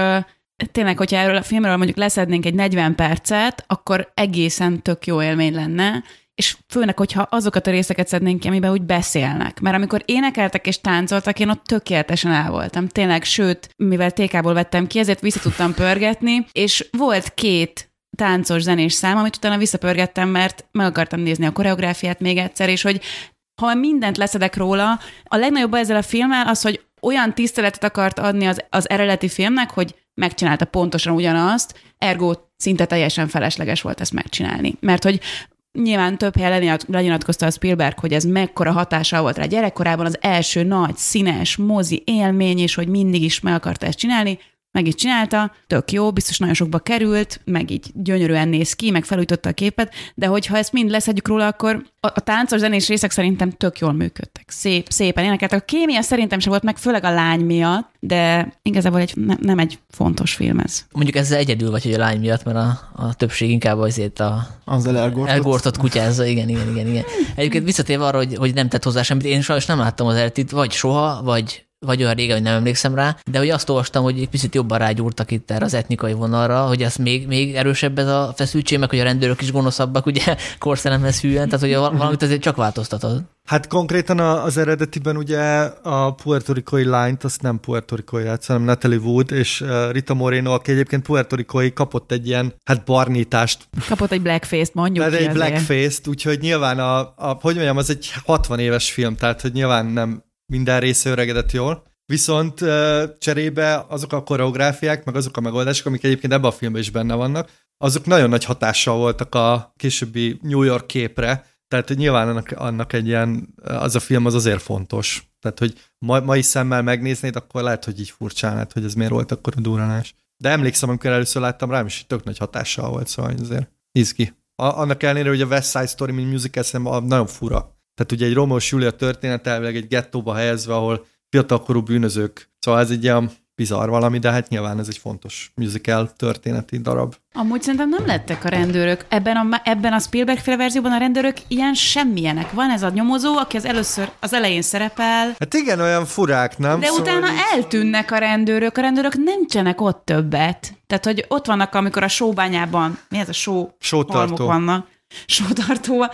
tényleg, hogyha erről a filmről mondjuk leszednénk egy 40 percet, akkor egészen tök jó élmény lenne, és főleg, hogyha azokat a részeket szednénk ki, amiben úgy beszélnek. Mert amikor énekeltek és táncoltak, én ott tökéletesen el voltam. Tényleg, sőt, mivel TK-ból vettem ki, ezért vissza tudtam pörgetni, és volt két táncos zenés szám, amit utána visszapörgettem, mert meg akartam nézni a koreográfiát még egyszer, és hogy ha mindent leszedek róla, a legnagyobb ezzel a filmmel az, hogy olyan tiszteletet akart adni az, az eredeti filmnek, hogy megcsinálta pontosan ugyanazt, ergo szinte teljesen felesleges volt ezt megcsinálni. Mert hogy nyilván több helyen lenyilat- lenyilatkozta a Spielberg, hogy ez mekkora hatással volt rá gyerekkorában, az első nagy, színes, mozi élmény, és hogy mindig is meg akarta ezt csinálni, meg is csinálta, tök jó, biztos nagyon sokba került, meg így gyönyörűen néz ki, meg felújította a képet, de hogyha ezt mind leszedjük róla, akkor a, a táncos zenés részek szerintem tök jól működtek. Szép, szépen énekeltek. A kémia szerintem sem volt meg, főleg a lány miatt, de igazából egy, nem, nem egy fontos film ez. Mondjuk ezzel egyedül vagy, hogy a lány miatt, mert a, a többség inkább azért a Azzal elgortott. elgortott kutyázza, igen, igen, igen, igen. Egyébként visszatérve arra, hogy, hogy nem tett hozzá semmit, én sajnos nem láttam az eredetit, vagy soha, vagy vagy olyan régen, hogy nem emlékszem rá, de hogy azt olvastam, hogy egy picit jobban rágyúrtak itt erre az etnikai vonalra, hogy ez még, még erősebb ez a feszültség, meg hogy a rendőrök is gonoszabbak, ugye <laughs> korszelemhez hűen, tehát hogy val- <laughs> valamit azért csak változtatod. hát konkrétan az eredetiben ugye a puertorikoi lányt, azt nem puertorikoi játsz, hanem Natalie Wood és uh, Rita Moreno, aki egyébként puertorikoi kapott egy ilyen, hát barnítást Kapott egy blackface-t, mondjuk Tehát ki egy blackface-t, úgyhogy nyilván a, a, hogy mondjam, az egy 60 éves film, tehát hogy nyilván nem minden része öregedett jól. Viszont cserébe azok a koreográfiák, meg azok a megoldások, amik egyébként ebben a filmben is benne vannak, azok nagyon nagy hatással voltak a későbbi New York képre, tehát nyilván annak, annak egy ilyen, az a film az azért fontos. Tehát, hogy ma, mai szemmel megnéznéd, akkor lehet, hogy így furcsálnád, hogy ez miért volt akkor a duranás. De emlékszem, amikor először láttam rám, és tök nagy hatással volt, szóval azért Izgi. A, annak ellenére, hogy a West Side Story, mint musical szerintem nagyon fura. Tehát ugye egy Romeo Julia történet elvileg egy gettóba helyezve, ahol fiatalkorú bűnözők. Szóval ez egy ilyen bizarr valami, de hát nyilván ez egy fontos musical történeti darab. Amúgy szerintem nem lettek a rendőrök. Ebben a, ebben a Spielberg féle verzióban a rendőrök ilyen semmilyenek. Van ez a nyomozó, aki az először az elején szerepel. Hát igen, olyan furák, nem? De szóval utána így... eltűnnek a rendőrök. A rendőrök nincsenek ott többet. Tehát, hogy ott vannak, amikor a sóbányában, mi ez a só? Sótartó. vannak. Sótartó.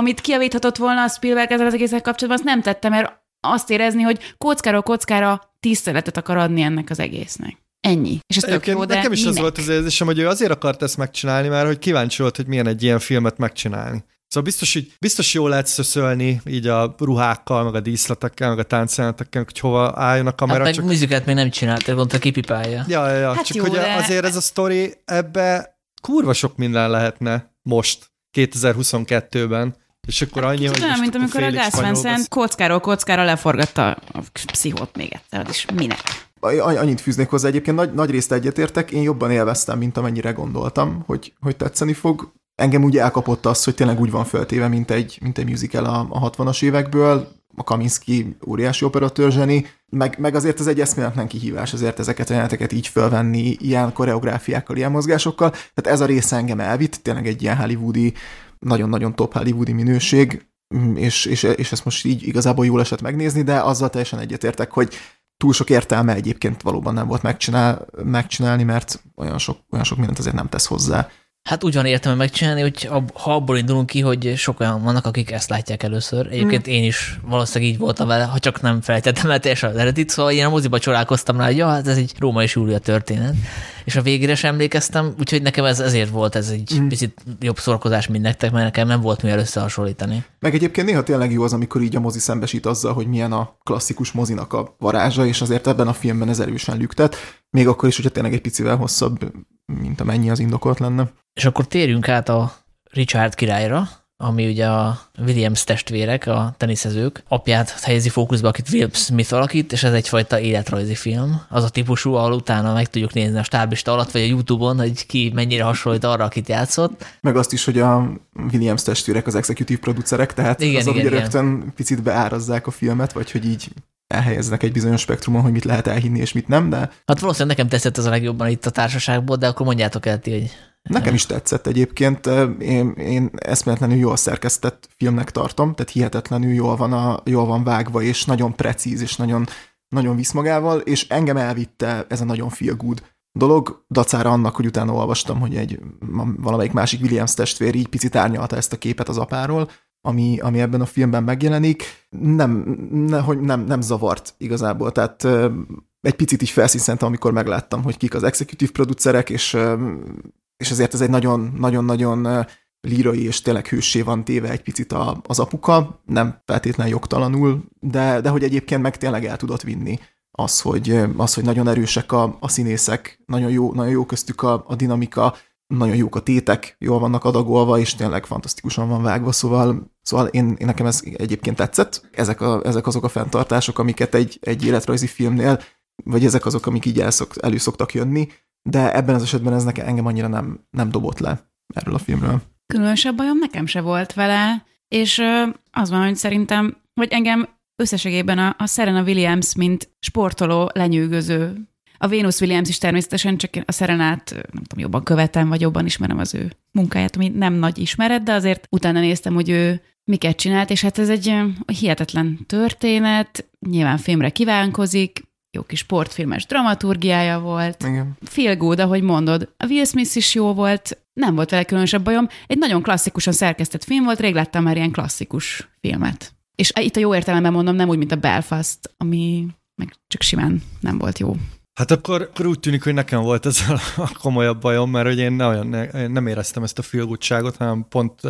Amit kiavíthatott volna a Spielberg ezzel az egészen kapcsolatban, azt nem tette, mert azt érezni, hogy kockáról kockára tiszteletet akar adni ennek az egésznek. Ennyi. És ez tök jó, de Nekem is minek? az volt az érzésem, hogy ő azért akart ezt megcsinálni, mert hogy kíváncsi volt, hogy milyen egy ilyen filmet megcsinálni. Szóval biztos, hogy biztos jól lehet szöszölni így a ruhákkal, meg a díszletekkel, meg a táncjelenetekkel, hogy hova álljon a kamera. Hát meg csak... műzikát még nem csinálta, pont a kipipálja. Ja, ja, ja. Hát csak jó, hogy de- azért ez a sztori ebbe kurva sok minden lehetne most, 2022-ben. És akkor annyi, hogy Kicsit olyan, mint amikor a Sant kockáról kockára leforgatta a pszichót még egyszer, is minek? Annyi- Annyit fűznék hozzá, egyébként nagy, nagy részt egyetértek, én jobban élveztem, mint amennyire gondoltam, hogy, hogy tetszeni fog. Engem úgy elkapott az, hogy tényleg úgy van föltéve, mint egy, mint egy musical a, a 60-as évekből, a Kaminski óriási operatőr zseni, meg, meg azért ez egy eszméletlen kihívás, azért ezeket a jeleneteket így fölvenni, ilyen koreográfiákkal, ilyen mozgásokkal. Tehát ez a része engem elvitt, tényleg egy ilyen hollywoodi, nagyon-nagyon top hollywoodi minőség, mm, és, és, és ezt most így igazából jól esett megnézni, de azzal teljesen egyetértek, hogy túl sok értelme egyébként valóban nem volt megcsinál, megcsinálni, mert olyan sok, olyan sok mindent azért nem tesz hozzá. Hát úgy van értelme megcsinálni, hogy ab, ha abból indulunk ki, hogy sok olyan vannak, akik ezt látják először. Egyébként én is valószínűleg így voltam vele, ha csak nem felejtettem el teljesen az eredetit, szóval én a moziba csodálkoztam rá, hogy ja, hát ez egy Róma és Júlia történet. És a végére sem emlékeztem, úgyhogy nekem ez ezért volt ez egy mm. picit jobb szórakozás, mint nektek, mert nekem nem volt mivel összehasonlítani. Meg egyébként néha tényleg jó az, amikor így a mozi szembesít azzal, hogy milyen a klasszikus mozinak a varázsa, és azért ebben a filmben ez erősen lüktet, még akkor is, hogyha tényleg egy picivel hosszabb, mint amennyi az indokolt lenne. És akkor térjünk át a Richard királyra, ami ugye a Williams testvérek, a teniszezők apját helyezi fókuszba, akit Will Smith alakít, és ez egyfajta életrajzi film. Az a típusú, ahol utána meg tudjuk nézni a stáblista alatt, vagy a Youtube-on, hogy ki mennyire hasonlít arra, akit játszott. Meg azt is, hogy a Williams testvérek az executive producerek, tehát Igen, azok igen, ugye igen. rögtön picit beárazzák a filmet, vagy hogy így elhelyeznek egy bizonyos spektrumon, hogy mit lehet elhinni és mit nem, de Hát valószínűleg nekem tetszett ez a legjobban itt a társaságból, de akkor mondjátok el ti, hogy Nekem is tetszett egyébként, én, én eszméletlenül jól szerkesztett filmnek tartom, tehát hihetetlenül jól van, a, jól van vágva, és nagyon precíz, és nagyon, nagyon visz magával, és engem elvitte ez a nagyon feel good dolog, dacára annak, hogy utána olvastam, hogy egy valamelyik másik Williams testvér így picit árnyalta ezt a képet az apáról, ami, ami ebben a filmben megjelenik, nem, ne, hogy nem, nem zavart igazából, tehát egy picit így felszínszentem, amikor megláttam, hogy kik az executive producerek, és és ezért ez egy nagyon-nagyon-nagyon lírai és tényleg hőssé van téve egy picit a, az apuka, nem feltétlen jogtalanul, de, de hogy egyébként meg tényleg el tudott vinni az, hogy, az, hogy nagyon erősek a, a színészek, nagyon jó, nagyon jó köztük a, a dinamika, nagyon jók a tétek, jól vannak adagolva, és tényleg fantasztikusan van vágva, szóval, szóval én, én nekem ez egyébként tetszett. Ezek, a, ezek azok a fenntartások, amiket egy, egy életrajzi filmnél, vagy ezek azok, amik így elszok, elő szoktak jönni, de ebben az esetben ez nekem engem annyira nem, nem dobott le erről a filmről. Különösebb bajom nekem se volt vele, és az van, hogy szerintem, hogy engem összességében a, a Serena Williams, mint sportoló lenyűgöző. A Venus Williams is természetesen, csak a Serenát nem tudom, jobban követem, vagy jobban ismerem az ő munkáját, ami nem nagy ismeret, de azért utána néztem, hogy ő miket csinált, és hát ez egy hihetetlen történet, nyilván filmre kívánkozik, jó kis sportfilmes dramaturgiája volt, Igen. feel good, ahogy mondod. A Will Smith is jó volt, nem volt vele különösebb bajom. Egy nagyon klasszikusan szerkesztett film volt, rég láttam már ilyen klasszikus filmet. És itt a jó értelemben mondom, nem úgy, mint a Belfast, ami meg csak simán nem volt jó. Hát akkor, akkor úgy tűnik, hogy nekem volt ez a komolyabb bajom, mert hogy én ne, olyan, én nem éreztem ezt a filgutságot, hanem pont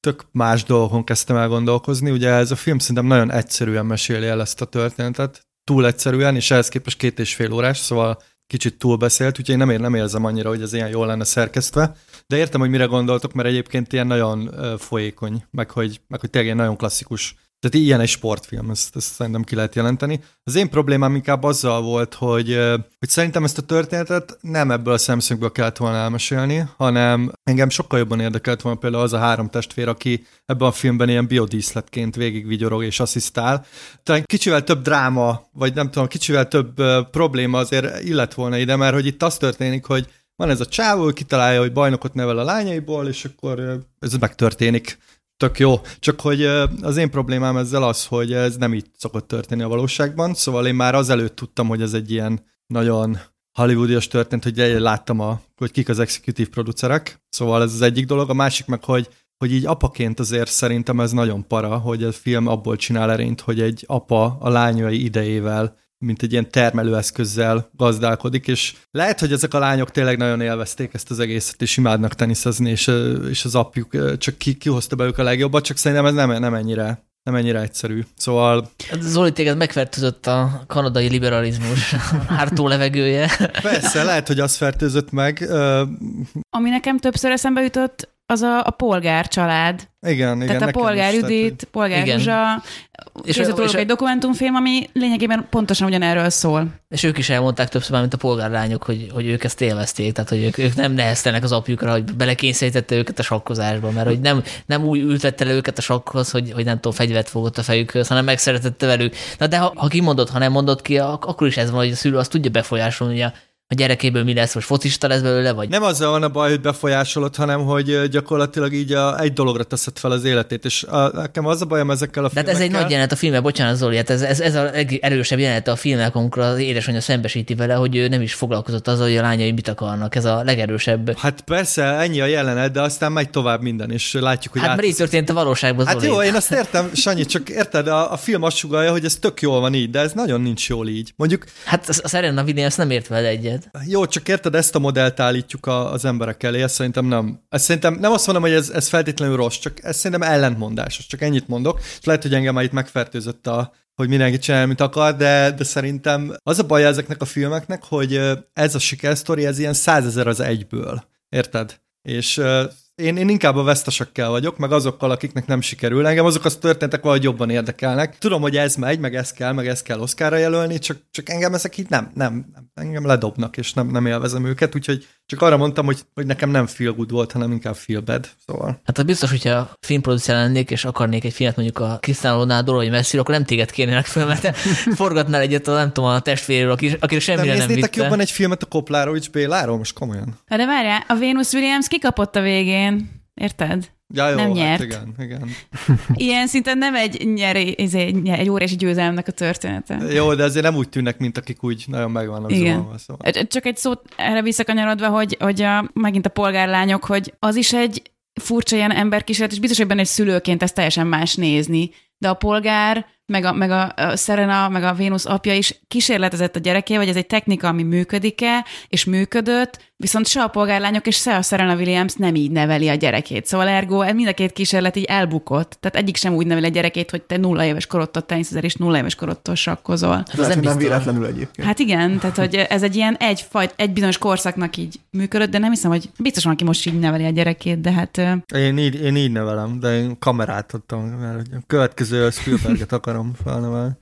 tök más dolgokon kezdtem el gondolkozni. Ugye ez a film szerintem nagyon egyszerűen meséli el ezt a történetet, túl egyszerűen, és ehhez képest két és fél órás, szóval kicsit túlbeszélt, úgyhogy én nem, ér, nem érzem annyira, hogy ez ilyen jól lenne szerkesztve. De értem, hogy mire gondoltok, mert egyébként ilyen nagyon uh, folyékony, meg hogy, meg hogy tényleg nagyon klasszikus Tehát ilyen egy sportfilm, ezt, ezt szerintem ki lehet jelenteni. Az én problémám inkább azzal volt, hogy, hogy szerintem ezt a történetet nem ebből a szemszögből kellett volna elmesélni, hanem engem sokkal jobban érdekelt volna például az a három testvér, aki ebben a filmben ilyen biodíszletként végigvigyorog és asszisztál. Talán kicsivel több dráma, vagy nem tudom, kicsivel több probléma azért illet volna ide, mert hogy itt az történik, hogy van ez a csávó, kitalálja, hogy bajnokot nevel a lányaiból, és akkor ez megtörténik tök jó. Csak hogy az én problémám ezzel az, hogy ez nem így szokott történni a valóságban, szóval én már azelőtt tudtam, hogy ez egy ilyen nagyon hollywoodias történt, hogy láttam, a, hogy kik az executive producerek, szóval ez az egyik dolog. A másik meg, hogy hogy így apaként azért szerintem ez nagyon para, hogy a film abból csinál erényt, hogy egy apa a lányai idejével mint egy ilyen termelőeszközzel gazdálkodik, és lehet, hogy ezek a lányok tényleg nagyon élvezték ezt az egészet, és imádnak teniszezni, és, és az apjuk csak ki, kihozta belőlük a legjobbat, csak szerintem ez nem, nem ennyire nem ennyire egyszerű. Szóval... Hát Zoli, téged megfertőzött a kanadai liberalizmus <laughs> hártó levegője. Persze, lehet, hogy az fertőzött meg. Ami nekem többször eszembe jutott, az a, a polgár család. Igen, igen. Tehát a Polgár Judit, Polgár. Zsuzsa, és készült róluk egy dokumentumfilm, ami lényegében pontosan ugyanerről szól. És ők is elmondták többször, mint a polgárlányok, hogy, hogy ők ezt élvezték, tehát hogy ők, ők nem neheztenek az apjukra, hogy belekényszerítette őket a sakkozásba, mert hogy nem, nem úgy ültette le őket a sakkhoz, hogy, hogy nem tudom, fegyvert fogott a fejükhöz, hanem megszeretette velük. Na de ha, ha kimondott, ha nem mondott ki, akkor is ez van, hogy a szülő azt tudja befolyásolni, hogy a a gyerekéből mi lesz, most focista lesz belőle, vagy... Nem azzal van a baj, hogy befolyásolod, hanem hogy gyakorlatilag így a, egy dologra teszed fel az életét, és a, nekem az a bajom ezekkel a filmekkel... De hát ez egy nagy jelenet a filmben, bocsánat Zoli, hát ez, ez, ez a erősebb jelenet a filmnek, amikor az édesanyja szembesíti vele, hogy ő nem is foglalkozott azzal, hogy a lányai mit akarnak, ez a legerősebb. Hát persze, ennyi a jelenet, de aztán megy tovább minden, és látjuk, hogy... Hát át... mert így történt a valóságban, Hát jó, én azt értem, Sanyi, csak érted, a, a film azt sugalja, hogy ez tök jól van így, de ez nagyon nincs jól így. Mondjuk... Hát a Serena Williams nem ért vele egyet. Jó, csak érted, ezt a modellt állítjuk a, az emberek elé, ezt szerintem nem. Ezt szerintem nem azt mondom, hogy ez, ez feltétlenül rossz, csak ez szerintem ellentmondásos, csak ennyit mondok. És lehet, hogy engem már itt megfertőzött a, hogy mindenki csinál, mint akar, de, de szerintem az a baj ezeknek a filmeknek, hogy ez a sikersztori, ez ilyen százezer az egyből. Érted? És én, én inkább a vesztesekkel vagyok, meg azokkal, akiknek nem sikerül. Engem azok az történetek valahogy jobban érdekelnek. Tudom, hogy ez megy, meg ez kell, meg ez kell Oszkára jelölni, csak, csak engem ezek így nem, nem, nem, engem ledobnak, és nem, nem élvezem őket, úgyhogy csak arra mondtam, hogy, hogy nekem nem feel good volt, hanem inkább feel bad. Szóval. Hát az biztos, hogyha filmproducer lennék, és akarnék egy filmet mondjuk a Cristiano Ronaldo vagy Messi, akkor nem téged kérnének föl, mert <laughs> forgatnál egyet a nem tudom, a testvéről, aki, aki semmire nem, nem vitte. jobban egy filmet a Koplárovics Béláról, most komolyan. De várjál, a Venus Williams kikapott a végén. Érted? Ja, jó, nem hát nyert. igen, igen. Ilyen szinten nem egy, nyeri, ez egy, egy óriási győzelemnek a története. Jó, de azért nem úgy tűnnek, mint akik úgy nagyon megvannak igen. zuhanva. Szóval. Csak egy szót erre visszakanyarodva, hogy, hogy a, megint a polgárlányok, hogy az is egy furcsa ilyen emberkísérlet, és biztos, hogy benne egy szülőként ezt teljesen más nézni. De a polgár meg a, meg a Serena, meg a Vénusz apja is kísérletezett a gyereké, vagy ez egy technika, ami működik-e, és működött, viszont se a polgárlányok és se a Serena Williams nem így neveli a gyerekét. Szóval ergo mind a két kísérlet így elbukott. Tehát egyik sem úgy neveli a gyerekét, hogy te nulla éves korodtól teniszezel, és nulla éves korodtól sakkozol. Hát ez nem, nem véletlenül egyébként. Hát igen, tehát hogy ez egy ilyen egy, fajt, egy bizonyos korszaknak így működött, de nem hiszem, hogy biztos van, aki most így neveli a gyerekét, de hát... Én így, én így nevelem, de én kamerát adtam, mert a következő Spielberget akarom felnevelni.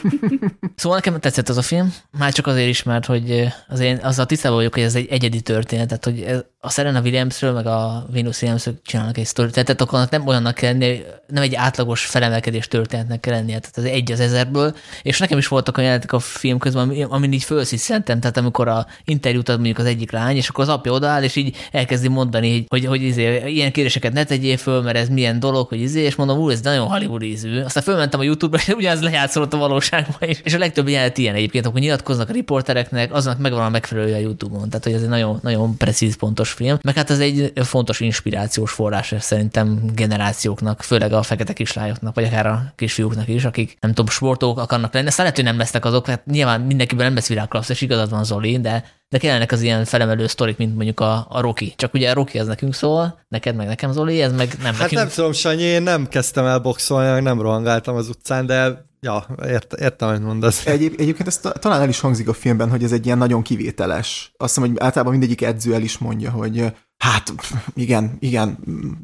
<laughs> szóval nekem tetszett az a film, már csak azért is, mert hogy az én, a tisztában vagyok, hogy ez egy egyedi történet, tehát hogy a Serena Williamsről, meg a Venus williams csinálnak egy sztorit, tehát akkor nem olyannak kell lenni, nem egy átlagos felemelkedés történetnek kell lennie, tehát az egy az ezerből, és nekem is voltak olyan jelenetek a film közben, amin így fölsziszentem, tehát amikor a interjút ad mondjuk az egyik lány, és akkor az apja odaáll, és így elkezdi mondani, hogy, hogy, hogy izé, ilyen kérdéseket ne tegyél föl, mert ez milyen dolog, hogy izé, és mondom, úr, ez nagyon Hollywood ízű. Aztán fölmentem a YouTube-ra, és ugyanaz lejátszolott a valóságban is. És a legtöbb jelenet ilyen egyébként, akkor nyilatkoznak a riportereknek, aznak megvan a megfelelője a YouTube-on. Tehát, hogy ez egy nagyon, nagyon precíz, pontos film. Meg hát ez egy fontos inspirációs forrás szerintem generációknak, főleg a fekete kislányoknak, vagy akár a kisfiúknak is, akik nem tudom, sportok akarnak lenni. Ezt lehet, hogy nem lesznek azok, hát nyilván mindenkiben nem lesz világklassz, és igazad van Zoli, de de kellenek az ilyen felemelő sztorik, mint mondjuk a, a Rocky. Csak ugye a Rocky az nekünk szól, neked meg nekem Zoli, ez meg nem hát nekünk. nem tudom, Sanyi, én nem kezdtem el boxolni, nem rohangáltam az utcán, de ja, ért, értem, hogy mondasz. Egyéb, egyébként ez talán el is hangzik a filmben, hogy ez egy ilyen nagyon kivételes. Azt hiszem, hogy általában mindegyik edző el is mondja, hogy hát igen, igen,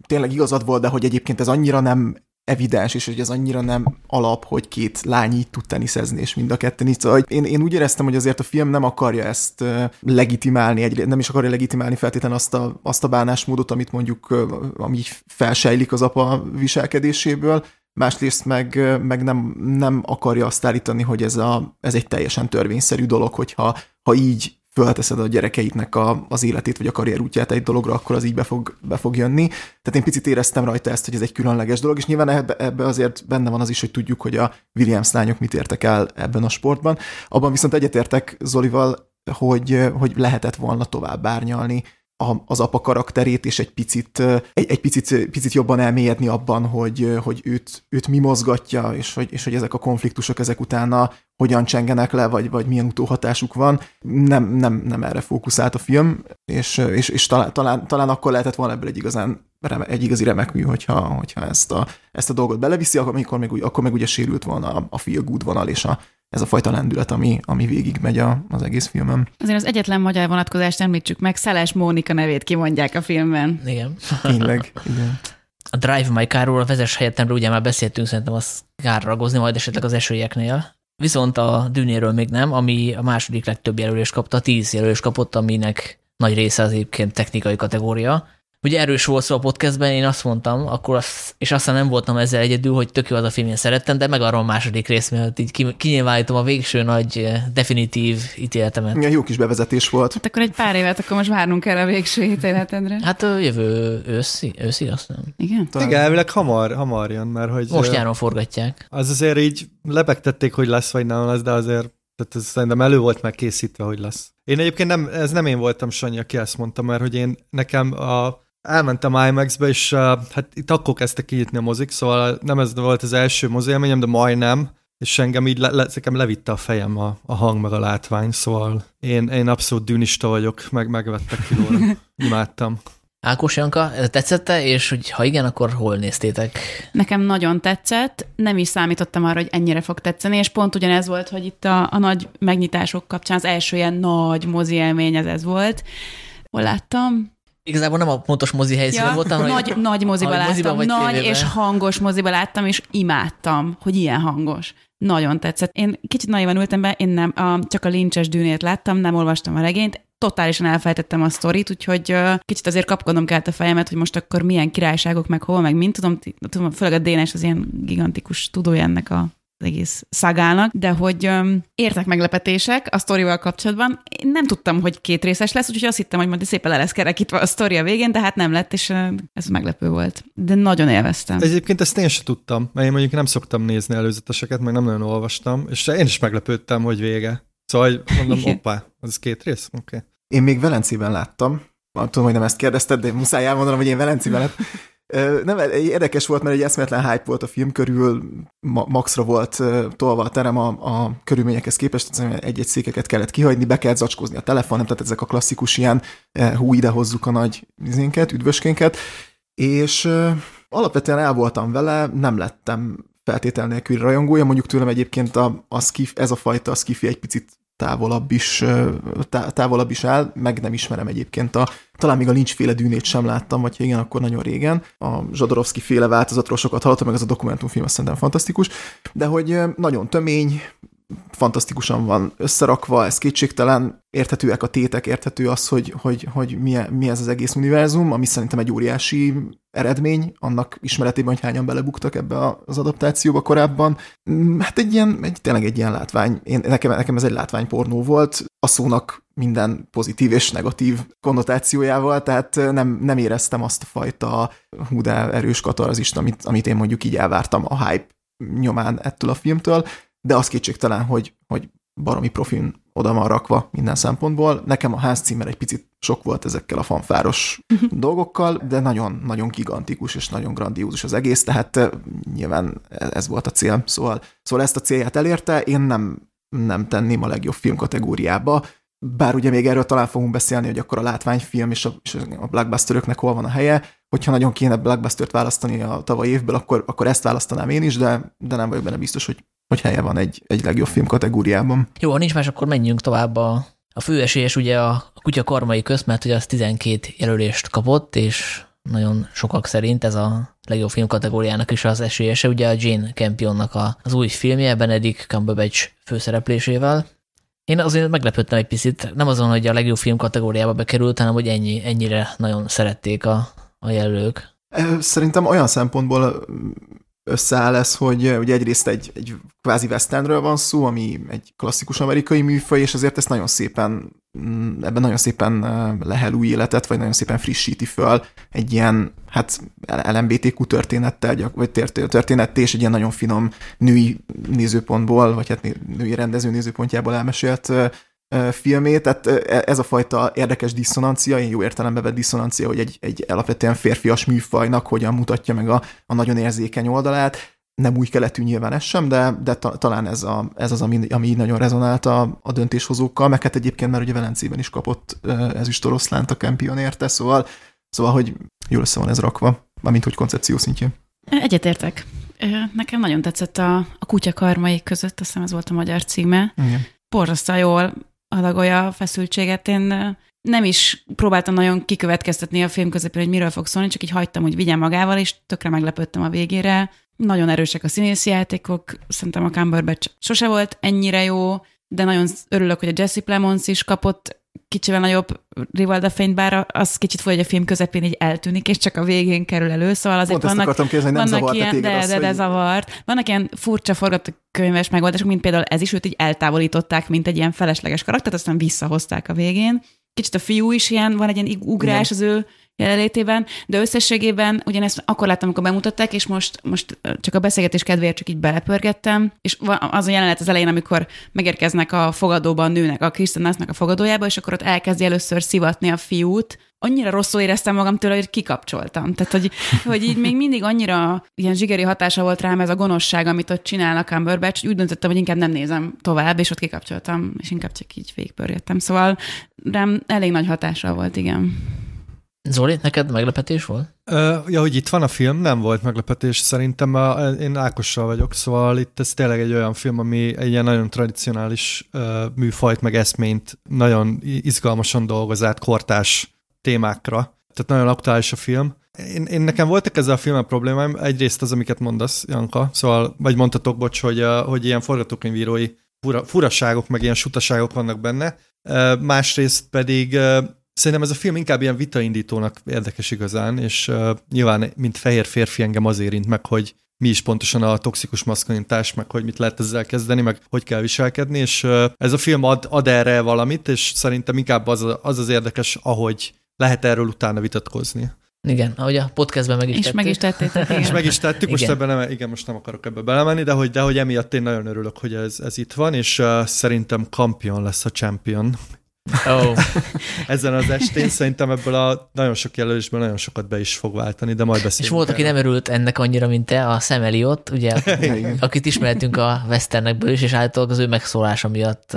tényleg igazad volt, de hogy egyébként ez annyira nem evidens, és hogy ez annyira nem alap, hogy két lány így tud teniszezni, és mind a ketten így. Szóval én, én úgy éreztem, hogy azért a film nem akarja ezt legitimálni, egy, nem is akarja legitimálni feltétlenül azt a, azt a bánásmódot, amit mondjuk, ami felsejlik az apa viselkedéséből, másrészt meg, meg nem, nem akarja azt állítani, hogy ez, a, ez egy teljesen törvényszerű dolog, hogyha ha így fölteszed a gyerekeidnek a, az életét, vagy a karrierútját egy dologra, akkor az így be fog, be fog jönni. Tehát én picit éreztem rajta ezt, hogy ez egy különleges dolog, és nyilván ebbe, ebbe azért benne van az is, hogy tudjuk, hogy a Williams lányok mit értek el ebben a sportban. Abban viszont egyetértek Zolival, hogy, hogy lehetett volna tovább bárnyalni az apa karakterét, és egy picit, egy, egy picit, picit jobban elmélyedni abban, hogy, hogy őt, őt mi mozgatja, és hogy, és hogy ezek a konfliktusok ezek utána hogyan csengenek le, vagy, vagy milyen utóhatásuk van. Nem, nem, nem erre fókuszált a film, és, és, és talán, talán, talán akkor lehetett volna ebből egy igazán egy igazi remek mű, hogyha, hogyha ezt, a, ezt a dolgot beleviszi, akkor, amikor még, akkor még ugye sérült volna a, a feel good vonal, és a, ez a fajta lendület, ami, ami végig megy a, az egész filmem. Azért az egyetlen magyar vonatkozást említsük meg, Szeles Mónika nevét kimondják a filmben. Igen. Tényleg, <laughs> igen. A Drive My Car-ról, a vezes helyettemről ugye már beszéltünk, szerintem azt kár ragozni majd esetleg az esélyeknél. Viszont a Dűnéről még nem, ami a második legtöbb jelölést kapta, tíz jelölést kapott, aminek nagy része az egyébként technikai kategória. Ugye erős volt szó a podcastben, én azt mondtam, akkor azt, és aztán nem voltam ezzel egyedül, hogy tök jó az a film, én szerettem, de meg arról a második rész miatt így kinyilvánítom a végső nagy eh, definitív ítéletemet. Igen, jó kis bevezetés volt. Hát akkor egy pár évet, akkor most várnunk kell a végső ítéletedre. Hát a jövő őszi, őszi azt nem. Igen? Talán... Igen, elvileg hamar, hamar jön, mert hogy... Most nyáron forgatják. Az azért így lebegtették, hogy lesz vagy nem lesz, de azért tehát ez szerintem elő volt már készítve, hogy lesz. Én egyébként nem, ez nem én voltam Sanyi, aki ezt mondta, mert hogy én nekem a elmentem IMAX-be, és uh, hát itt akkor kezdtek kinyitni a mozik, szóval nem ez volt az első mozi élményem, de majdnem, és engem így le, le, nekem levitte a fejem a, a hang meg a látvány, szóval én, én abszolút dűnista vagyok, meg megvettek kilóra. <laughs> Imádtam. Ákos Janka, tetszette, és hogy ha igen, akkor hol néztétek? Nekem nagyon tetszett, nem is számítottam arra, hogy ennyire fog tetszeni, és pont ugyanez volt, hogy itt a, a nagy megnyitások kapcsán az első ilyen nagy mozi élmény ez, ez volt. Hol láttam? Igazából nem a pontos mozi helyszínen ja, voltam, nagy, hanem nagy moziba láttam, moziba nagy tévében. és hangos moziba láttam, és imádtam, hogy ilyen hangos. Nagyon tetszett. Én kicsit naivan ültem be, én nem, a, csak a lincses dűnét láttam, nem olvastam a regényt, totálisan elfelejtettem a sztorit, úgyhogy uh, kicsit azért kapkodnom kellett a fejemet, hogy most akkor milyen királyságok, meg hol, meg mint tudom, tudom főleg a Dénes az ilyen gigantikus tudója ennek a az egész szagának, de hogy um, értek meglepetések a sztorival kapcsolatban. Én nem tudtam, hogy két részes lesz, úgyhogy azt hittem, hogy majd szépen le lesz kerekítve a sztori a végén, de hát nem lett, és ez meglepő volt. De nagyon élveztem. Egyébként ezt én sem tudtam, mert én mondjuk nem szoktam nézni előzeteseket, meg nem nagyon olvastam, és én is meglepődtem, hogy vége. Szóval mondom, hoppá, az két rész? Oké. Okay. Én még Velencében láttam, tudom, hogy nem ezt kérdezted, de muszáj elmondanom, hogy én Velencében láttam. Nem, érdekes volt, mert egy eszmetlen hype volt a film körül, ma, maxra volt tolva a terem a, a körülményekhez képest, egy-egy székeket kellett kihagyni, be kellett zacskózni a telefon, nem tehát ezek a klasszikus ilyen hú, ide hozzuk a nagy vizénket, üdvöskénket, és alapvetően el voltam vele, nem lettem feltétel nélkül rajongója, mondjuk tőlem egyébként a, a skif, ez a fajta skifi egy picit távolabb is, távolabb is áll, meg nem ismerem egyébként a, talán még a Lynch féle dűnét sem láttam, vagy ha igen, akkor nagyon régen. A Zsadorovszki féle változatról sokat hallottam, meg ez a dokumentumfilm azt szerintem fantasztikus, de hogy nagyon tömény, fantasztikusan van összerakva, ez kétségtelen, érthetőek a tétek, érthető az, hogy, hogy, hogy mi, mi ez az egész univerzum, ami szerintem egy óriási eredmény, annak ismeretében, hogy hányan belebuktak ebbe az adaptációba korábban. Mm, hát egy ilyen, egy, tényleg egy ilyen látvány, én, nekem, nekem ez egy látványpornó volt, a szónak minden pozitív és negatív konnotációjával, tehát nem, nem éreztem azt a fajta hú de erős katarzist, amit, amit én mondjuk így elvártam a hype nyomán ettől a filmtől, de az kétségtelen, hogy, hogy baromi profin oda van rakva minden szempontból. Nekem a ház címer egy picit sok volt ezekkel a fanfáros <laughs> dolgokkal, de nagyon-nagyon gigantikus és nagyon grandiózus az egész, tehát nyilván ez volt a cél. Szóval, szóval ezt a célját elérte, én nem, nem tenném a legjobb film kategóriába, bár ugye még erről talán fogunk beszélni, hogy akkor a látványfilm és a, és a blockbusteröknek hol van a helye, hogyha nagyon kéne blockbustert választani a tavalyi évből, akkor, akkor ezt választanám én is, de, de nem vagyok benne biztos, hogy hogy helye van egy, egy legjobb film kategóriában. Jó, ha nincs más, akkor menjünk tovább a, a főesélyes ugye a, a kutya karmai közt, mert ugye az 12 jelölést kapott, és nagyon sokak szerint ez a legjobb film kategóriának is az esélyese, ugye a Jane Campionnak a, az új filmje, Benedict Cumberbatch főszereplésével. Én azért meglepődtem egy picit, nem azon, hogy a legjobb film kategóriába bekerült, hanem hogy ennyi, ennyire nagyon szerették a, a jelölők. Szerintem olyan szempontból összeáll ez, hogy ugye egyrészt egy, egy kvázi westernről van szó, ami egy klasszikus amerikai műfaj, és azért ezt nagyon szépen, mm, ebben nagyon szépen lehel új életet, vagy nagyon szépen frissíti föl egy ilyen, hát LMBTQ történettel, vagy történettel, és egy ilyen nagyon finom női nézőpontból, vagy hát női rendező nézőpontjából elmesélt filmét, tehát ez a fajta érdekes diszonancia, én jó értelembe vett diszonancia, hogy egy, egy alapvetően férfias műfajnak hogyan mutatja meg a, a nagyon érzékeny oldalát, nem új keletű nyilván ez sem, de, de ta, talán ez, a, ez az, ami, ami nagyon rezonált a, a döntéshozókkal, meg hát egyébként már ugye Velencében is kapott ez is toroszlánt a Campion érte, szóval, szóval, hogy jól össze van ez rakva, mármint hogy koncepció szintjén. Egyetértek. Nekem nagyon tetszett a, a kutya karmai között, azt hiszem ez volt a magyar címe. Igen. Borzasztóan jól adagolja a feszültséget. Én nem is próbáltam nagyon kikövetkeztetni a film közepén, hogy miről fog szólni, csak így hagytam, hogy vigyen magával, és tökre meglepődtem a végére. Nagyon erősek a színészi játékok, szerintem a Cumberbatch sose volt ennyire jó, de nagyon örülök, hogy a Jesse Plemons is kapott kicsivel nagyobb Rivalda fényt, bár az kicsit hogy a film közepén így eltűnik, és csak a végén kerül elő, szóval azért Pont vannak, ezt kérdezni, nem vannak ilyen, de, az, de, de, de zavart. Vannak ilyen furcsa forgatókönyves megoldások, mint például ez is, őt így eltávolították, mint egy ilyen felesleges karaktert, aztán visszahozták a végén. Kicsit a fiú is ilyen, van egy ilyen ugrás Igen. az ő jelenlétében, de összességében ugyanezt akkor láttam, amikor bemutatták, és most, most csak a beszélgetés kedvéért csak így belepörgettem, és az a jelenet az elején, amikor megérkeznek a fogadóban nőnek, a Kristen a fogadójába, és akkor ott elkezdi először szivatni a fiút, annyira rosszul éreztem magam tőle, hogy kikapcsoltam. Tehát, hogy, hogy így még mindig annyira ilyen zsigeri hatása volt rám ez a gonoszság, amit ott csinálnak Cumberbatch, úgy döntöttem, hogy inkább nem nézem tovább, és ott kikapcsoltam, és inkább csak így végigpörgettem. Szóval rám elég nagy hatása volt, igen. Zoli, neked meglepetés volt? Uh, ja, hogy itt van a film, nem volt meglepetés szerintem, én Ákossal vagyok, szóval itt ez tényleg egy olyan film, ami egy ilyen nagyon tradicionális uh, műfajt, meg eszményt nagyon izgalmasan dolgoz át kortás témákra. Tehát nagyon aktuális a film. Én, én nekem voltak ezzel a filmmel problémáim, egyrészt az, amiket mondasz, Janka, szóval, vagy mondtatok, bocs, hogy, hogy ilyen forgatókönyvírói fura, furaságok, meg ilyen sutaságok vannak benne. Másrészt pedig Szerintem ez a film inkább ilyen vitaindítónak érdekes igazán, és uh, nyilván, mint fehér férfi engem az érint meg, hogy mi is pontosan a toxikus maszkulinitás, meg hogy mit lehet ezzel kezdeni, meg hogy kell viselkedni, és uh, ez a film ad, ad erre valamit, és szerintem inkább az, az az érdekes, ahogy lehet erről utána vitatkozni. Igen, ahogy a podcastben meg is És meg is tettétek, <laughs> És meg is tettük, most ebben nem, igen, most nem akarok ebbe belemenni, de hogy, de hogy emiatt én nagyon örülök, hogy ez, ez itt van, és uh, szerintem kampion lesz a champion. Oh. <laughs> Ezen az estén szerintem ebből a nagyon sok jelölésből nagyon sokat be is fog váltani, de majd beszélünk. És volt, aki nem örült ennek annyira, mint te, a Sam Elliot, ugye, <laughs> akit ismertünk a westernekből is, és általában az ő megszólása miatt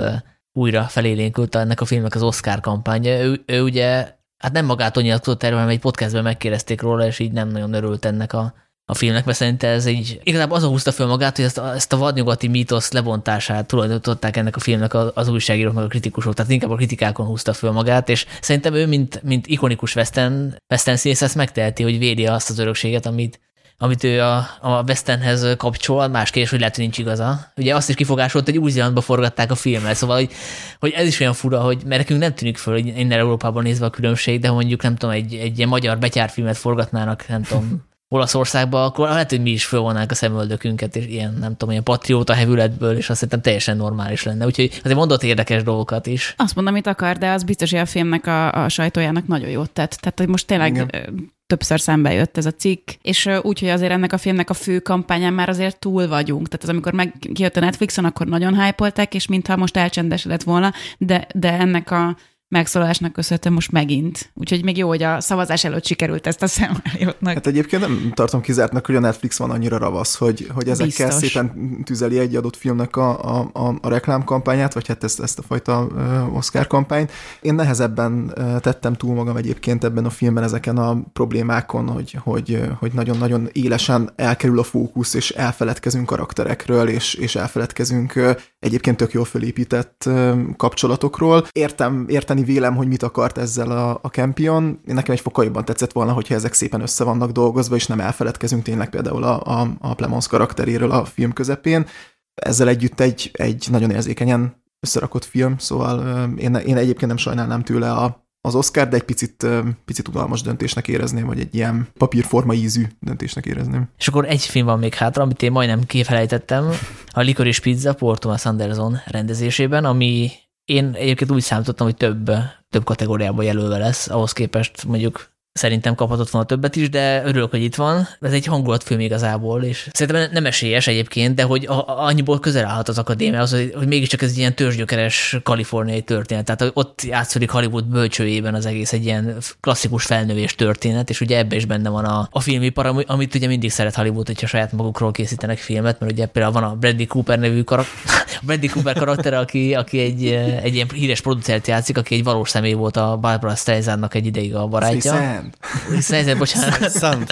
újra felélénkült ennek a filmnek az Oscar kampánya. Ő, ő ugye, hát nem magától nyilatkozott erről, hanem egy podcastben megkérdezték róla, és így nem nagyon örült ennek a a filmnek, mert szerintem ez így, igazából az a húzta föl magát, hogy ezt a, ezt a vadnyugati mítosz lebontását tulajdonították ennek a filmnek az újságírók, meg a kritikusok, tehát inkább a kritikákon húzta föl magát, és szerintem ő, mint, mint ikonikus western, western színész, ezt megteheti, hogy védi azt az örökséget, amit, amit ő a, a Westernhez kapcsol, más kérdés, hogy lehet, hogy nincs igaza. Ugye azt is kifogásolt, hogy új forgatták a filmet, szóval, hogy, hogy ez is olyan fura, hogy mert nekünk nem tűnik föl, hogy innen Európában nézve a különbség, de mondjuk nem tudom, egy, egy ilyen magyar betyárfilmet forgatnának, nem tudom, <laughs> Olaszországba, akkor lehet, hogy mi is fölvonnánk a szemöldökünket, és ilyen, nem tudom, ilyen patrióta hevületből, és azt szerintem teljesen normális lenne. Úgyhogy azért mondott érdekes dolgokat is. Azt mondom, amit akar, de az biztos, hogy a filmnek a, a sajtójának nagyon jót tett. Tehát, hogy most tényleg Igen. többször szembe jött ez a cikk, és úgy, hogy azért ennek a filmnek a fő kampányán már azért túl vagyunk. Tehát az, amikor meg kijött a Netflixon, akkor nagyon hype és mintha most elcsendesedett volna, de, de ennek a megszólásnak köszönhetően most megint. Úgyhogy még jó, hogy a szavazás előtt sikerült ezt a szemmeljótnak. Hát egyébként nem tartom kizártnak, hogy a Netflix van annyira ravasz, hogy, hogy ezekkel Biztos. szépen tüzeli egy adott filmnek a, a, a, a reklámkampányát, vagy hát ezt, ezt a fajta Oscar kampányt. Én nehezebben tettem túl magam egyébként ebben a filmben ezeken a problémákon, hogy, hogy, hogy nagyon-nagyon élesen elkerül a fókusz, és elfeledkezünk karakterekről, és, és elfeledkezünk egyébként tök jól felépített kapcsolatokról. Értem, érteni érteni vélem, hogy mit akart ezzel a, a Campion. Nekem egy fokkal jobban tetszett volna, hogyha ezek szépen össze vannak dolgozva, és nem elfeledkezünk tényleg például a, a, a Plemons karakteréről a film közepén. Ezzel együtt egy, egy nagyon érzékenyen összerakott film, szóval én, én egyébként nem sajnálnám tőle a, az Oscar, de egy picit, picit udalmas döntésnek érezném, vagy egy ilyen papírforma ízű döntésnek érezném. És akkor egy film van még hátra, amit én majdnem kifelejtettem, a Licorice Pizza Paul Thomas Anderson rendezésében, ami én egyébként úgy számítottam, hogy több, több kategóriában jelölve lesz, ahhoz képest mondjuk Szerintem kaphatott volna többet is, de örülök, hogy itt van. Ez egy hangulatfilm igazából, és szerintem nem esélyes egyébként, de hogy annyiból közel állhat az akadémiához, hogy, hogy mégiscsak ez egy ilyen törzsgyökeres kaliforniai történet. Tehát ott játszódik Hollywood bölcsőjében az egész egy ilyen klasszikus felnövés történet, és ugye ebbe is benne van a, a filmipar, amit ugye mindig szeret Hollywood, hogyha saját magukról készítenek filmet, mert ugye például van a Bradley Cooper nevű karakter, <laughs> Bradley Cooper karakter, aki, aki egy, egy ilyen híres producert játszik, aki egy valós személy volt a Barbara Streisandnak egy ideig a barátja. Sand. Sand, bocsánat. Sand.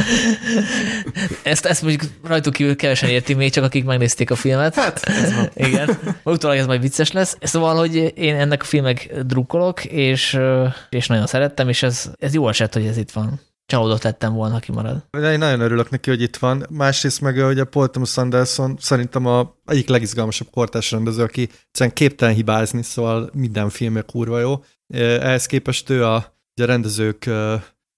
Ezt, ezt mondjuk rajtuk kívül kevesen értik még, csak akik megnézték a filmet. Hát, ez van. Igen. Utólag ez majd vicces lesz. Szóval, hogy én ennek a filmek drukkolok, és, és nagyon szerettem, és ez, ez jó esett, hogy ez itt van csalódott lettem volna, ha kimarad. Én nagyon örülök neki, hogy itt van. Másrészt meg, hogy a Paul Thomas Anderson szerintem a egyik legizgalmasabb kortás rendező, aki egyszerűen képtelen hibázni, szóval minden filmje kurva jó. Ehhez képest ő a, a rendezők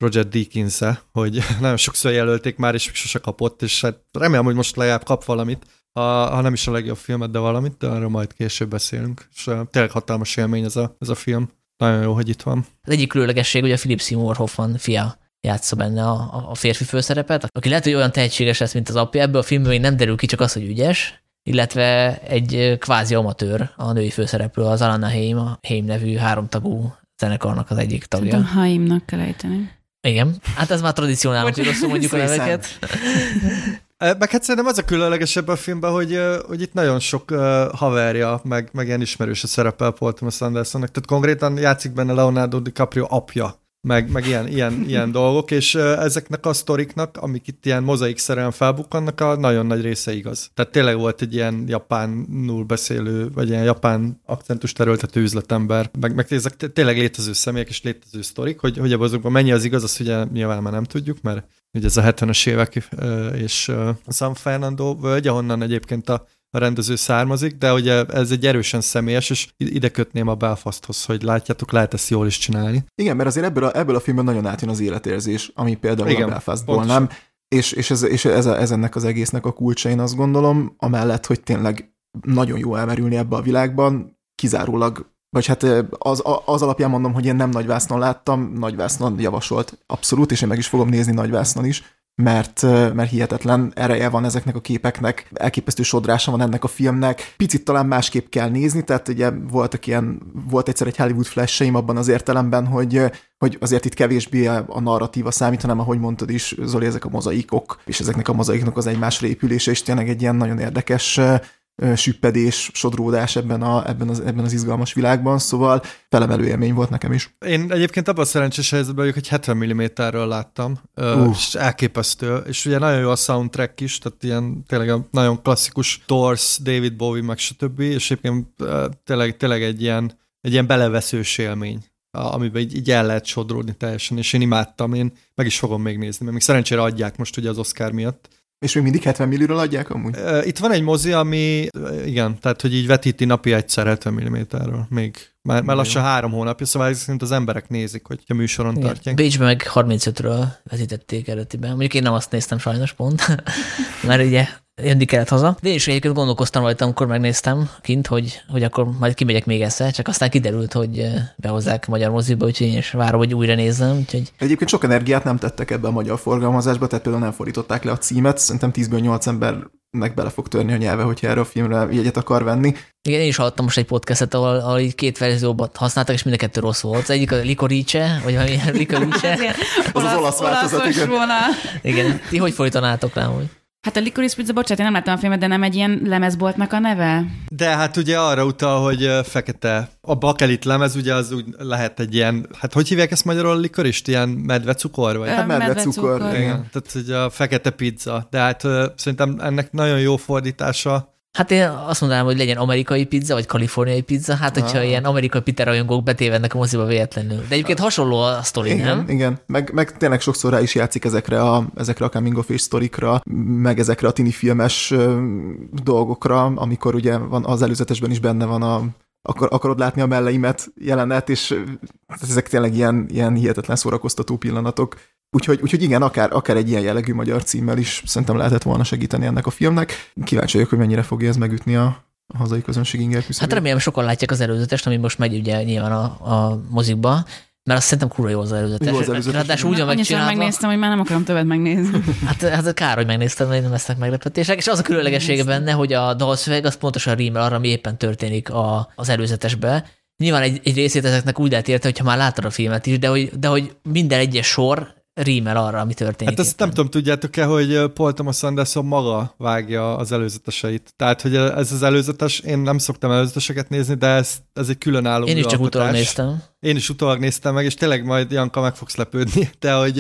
Roger deakins -e, hogy <laughs> nagyon sokszor jelölték már, és sose kapott, és hát remélem, hogy most legalább kap valamit, ha, ha nem is a legjobb filmet, de valamit, de arról majd később beszélünk. És tényleg hatalmas élmény ez a, ez a film. Nagyon jó, hogy itt van. Az egyik különlegesség, hogy a Philip Seymour Hoffman fia játsza benne a, a férfi főszerepet, aki lehet, hogy olyan tehetséges lesz, mint az apja. Ebből a filmben még nem derül ki, csak az, hogy ügyes, illetve egy kvázi amatőr a női főszereplő, az Alana Haim, a Haim nevű háromtagú zenekarnak az egyik tagja. Tudom, Haimnak kell ejteni. Igen, hát ez már tradicionál, hogy rosszul mondjuk a neveket. <laughs> Meg hát szerintem az a különlegesebb a filmben, hogy, hogy itt nagyon sok uh, haverja, meg, meg ilyen ismerőse szerepel Paul Thomas Andersonnak. Tehát konkrétan játszik benne Leonardo DiCaprio apja meg, meg ilyen, ilyen, ilyen dolgok, és ezeknek a sztoriknak, amik itt ilyen mozaikszerűen felbukkannak, a nagyon nagy része igaz. Tehát tényleg volt egy ilyen japánul beszélő, vagy ilyen japán akcentus terültető üzletember, meg, meg ezek tényleg létező személyek és létező sztorik, hogy, hogy azokban mennyi az igaz, azt ugye nyilván már nem tudjuk, mert ugye ez a 70-es évek és San Fernando völgy, ahonnan egyébként a a rendező származik, de ugye ez egy erősen személyes, és ide kötném a Belfasthoz, hogy látjátok, lehet ezt jól is csinálni. Igen, mert azért ebből a, ebből a filmben nagyon átjön az életérzés, ami például Igen, a Belfastból nem, és, és, ez, és ez, ez ennek az egésznek a kulcsa, én azt gondolom, amellett, hogy tényleg nagyon jó elmerülni ebbe a világban, kizárólag vagy hát az, az alapján mondom, hogy én nem nagyvásznon láttam, nagyvásznon javasolt abszolút, és én meg is fogom nézni nagyvásznon is, mert, mert hihetetlen ereje van ezeknek a képeknek, elképesztő sodrása van ennek a filmnek. Picit talán másképp kell nézni, tehát ugye voltak ilyen, volt egyszer egy Hollywood flash abban az értelemben, hogy, hogy azért itt kevésbé a narratíva számít, hanem ahogy mondtad is, Zoli, ezek a mozaikok, és ezeknek a mozaiknak az egymásra épülése, és tényleg egy ilyen nagyon érdekes süppedés, sodródás ebben, a, ebben, az, ebben az izgalmas világban, szóval felemelő élmény volt nekem is. Én egyébként abban a szerencsés helyzetben vagyok, hogy 70 mm-ről láttam, uh. és elképesztő, és ugye nagyon jó a soundtrack is, tehát ilyen tényleg a nagyon klasszikus Doors, David Bowie, meg stb., és egyébként tényleg, tényleg egy ilyen, egy ilyen beleveszős élmény amiben így, így el lehet sodródni teljesen, és én imádtam, én meg is fogom még nézni, mert még szerencsére adják most ugye az Oscar miatt, és még mindig 70 millióra adják amúgy? Itt van egy mozi, ami, igen, tehát hogy így vetíti napi egyszer 70 mm-ről, még már, már lassan három hónapja, szóval szerint az emberek nézik, hogy a műsoron igen. tartják. Bécsben meg 35-ről vetítették eredetiben. Mondjuk én nem azt néztem sajnos pont, <laughs> mert ugye jönni kellett haza. De én is egyébként gondolkoztam rajta, amikor megnéztem kint, hogy, hogy akkor majd kimegyek még egyszer, csak aztán kiderült, hogy eh, behozzák magyar moziba, úgyhogy én is várom, hogy újra nézzem. Úgyhogy... Egyébként sok energiát nem tettek ebbe a magyar forgalmazásba, tehát például nem fordították le a címet, szerintem 10-ből 8 ember meg bele fog törni a nyelve, hogyha erre a filmre jegyet akar venni. Igen, én is hallottam most egy podcastet, ahol, ahol így két verzióban használtak, és mind a kettő rossz volt. Az egyik a Licorice, vagy valami Licorice. az az olasz változat, igen. Igen, ti hogy fordítanátok rá, hogy? Hát a Licorice Pizza, bocsánat, én nem láttam a filmet, de nem egy ilyen lemezboltnak a neve? De hát ugye arra utal, hogy fekete. A bakelit lemez ugye az úgy lehet egy ilyen, hát hogy hívják ezt magyarul a likorist? Ilyen medvecukor? Vagy? Hát medvecukor, medve igen. Tehát hogy a fekete pizza. De hát szerintem ennek nagyon jó fordítása Hát én azt mondanám, hogy legyen amerikai pizza, vagy kaliforniai pizza, hát hogyha Ah. ilyen amerikai pita rajongók betévednek a moziba véletlenül. De egyébként hasonló a sztori, Igen, nem? igen. Meg, meg tényleg sokszor rá is játszik ezekre a, ezekre a coming of age sztorikra, meg ezekre a tini filmes dolgokra, amikor ugye van az előzetesben is benne van a akar, akarod látni a melleimet jelenet, és ezek tényleg ilyen, ilyen hihetetlen szórakoztató pillanatok. Úgyhogy, úgyhogy igen, akár, akár egy ilyen jellegű magyar címmel is szerintem lehetett volna segíteni ennek a filmnek. Kíváncsi vagyok, hogy mennyire fogja ez megütni a, a hazai közönség inger Hát küszöbét. remélem sokan látják az előzetest, ami most megy ugye nyilván a, a mozikba, mert azt szerintem kurva jó az előzetes. Jó az előzetes, Ráadásul úgy van megcsinálva. megnéztem, hogy már nem akarom többet megnézni. <laughs> Hát, hát kár, hogy megnéztem, hogy nem lesznek meglepetések. És az a különlegessége benne, hogy a dalszöveg az pontosan rímel arra, ami éppen történik a, az előzetesbe. Nyilván egy, egy részét ezeknek úgy lehet érteni, hogyha már láttad a filmet is, de hogy, de hogy minden egyes sor rímel arra, ami történik. Hát ezt éppen. nem tudom, tudjátok-e, hogy Paul Thomas Anderson maga vágja az előzeteseit. Tehát, hogy ez az előzetes, én nem szoktam előzeteseket nézni, de ez, ez egy különálló Én is csak utólag néztem. Én is utólag néztem meg, és tényleg majd Janka meg fogsz lepődni, de hogy,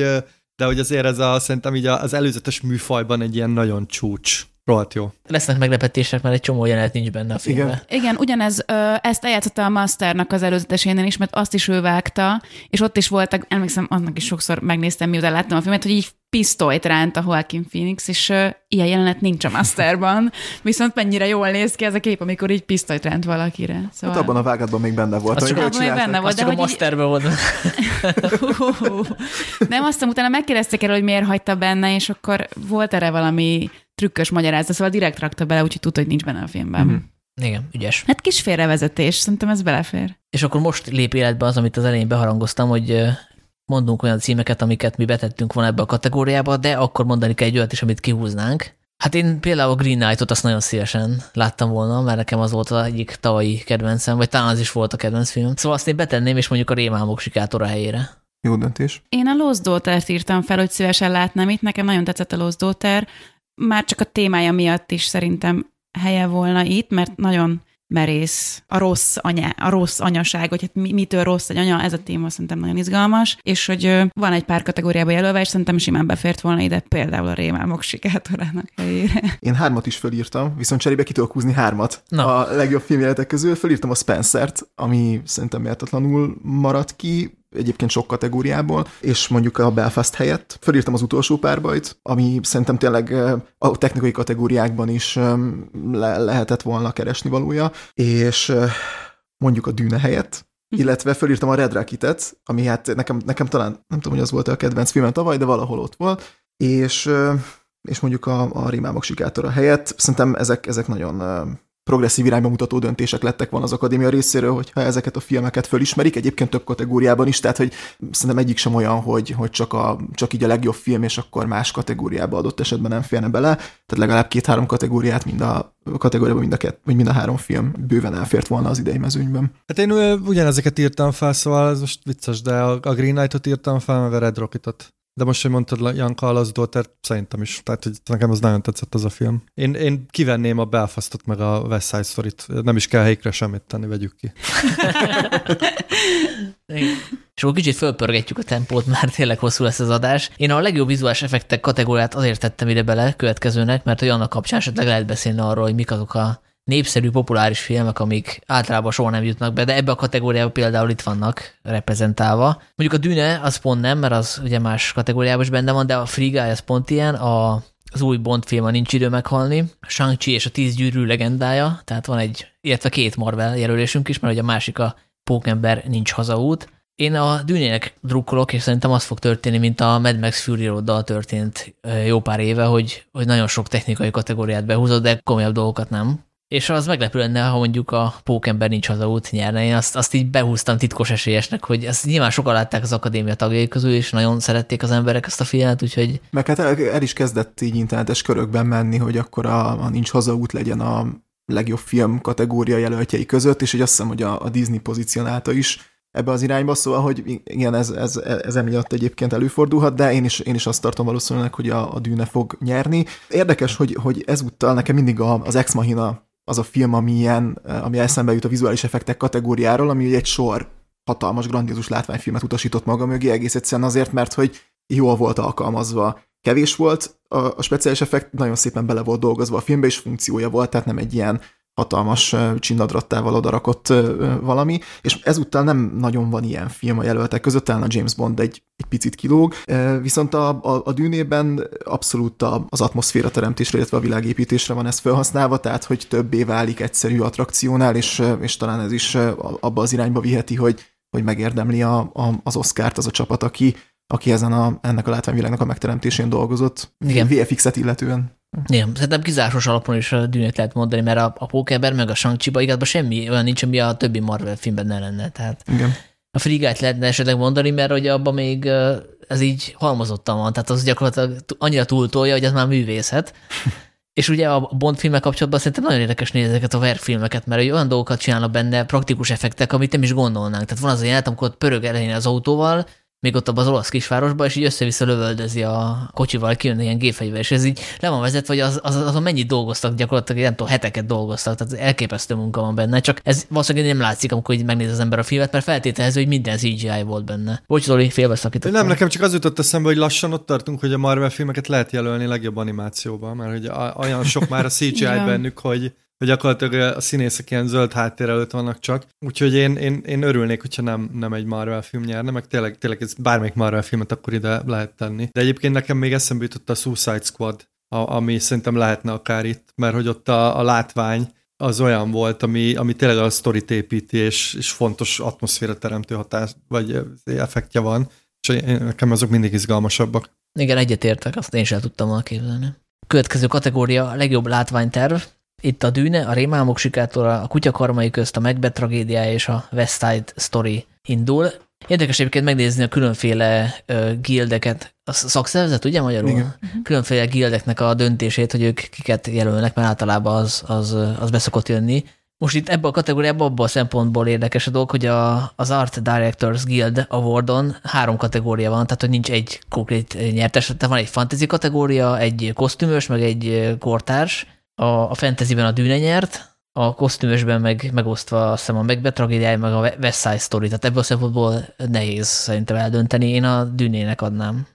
de hogy azért ez a, szerintem így az előzetes műfajban egy ilyen nagyon csúcs. Rohadt jó. Lesznek meglepetések, mert egy csomó jelenet nincs benne a filmben. Igen. Igen, ugyanez, ö, ezt eljátszotta a Masternak az előzetesénél is, mert azt is ő vágta, és ott is voltak, emlékszem, annak is sokszor megnéztem, miután láttam a filmet, hogy így pisztolyt ránt a Joaquin Phoenix, és ö, ilyen jelenet nincs a Masterban, <laughs> viszont mennyire jól néz ki ez a kép, amikor így pisztolyt ránt valakire. Szóval... Hát abban a vágatban még benne volt. Az csak abban még benne volt. Az de csak a így- masterben volt. <laughs> Nem, aztán utána megkérdezték erről, hogy miért hagyta benne, és akkor volt erre valami trükkös magyarázat, szóval direkt rakta bele, úgyhogy tudta, hogy nincs benne a filmben. Mhm. Mm-hmm. Igen, ügyes. Hát kis félrevezetés, szerintem ez belefér. És akkor most lép életbe az, amit az elején beharangoztam, hogy mondunk olyan címeket, amiket mi betettünk volna ebbe a kategóriába, de akkor mondani kell egy olyat is, amit kihúznánk. Hát én például a Green Knight-ot azt nagyon szívesen láttam volna, mert nekem az volt az egyik tavalyi kedvencem, vagy talán az is volt a kedvenc film. Szóval azt én betenném, és mondjuk a Rémálmok sikátora helyére. Jó döntés. Én a Lost Daughter-t írtam fel, hogy szívesen látnám itt. Nekem nagyon tetszett a Lost Daughter. Már csak a témája miatt is szerintem helye volna itt, mert nagyon merész a rossz, anya, a rossz anyaság, hogy hát mi, mitől rossz egy anya, ez a téma szerintem nagyon izgalmas, és hogy van egy pár kategóriába jelölve, és szerintem simán befért volna ide például a Rémálmok sikátorának helyére. Én hármat is fölírtam, viszont cserébe ki tudok húzni hármat. Na. A legjobb filmjeletek közül fölírtam a Spencer-t, ami szerintem méltatlanul maradt ki, egyébként sok kategóriából, és mondjuk a Belfast helyett fölírtam az utolsó párbajt, ami szerintem tényleg eh, a technikai kategóriákban is eh, le- lehetett volna keresni valója, és eh, mondjuk a Dűne helyett, illetve fölírtam a Red Rocketet, ami hát nekem, nekem talán, nem tudom, hogy az volt a kedvenc filmem tavaly, de valahol ott volt, és, és mondjuk a, a Rémámok sikátora helyett. Szerintem ezek, ezek nagyon progresszív irányba mutató döntések lettek volna az akadémia részéről, hogyha ezeket a filmeket fölismerik, egyébként több kategóriában is, tehát hogy szerintem egyik sem olyan, hogy, hogy csak, a, csak így a legjobb film, és akkor más kategóriába adott esetben nem férne bele, tehát legalább két-három kategóriát mind a kategóriában mind a, vagy mind a három film bőven elfért volna az idei mezőnyben. Hát én ugyanezeket írtam fel, szóval ez most vicces, de a Green Knight-ot írtam fel, meg a Red Rocket-ot. De most, hogy mondtad Janka a Lost Daughter, szerintem is. Tehát, hogy nekem az nagyon tetszett az a film. Én, én kivenném a Belfastot meg a West Side Story-t. Nem is kell helyikre semmit tenni, vegyük ki. És akkor kicsit fölpörgetjük a tempót, mert tényleg hosszú lesz az adás. Én a legjobb vizuális effektek kategóriát azért tettem ide bele következőnek, mert hogy annak kapcsán esetleg lehet beszélni arról, hogy mik azok a népszerű, populáris filmek, amik általában soha nem jutnak be, de ebbe a kategóriába például itt vannak reprezentálva. Mondjuk a Dűne az pont nem, mert az ugye más kategóriában is benne van, de a Free Guy az pont ilyen, a az új Bond film a Nincs idő meghalni, Shang-Chi és a Tíz gyűrű legendája, tehát van egy, illetve két Marvel jelölésünk is, mert ugye a másik a Pókember nincs hazaút. Én a dűnének drukkolok, és szerintem az fog történni, mint a Mad Max Fury Road-dal történt jó pár éve, hogy, hogy nagyon sok technikai kategóriát behúzott, de komolyabb dolgokat nem. És az meglepő lenne, ha mondjuk a Pókember nincs hazaút nyerne. Én azt, azt így behúztam titkos esélyesnek, hogy ezt nyilván sokan látták az akadémia tagjai közül, és nagyon szerették az emberek ezt a filmet, úgyhogy Meg hát el, el is kezdett így internetes körökben menni, hogy akkor a, a Nincs hazaút legyen a legjobb film kategória jelöltjei között, és hogy azt hiszem, hogy a, a Disney pozícionálta is ebbe az irányba, szóval, hogy igen, ez, ez, ez emiatt egyébként előfordulhat, de én is, én is azt tartom valószínűleg, hogy a, a Dűne fog nyerni. Érdekes, hogy, hogy ezúttal nekem mindig a, az Ex Machina az a film, ami ilyen, ami eszembe jut a vizuális effektek kategóriáról, ami egy sor hatalmas, grandiózus látványfilmet utasított maga mögé, egész egyszerűen azért, mert hogy jól volt alkalmazva. Kevés volt, a, a speciális effekt nagyon szépen bele volt dolgozva a filmbe, és funkciója volt, tehát nem egy ilyen hatalmas csinnadrattával odarakott valami, és ezúttal nem nagyon van ilyen film a jelöltek között, talán a James Bond egy, egy picit kilóg, viszont a, a, a dűnében abszolút az atmoszféra teremtésre, illetve a világépítésre van ez felhasználva, tehát hogy többé válik egyszerű attrakciónál, és, és talán ez is abba az irányba viheti, hogy, hogy megérdemli a, a, az Oscárt az a csapat, aki, aki ezen a, ennek a látványvilágnak a megteremtésén dolgozott. Igen. VFX-et illetően. Igen, szerintem kizáros alapon is a dűnét lehet mondani, mert a, a Pókember meg a Shang-Chi-ba igazából semmi olyan nincs, ami a többi Marvel filmben ne lenne. Tehát Igen. a Frigát lehetne esetleg mondani, mert hogy abban még ez így halmozottan van, tehát az gyakorlatilag annyira túltolja, hogy ez már művészet. <laughs> És ugye a Bond filmek kapcsolatban szerintem nagyon érdekes nézni ezeket a verkfilmeket, mert olyan dolgokat csinálnak benne, praktikus effektek, amit nem is gondolnánk. Tehát van az a jelenet, amikor ott pörög elején az autóval, még ott az olasz kisvárosban, és így össze-vissza lövöldözi a kocsival, kijön ilyen gépfegyver, és ez így le van vezetve, hogy az, az, azon mennyit dolgoztak, gyakorlatilag nem tudom, heteket dolgoztak, tehát elképesztő munka van benne, csak ez valószínűleg nem látszik, amikor így megnéz az ember a filmet, mert feltételező, hogy minden CGI volt benne. Bocs, Zoli, félbeszakítottam. Nem, nekem csak az jutott eszembe, hogy lassan ott tartunk, hogy a Marvel filmeket lehet jelölni legjobb animációban, mert hogy olyan sok már a CGI <laughs> bennük, hogy hogy gyakorlatilag a színészek ilyen zöld háttér előtt vannak csak. Úgyhogy én, én, én örülnék, hogyha nem, nem egy Marvel film nyerne, meg tényleg, tényleg ez bármelyik Marvel filmet akkor ide lehet tenni. De egyébként nekem még eszembe jutott a Suicide Squad, a, ami szerintem lehetne akár itt, mert hogy ott a, a látvány az olyan volt, ami, ami tényleg a sztorit építi, és, és fontos atmoszféra teremtő hatás, vagy effektje van, és nekem azok mindig izgalmasabbak. Igen, egyetértek, azt én sem tudtam volna képzelni. Következő kategória a legjobb látványterv. Itt a Dűne, a Rémálmok sikátora, a Kutyakarmai közt, a Macbeth tragédiája és a West Side Story indul. Érdekes egyébként megnézni a különféle uh, gildeket, a szakszervezet, ugye magyarul? Igen. Mhm. Különféle gildeknek a döntését, hogy ők kiket jelölnek, mert általában az, az, az beszokott jönni. Most itt ebben a kategóriában abban a szempontból érdekes a dolog, hogy a, az Art Directors Guild Awardon három kategória van, tehát hogy nincs egy konkrét nyertes, tehát van egy fantasy kategória, egy kosztümös, meg egy kortárs, a, a fantasyben a Dűne nyert, a kosztümösben meg megosztva azt hiszem a Macbeth tragédiája, meg a West Side Story, tehát ebből a szempontból nehéz szerintem eldönteni, én a Dűnének adnám.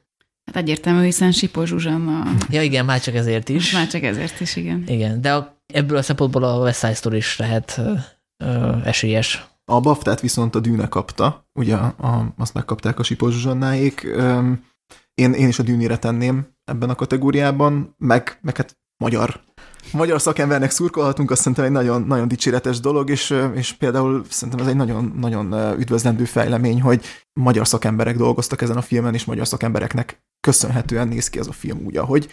Hát egyértelmű, hiszen Sipó Zsuzsanna. Ja igen, már csak ezért is. Már csak ezért is, igen. Igen, de a, ebből a szempontból a West Side Story is lehet ö, ö, esélyes. A Baftát viszont a Dűne kapta, ugye a, azt megkapták a Sipó Zsuzsannáék. Én, én is a Dűnére tenném ebben a kategóriában, meg, meg hát magyar magyar szakembernek szurkolhatunk, azt szerintem egy nagyon, nagyon dicséretes dolog, és, és például szerintem ez egy nagyon, nagyon üdvözlendő fejlemény, hogy magyar szakemberek dolgoztak ezen a filmen, és magyar szakembereknek köszönhetően néz ki ez a film úgy, ahogy.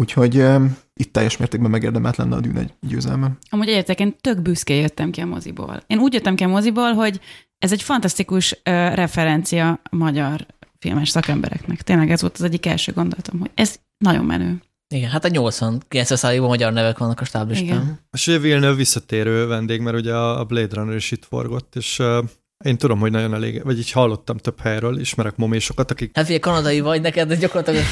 Úgyhogy uh, itt teljes mértékben megérdemelt lenne a dűn egy győzelme. Amúgy egyetek, én tök büszke jöttem ki a moziból. Én úgy jöttem ki a moziból, hogy ez egy fantasztikus uh, referencia magyar filmes szakembereknek. Tényleg ez volt az egyik első gondolatom, hogy ez nagyon menő. Igen, hát a 80 90 magyar nevek vannak a stáblistán. És ugye Villeneuve visszatérő vendég, mert ugye a Blade Runner is itt forgott, és én tudom, hogy nagyon elég, vagy így hallottam több helyről, ismerek momésokat, akik... Hát figyelj, kanadai vagy neked, de gyakorlatilag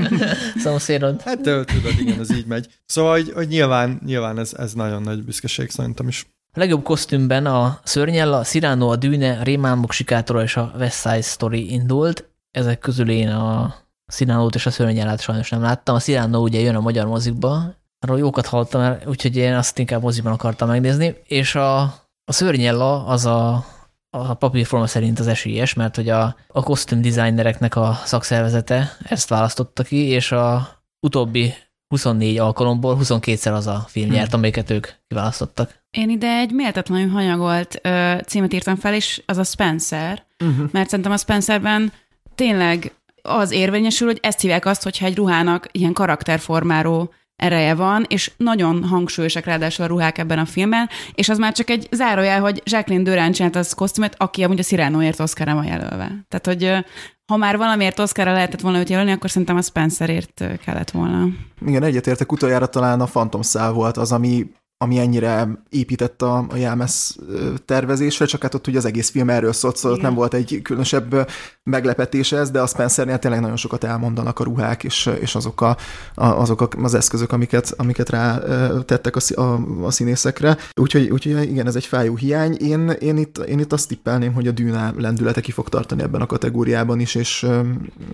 <laughs> szomszédod. Hát tudod, igen, ez így megy. Szóval, hogy, hogy nyilván, nyilván ez, ez nagyon nagy büszkeség szerintem is. A legjobb kosztümben a Szörnyella, a Cyrano, a Dűne, a Rémálmok sikátora és a West Side Story indult. Ezek közül én a Sziránót és a szörnyelát sajnos nem láttam. A Sziránó ugye jön a magyar mozikba, arról jókat hallottam, úgyhogy én azt inkább moziban akartam megnézni, és a, a szörnyella az a, a papírforma szerint az esélyes, mert hogy a, a kosztüm designereknek a szakszervezete ezt választotta ki, és a utóbbi 24 alkalomból 22-szer az a film hmm. nyert, amelyiket ők kiválasztottak. Én ide egy méltatlanul hanyagolt ö, címet írtam fel, és az a Spencer, uh-huh. mert szerintem a Spencerben tényleg az érvényesül, hogy ezt hívják azt, hogyha egy ruhának ilyen karakterformáró ereje van, és nagyon hangsúlyosak ráadásul a ruhák ebben a filmben, és az már csak egy zárójel, hogy Jacqueline Durán csinált az kosztümöt, aki amúgy a Cyranoért Oscarra van jelölve. Tehát, hogy ha már valamiért Oscarra lehetett volna őt jelölni, akkor szerintem a Spencerért kellett volna. Igen, egyetértek, utoljára talán a Phantom szál volt az, ami ami ennyire épített a, a Jámesz tervezésre, csak hát ott ugye az egész film erről szólt, szóval nem volt egy különösebb meglepetés ez, de a Spencernél tényleg nagyon sokat elmondanak a ruhák, és, és azok, a, a, azok a, az eszközök, amiket, amiket rá tettek a, a, a színészekre. Úgyhogy, úgyhogy igen, ez egy fájó hiány. Én, én, itt, én itt azt tippelném, hogy a Dűna lendülete ki fog tartani ebben a kategóriában is, és,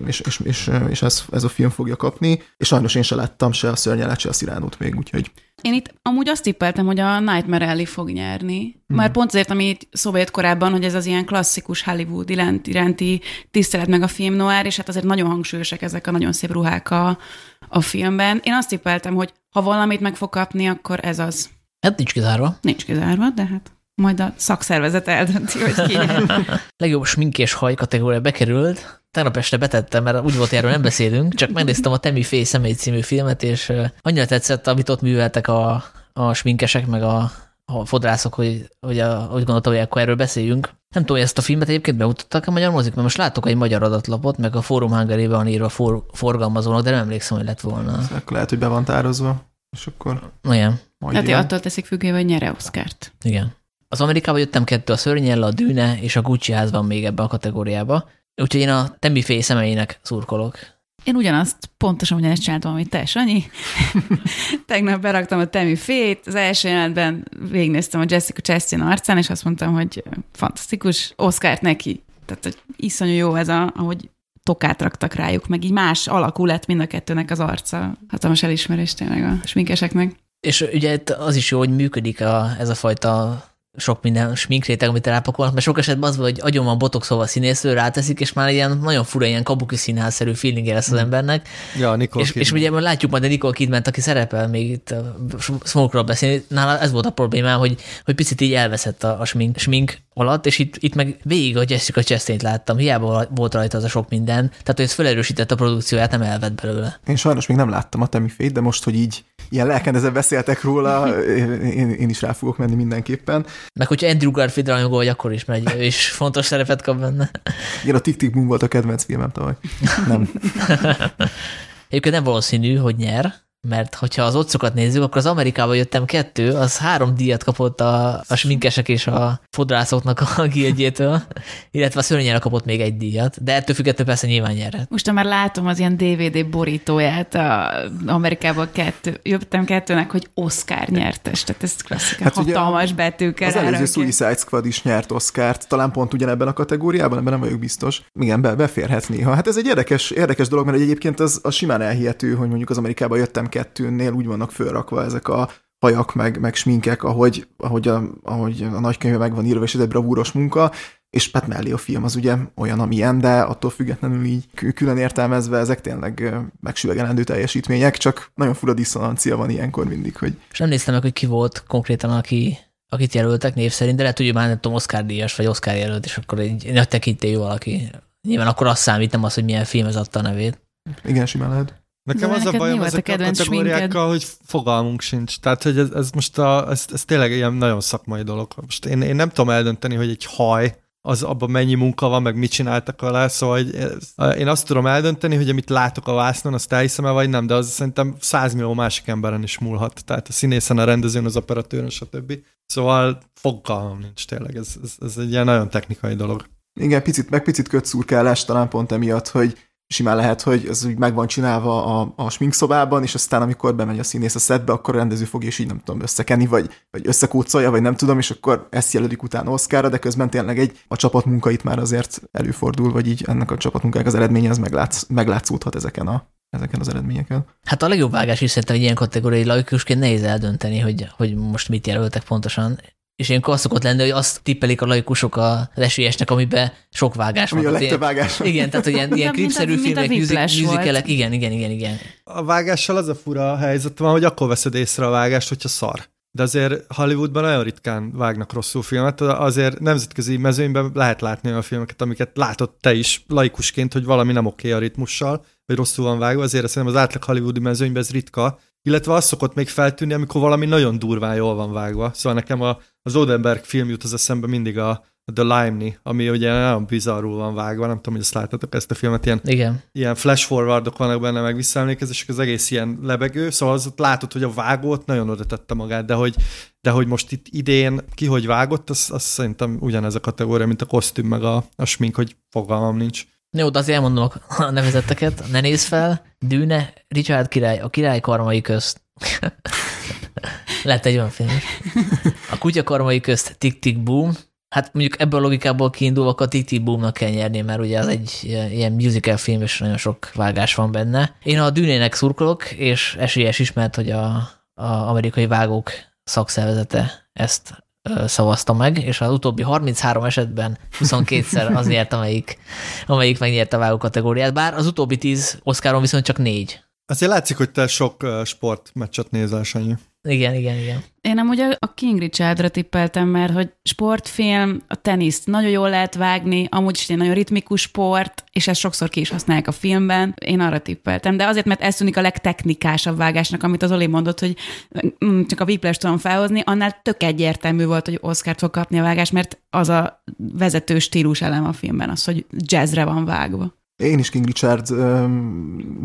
és, és, és, és ez, ez a film fogja kapni. És sajnos én se láttam se a szörnyelet, se a sziránút még, úgyhogy én itt amúgy azt tippeltem, hogy a Nightmare Alley fog nyerni. Hmm. Már pont azért, amit szóba jött korábban, hogy ez az ilyen klasszikus Hollywood iránt, iránti tisztelet meg a film noir, és hát azért nagyon hangsúlyosak ezek a nagyon szép ruhák a, a filmben. Én azt tippeltem, hogy ha valamit meg fog kapni, akkor ez az. Hát nincs kizárva. Nincs kizárva, de hát majd a szakszervezet eldönti, hogy ki. <laughs> Legjobb smink és haj kategória bekerült, tegnap este betettem, mert úgy volt, erről nem beszélünk, csak megnéztem a Temi Fé személy című filmet, és annyira tetszett, amit ott műveltek a, a sminkesek, meg a, a fodrászok, hogy, hogy a, úgy gondoltam, hogy akkor erről beszéljünk. Nem tudom, hogy ezt a filmet egyébként bemutattak a magyar mozik, mert most látok egy magyar adatlapot, meg a Fórum hungary van írva for, forgalmazónak, de nem emlékszem, hogy lett volna. Akkor lehet, hogy be van tározva, és akkor... Igen. Hát attól teszik függő, hogy nyere Oscárt. Igen. Az Amerikába jöttem kettő, a Szörnyella, a Dűne és a Gucci ház van még ebbe a kategóriába. Úgyhogy én a Tembi fél szemeinek szurkolok. Én ugyanazt, pontosan ugyanezt csináltam, amit te, Sanyi. <laughs> Tegnap beraktam a Temi fét, az első jelentben végignéztem a Jessica Chastain arcán, és azt mondtam, hogy fantasztikus, Oscárt neki. Tehát, hogy iszonyú jó ez, a, ahogy tokát raktak rájuk, meg így más alakú lett mind a kettőnek az arca. Hatalmas elismerés tényleg a sminkeseknek. És ugye az is jó, hogy működik a, ez a fajta sok minden sminkréteg, amit rápakolnak, mert sok esetben az van, hogy agyon van botoxolva a színészről, ráteszik, és már ilyen nagyon fura, ilyen kabuki színházszerű feelingje lesz az hmm. embernek. Ja, Nicole és, és ugye látjuk majd a Nicole kidman aki szerepel még itt a smoke beszélni, nála ez volt a probléma, hogy, hogy picit így elveszett a, a smink, smink alatt, és itt, itt meg végig a Jessica chastain láttam, hiába volt rajta az a sok minden, tehát hogy ez felerősített a produkcióját, nem elvett belőle. Én sajnos még nem láttam a Temi Fét, de most, hogy így ilyen lelkendezve beszéltek róla, <laughs> én, én is rá fogok menni mindenképpen. Meg hogyha Andrew Garfield rajongó vagy, akkor is megy, és <laughs> fontos szerepet kap benne. Igen, a Tick Tick Boom volt a kedvenc filmem tavaly. Nem. <laughs> Egyébként nem valószínű, hogy nyer, mert hogyha az otcokat nézzük, akkor az Amerikába jöttem kettő, az három díjat kapott a, a sminkesek és a fodrászoknak a giegyétől, illetve a szörnyel kapott még egy díjat, de ettől függetlenül persze nyilván nyerhet. Most már látom az ilyen DVD borítóját a Amerikában kettő, jöttem kettőnek, hogy Oscar nyertes, tehát ez klasszik, hát hatalmas betűkkel. Az előző Suicide Squad is nyert Oscárt, talán pont ugyanebben a kategóriában, ebben nem vagyok biztos. Igen, be, beférhet néha. Hát ez egy érdekes, érdekes dolog, mert egyébként az, az simán elhihető, hogy mondjuk az Amerikában jöttem kettőnél úgy vannak fölrakva ezek a hajak, meg, meg sminkek, ahogy, ahogy, a, ahogy a nagykönyve meg van írva, és ez egy bravúros munka, és hát mellé a film az ugye olyan, amilyen, de attól függetlenül így külön értelmezve ezek tényleg megsüvegelendő teljesítmények, csak nagyon fura diszonancia van ilyenkor mindig, hogy... És nem néztem meg, hogy ki volt konkrétan, aki, akit jelöltek név szerint, de lehet, hogy már nem tudom, Oscar díjas vagy Oscar jelölt, és akkor egy nagy tekintélyű valaki. Nyilván akkor azt számít, nem az, hogy milyen filmhez adta a nevét. Igen, simán lehet. Nekem az a bajom ezekkel a kategóriákkal, hogy fogalmunk sincs. Tehát, hogy ez, ez most a, ez, ez tényleg ilyen nagyon szakmai dolog. Most én, én nem tudom eldönteni, hogy egy haj, az abban mennyi munka van, meg mit csináltak alá, szóval hogy ez, én azt tudom eldönteni, hogy amit látok a vásznon, azt elhiszem -e, vagy nem, de az szerintem százmillió másik emberen is múlhat. Tehát a színészen, a rendezőn, az operatőrön, stb. Szóval fogalmam nincs tényleg, ez, ez, ez egy ilyen nagyon technikai dolog. Igen, picit, meg picit kötszurkálás talán pont emiatt, hogy simán lehet, hogy ez úgy meg van csinálva a, a sminkszobában, és aztán amikor bemegy a színész a szedbe, akkor a rendező fogja és így nem tudom összekenni, vagy, vagy összekócolja, vagy nem tudom, és akkor ezt jelölik utána Oszkára, de közben tényleg egy a csapatmunkait már azért előfordul, vagy így ennek a csapatmunkának az eredménye az meglátsz, meglátszódhat ezeken a ezeken az eredményeken. Hát a legjobb vágás is szerintem, hogy ilyen kategóriai laikusként nehéz eldönteni, hogy, hogy most mit jelöltek pontosan és én azt szokott lenni, hogy azt tippelik a laikusok a esélyesnek, amiben sok vágás van. Mi a legtöbb vágás Igen, tehát hogy ilyen, ilyen klipszerű filmek, műzikelek, igen, igen, igen, igen. A vágással az a fura helyzet van, hogy akkor veszed észre a vágást, hogyha szar. De azért Hollywoodban nagyon ritkán vágnak rosszul filmet, azért nemzetközi mezőnyben lehet látni olyan filmeket, amiket látott te is laikusként, hogy valami nem oké a ritmussal, vagy rosszul van vágva, azért szerintem az átlag hollywoodi mezőnyben ez ritka, illetve az szokott még feltűnni, amikor valami nagyon durván jól van vágva. Szóval nekem a, az Odenberg film jut az eszembe mindig a, The Limey, ami ugye nagyon bizarrul van vágva, nem tudom, hogy ezt láttatok ezt a filmet, ilyen, Igen. ilyen flash forwardok vannak benne, meg visszaemlékezések, az egész ilyen lebegő, szóval az ott látod, hogy a vágót nagyon oda tette magát, de hogy, de hogy most itt idén ki hogy vágott, az, az szerintem ugyanez a kategória, mint a kosztüm, meg a, a smink, hogy fogalmam nincs. Jó, de azért elmondom a nevezetteket. Ne nézz fel. Dűne, Richard király, a király karmai közt. Lett egy olyan film. A kutya karmai közt Tick Boom. Hát mondjuk ebből a logikából kiindulva a Tick Boomnak kell nyerni, mert ugye az egy ilyen musical film, és nagyon sok vágás van benne. Én a Dűnének szurkolok, és esélyes is, mert hogy a, a amerikai vágók szakszervezete ezt szavazta meg, és az utóbbi 33 esetben 22-szer az nyert, amelyik, amelyik megnyerte a vágó kategóriát, bár az utóbbi 10 Oscaron viszont csak négy. Azért látszik, hogy te sok sportmeccset nézel, Sanyi. Igen, igen, igen. Én amúgy a King Richardra tippeltem, mert hogy sportfilm, a teniszt nagyon jól lehet vágni, amúgy is egy nagyon ritmikus sport, és ezt sokszor ki is használják a filmben. Én arra tippeltem, de azért, mert ez tűnik a legtechnikásabb vágásnak, amit az Oli mondott, hogy mm, csak a Whiplash tudom felhozni, annál tök egyértelmű volt, hogy Oscar-t fog kapni a vágás, mert az a vezető stílus elem a filmben, az, hogy jazzre van vágva. Én is King Richard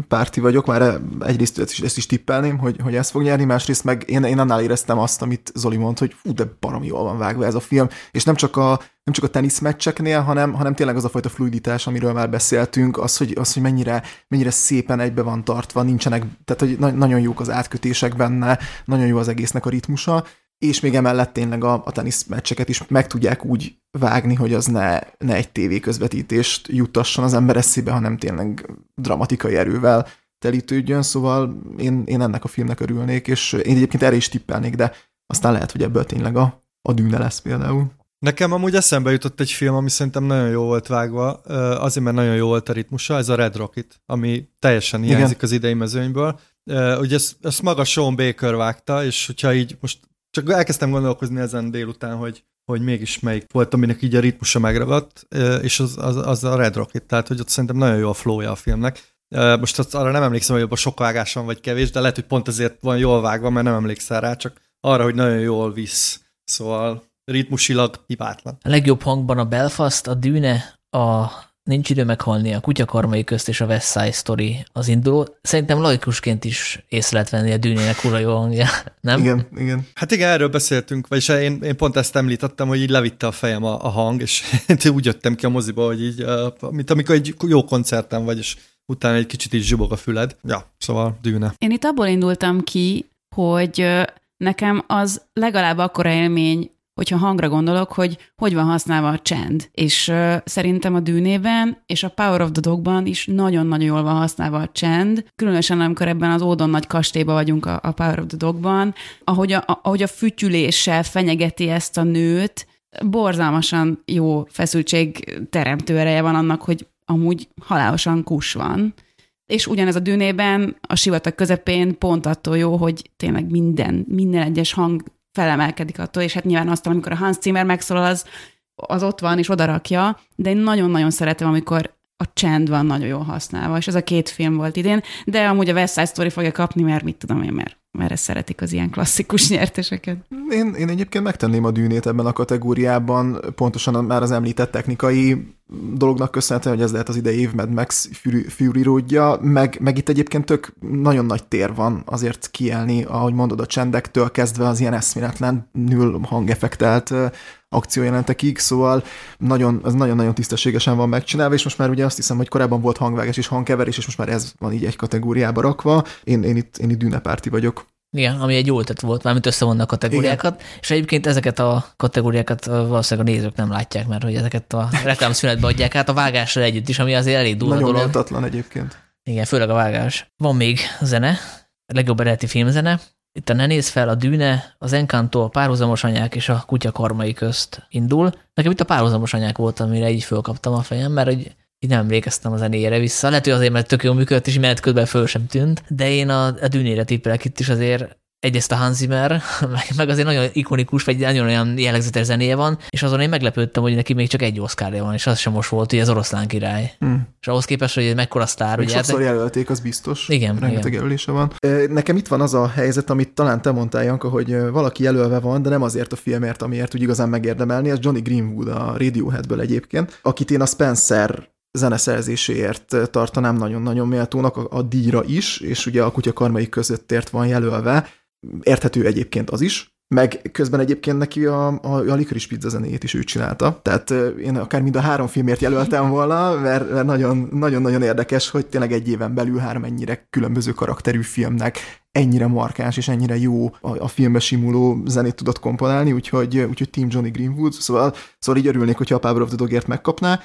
párti vagyok, már egyrészt ezt is, ezt is tippelném, hogy, hogy ez fog nyerni, másrészt meg én, én annál éreztem azt, amit Zoli mond, hogy fú, de baromi jól van vágva ez a film, és nem csak a, nem csak a teniszmeccseknél, hanem, hanem tényleg az a fajta fluiditás, amiről már beszéltünk, az, hogy, az, hogy mennyire, mennyire szépen egybe van tartva, nincsenek, tehát hogy na, nagyon jók az átkötések benne, nagyon jó az egésznek a ritmusa, és még emellett tényleg a, a teniszmeccseket is meg tudják úgy vágni, hogy az ne, ne egy tévé közvetítést juttasson az ember eszébe, hanem tényleg dramatikai erővel telítődjön, szóval én, én ennek a filmnek örülnék, és én egyébként erre is tippelnék, de aztán lehet, hogy ebből tényleg a, a dűne lesz például. Nekem amúgy eszembe jutott egy film, ami szerintem nagyon jó volt vágva, azért, mert nagyon jó volt a ritmusa, ez a Red Rocket, ami teljesen hiányzik Igen. az idei mezőnyből. Ugye ezt, ezt maga Sean Baker vágta, és hogyha így most csak elkezdtem gondolkozni ezen délután, hogy, hogy mégis melyik volt, aminek így a ritmusa megragadt, és az, az, az a Red Rocket, tehát hogy ott szerintem nagyon jó a flowja a filmnek. Most azt arra nem emlékszem, hogy abban sok vágás van, vagy kevés, de lehet, hogy pont ezért van jól vágva, mert nem emlékszel rá, csak arra, hogy nagyon jól visz. Szóval ritmusilag hibátlan. A legjobb hangban a Belfast, a Dűne, a Nincs idő meghalni a kutyakarmai közt és a West Side Story az induló. Szerintem laikusként is észre lehet venni a dűnének ura jó hangja, nem? Igen, igen. Hát igen, erről beszéltünk, vagyis én, én pont ezt említettem, hogy így levitte a fejem a, a hang, és <laughs> úgy jöttem ki a moziba, hogy így, mint amikor egy jó koncerten vagy, és utána egy kicsit is zsibog a füled. Ja, szóval dűne. Én itt abból indultam ki, hogy nekem az legalább akkora élmény hogyha hangra gondolok, hogy hogy van használva a csend. És uh, szerintem a dűnében és a Power of the Dogban is nagyon-nagyon jól van használva a csend, különösen amikor ebben az ódon nagy kastélyban vagyunk a, a Power of the Dogban, ahogy a, ahogy a fütyüléssel fenyegeti ezt a nőt, borzalmasan jó feszültség teremtő ereje van annak, hogy amúgy halálosan kus van. És ugyanez a dűnében, a sivatag közepén pont attól jó, hogy tényleg minden, minden egyes hang felemelkedik attól, és hát nyilván azt, amikor a Hans Zimmer megszólal, az, az ott van, és odarakja, de én nagyon-nagyon szeretem, amikor a csend van nagyon jól használva, és ez a két film volt idén, de amúgy a West Side Story fogja kapni, mert mit tudom én, mert, mert szeretik az ilyen klasszikus nyerteseket. Én, én egyébként megtenném a dűnét ebben a kategóriában, pontosan már az említett technikai dolognak köszönhetően, hogy ez lehet az idei év Mad Max Fury, Fury meg, meg itt egyébként tök nagyon nagy tér van azért kielni, ahogy mondod, a csendektől kezdve az ilyen eszméletlenül hangeffektelt akciójelentekig, szóval nagyon, ez nagyon-nagyon tisztességesen van megcsinálva, és most már ugye azt hiszem, hogy korábban volt hangvágás és hangkeverés, és most már ez van így egy kategóriába rakva. Én, én itt, én itt dűnepárti vagyok. Igen, ami egy jó ötlet volt, mármint összevonna a kategóriákat, Igen. és egyébként ezeket a kategóriákat valószínűleg a nézők nem látják, mert hogy ezeket a <laughs> reklámszünetbe adják át a vágással együtt is, ami azért elég durva Nagyon dolog. egyébként. Igen, főleg a vágás. Van még zene, legjobb eredeti filmzene, itt Ne néz fel, a Dűne, az Encanto, a párhuzamos anyák és a kutya karmai közt indul. Nekem itt a párhuzamos anyák volt, amire így fölkaptam a fejem, mert hogy így nem emlékeztem a zenéjére vissza. Lehet, hogy azért, mert tök jó működött, és menet közben föl sem tűnt, de én a, a dűnére tippelek itt is azért egyrészt a Hans Zimmer, <laughs> meg azért nagyon ikonikus, vagy nagyon olyan jellegzetes zenéje van, és azon én meglepődtem, hogy neki még csak egy Oscarja van, és az sem most volt, ugye az oroszlán király. Hmm. És ahhoz képest, hogy mekkora sztár, még ugye. Sokszor de... jelölték, az biztos. Igen. Rengeteg igen. jelölése van. Nekem itt van az a helyzet, amit talán te mondtál, Janka, hogy valaki jelölve van, de nem azért a filmért, amiért úgy igazán megérdemelni, ez Johnny Greenwood a Radioheadből egyébként, akit én a Spencer zeneszerzéséért tartanám nagyon-nagyon méltónak a, a díjra is, és ugye a kutya karmai közöttért van jelölve. Érthető egyébként az is, meg közben egyébként neki a, a, a Licorice Pizza zenéjét is ő csinálta. Tehát én akár mind a három filmért jelöltem volna, mert, mert nagyon, nagyon-nagyon érdekes, hogy tényleg egy éven belül három ennyire különböző karakterű filmnek ennyire markáns és ennyire jó a, a filmbe simuló zenét tudott komponálni, úgyhogy, úgyhogy Team Johnny Greenwood, szóval, szóval így örülnék, hogyha a Power of the Dogért megkapná,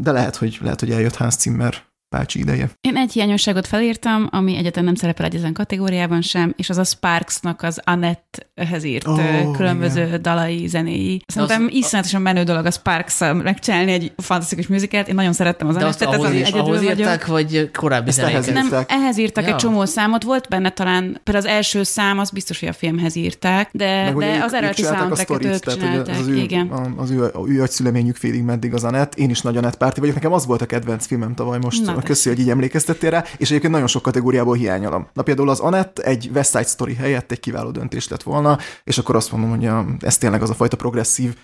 de lehet, hogy, lehet, hogy eljött Hans Zimmer bácsi ideje. Én egy hiányosságot felírtam, ami egyetlen nem szerepel egy ezen kategóriában sem, és az a Sparksnak az Annette-hez írt oh, különböző igen. dalai, zenéi. Szerintem az, iszonyatosan menő dolog a sparks megcsinálni egy fantasztikus műzikát. Én nagyon szerettem az Annette-et. ahhoz, is, ahhoz írták, vagy korábbi zenéket? Nem, ehhez írtak ja. egy csomó számot. Volt benne talán, például az első szám, az biztos, hogy a filmhez írták, de, de ők, az eredeti soundtracket ők csinálták. Az ő, igen. Az ő, ő, ő szüleményük félig meddig az Annette. Én is nagy Annette párti vagyok. Nekem az volt a kedvenc filmem tavaly most. Na, köszi, hogy így emlékeztettél rá, és egyébként nagyon sok kategóriából hiányolom. Na például az Anett egy West Side Story helyett egy kiváló döntés lett volna, és akkor azt mondom, hogy ez tényleg az a fajta progresszív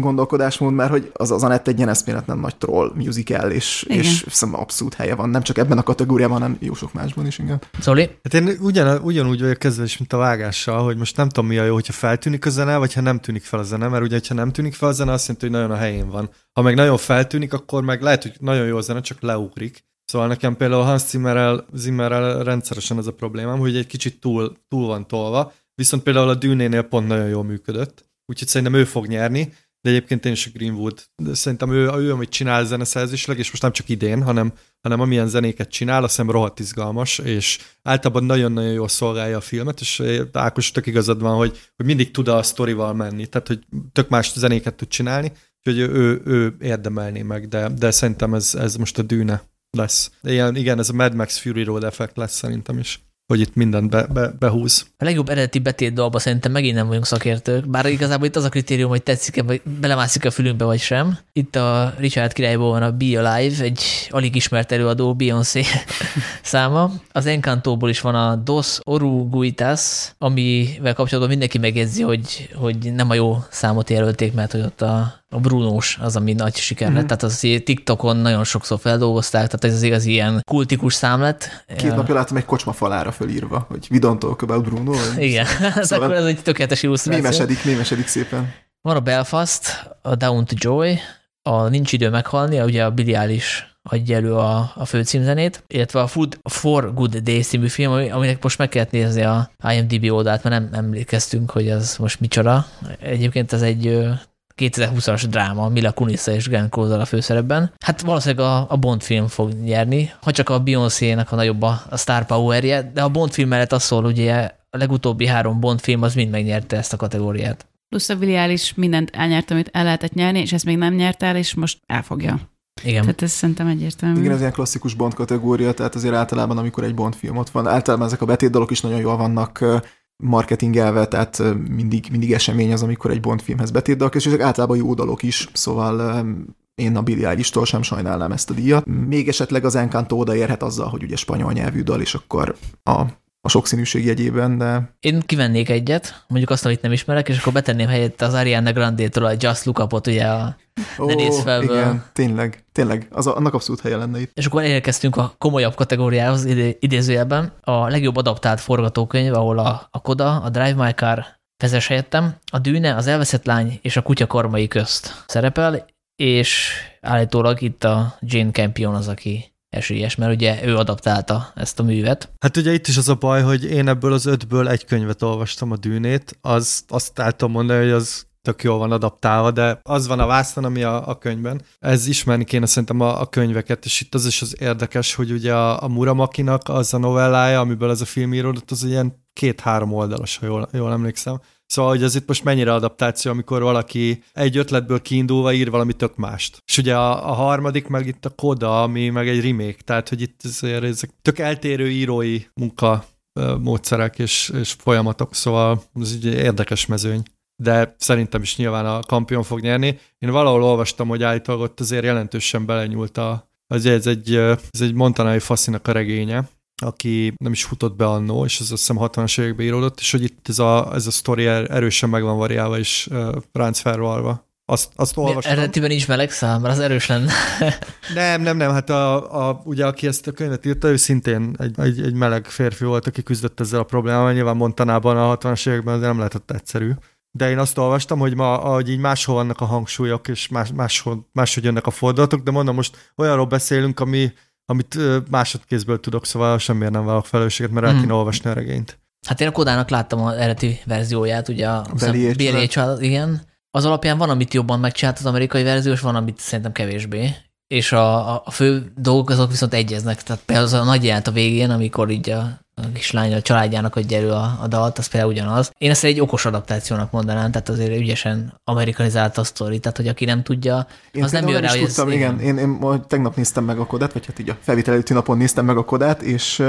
gondolkodásmód, mert hogy az, az Anett egy ilyen eszméletlen nagy troll musical, és, igen. és szerintem abszolút helye van, nem csak ebben a kategóriában, hanem jó sok másban is, igen. Zoli? Hát én ugyan, ugyanúgy vagyok kezdve is, mint a vágással, hogy most nem tudom mi a jó, hogyha feltűnik a zene, vagy ha nem tűnik fel a zene, mert ugye, ha nem tűnik fel a zene, azt jelenti, hogy nagyon a helyén van. Ha meg nagyon feltűnik, akkor meg lehet, hogy nagyon jó a zene, csak leugrik. Szóval nekem például Hans Zimmerrel, Zimmerrel rendszeresen ez a problémám, hogy egy kicsit túl, túl van tolva, viszont például a Dűnénél pont nagyon jól működött, úgyhogy szerintem ő fog nyerni, de egyébként én is a Greenwood. De szerintem ő, ő, amit csinál zeneszerzésleg, és most nem csak idén, hanem, hanem amilyen zenéket csinál, azt hiszem rohadt izgalmas, és általában nagyon-nagyon jól szolgálja a filmet, és Ákos tök igazad van, hogy, hogy mindig tud a sztorival menni, tehát hogy tök más zenéket tud csinálni, úgyhogy ő, ő érdemelné meg, de, de szerintem ez, ez most a dűne lesz. Ilyen, igen, ez a Mad Max Fury Road effekt lesz szerintem is hogy itt mindent be, be, behúz. A legjobb eredeti betét dalba szerintem megint nem vagyunk szakértők, bár igazából itt az a kritérium, hogy tetszik-e, vagy belemászik a fülünkbe, vagy sem. Itt a Richard királyból van a Be Alive, egy alig ismert előadó Beyoncé <laughs> száma. Az Encantóból is van a Dos Oruguitas, amivel kapcsolatban mindenki megjegyzi, hogy, hogy nem a jó számot jelölték, mert hogy ott a a Brunós az, ami nagy siker lett, mm-hmm. tehát az TikTokon nagyon sokszor feldolgozták, tehát ez az igaz ilyen kultikus szám lett. Két napja láttam egy kocsma falára fölírva, hogy we don't talk about Bruno. Igen, <laughs> szóval akkor ez egy tökéletes illusztráció. Mémesedik, mémesedik szépen. Van a Belfast, a Down to Joy, a Nincs idő meghalni, ugye a Billy Eilish adja elő a, a főcímzenét, illetve a Food for Good Day című film, aminek most meg kellett nézni a IMDb oldalt, mert nem emlékeztünk, hogy az most micsoda. Egyébként ez egy 2020-as dráma, Mila Kunissa és Glenn Close a főszerepben. Hát valószínűleg a, a Bond film fog nyerni, ha csak a Beyoncé-nek a nagyobb a, a star power de a Bond film mellett az szól, ugye a legutóbbi három Bond film az mind megnyerte ezt a kategóriát. Plusz a Billy is mindent elnyert, amit el lehetett nyerni, és ezt még nem nyert el, és most elfogja. Igen. Tehát ez szerintem egyértelmű. Igen, ez ilyen klasszikus Bond kategória, tehát azért általában, amikor egy Bond film ott van, általában ezek a betétdalok is nagyon jól vannak marketingelve, tehát mindig, mindig esemény az, amikor egy Bond filmhez betétdalok, és ezek általában jó dalok is, szóval én a Billie Eilish-tól sem sajnálnám ezt a díjat. Még esetleg az Encanto odaérhet azzal, hogy ugye spanyol nyelvű dal, és akkor a a sokszínűség jegyében, de... Én kivennék egyet, mondjuk azt, amit nem ismerek, és akkor betenném helyett az Ariana Grande-től a Just Look Up-ot, ugye a oh, igen, tényleg, tényleg, az a, annak abszolút helye lenne itt. És akkor elérkeztünk a komolyabb kategóriához idézőjelben. A legjobb adaptált forgatókönyv, ahol a, a Koda, a Drive My Car vezes helyettem, a Dűne, az Elveszett Lány és a Kutya Kormai közt szerepel, és állítólag itt a Jane Campion az, aki esélyes, mert ugye ő adaptálta ezt a művet. Hát ugye itt is az a baj, hogy én ebből az ötből egy könyvet olvastam, a Dűnét, az, azt tudom mondani, hogy az tök jól van adaptálva, de az van a vászon, ami a, a könyvben. Ez ismerni kéne szerintem a, a könyveket, és itt az is az érdekes, hogy ugye a, a Muramakinak az a novellája, amiből ez a film íródott, az ilyen két-három oldalas, ha jól, jól emlékszem. Szóval, hogy ez itt most mennyire adaptáció, amikor valaki egy ötletből kiindulva ír valami tök mást. És ugye a, a harmadik meg itt a Koda, ami meg egy remake, tehát hogy itt ezek tök eltérő írói munka módszerek és, és folyamatok, szóval ez egy érdekes mezőny. De szerintem is nyilván a kampion fog nyerni. Én valahol olvastam, hogy állítólag ott azért jelentősen belenyúlt a, az ez egy, ez egy montanai faszinak a regénye, aki nem is futott be annó, és ez azt hiszem 60-as években íródott, és hogy itt ez a, ez a sztori er, erősen meg van variálva és uh, ránc felvalva. Azt, azt olvastam. Eredetiben is meleg szám, mert az erős lenne. <laughs> nem, nem, nem, hát a, a, ugye aki ezt a könyvet írta, ő szintén egy, egy, egy meleg férfi volt, aki küzdött ezzel a problémával. Nyilván Montanában a 60-as években ez nem lehetett egyszerű. De én azt olvastam, hogy ma, hogy így máshol vannak a hangsúlyok, és más, máshol, máshogy jönnek a fordulatok, de mondom, most olyanról beszélünk, ami, amit másodkézből tudok, szóval semmiért nem válok felelősséget, mert el hmm. kéne olvasni a regényt. Hát én a Kodának láttam az eredeti verzióját, ugye a Belié igen. Az alapján van, amit jobban megcsinált az amerikai verzió, és van, amit szerintem kevésbé. És a, a fő dolgok azok viszont egyeznek. Tehát például az a nagy jelent a végén, amikor így a a kislány a családjának adja elő a, a dalt, az például ugyanaz. Én ezt egy okos adaptációnak mondanám, tehát azért ügyesen amerikanizált a sztori, tehát hogy aki nem tudja, én az nem jön rá, hogy tudtam, ez, igen. Én, én, én tegnap néztem meg a kodát, vagy hát így a felvétel előtti napon néztem meg a kodát, és,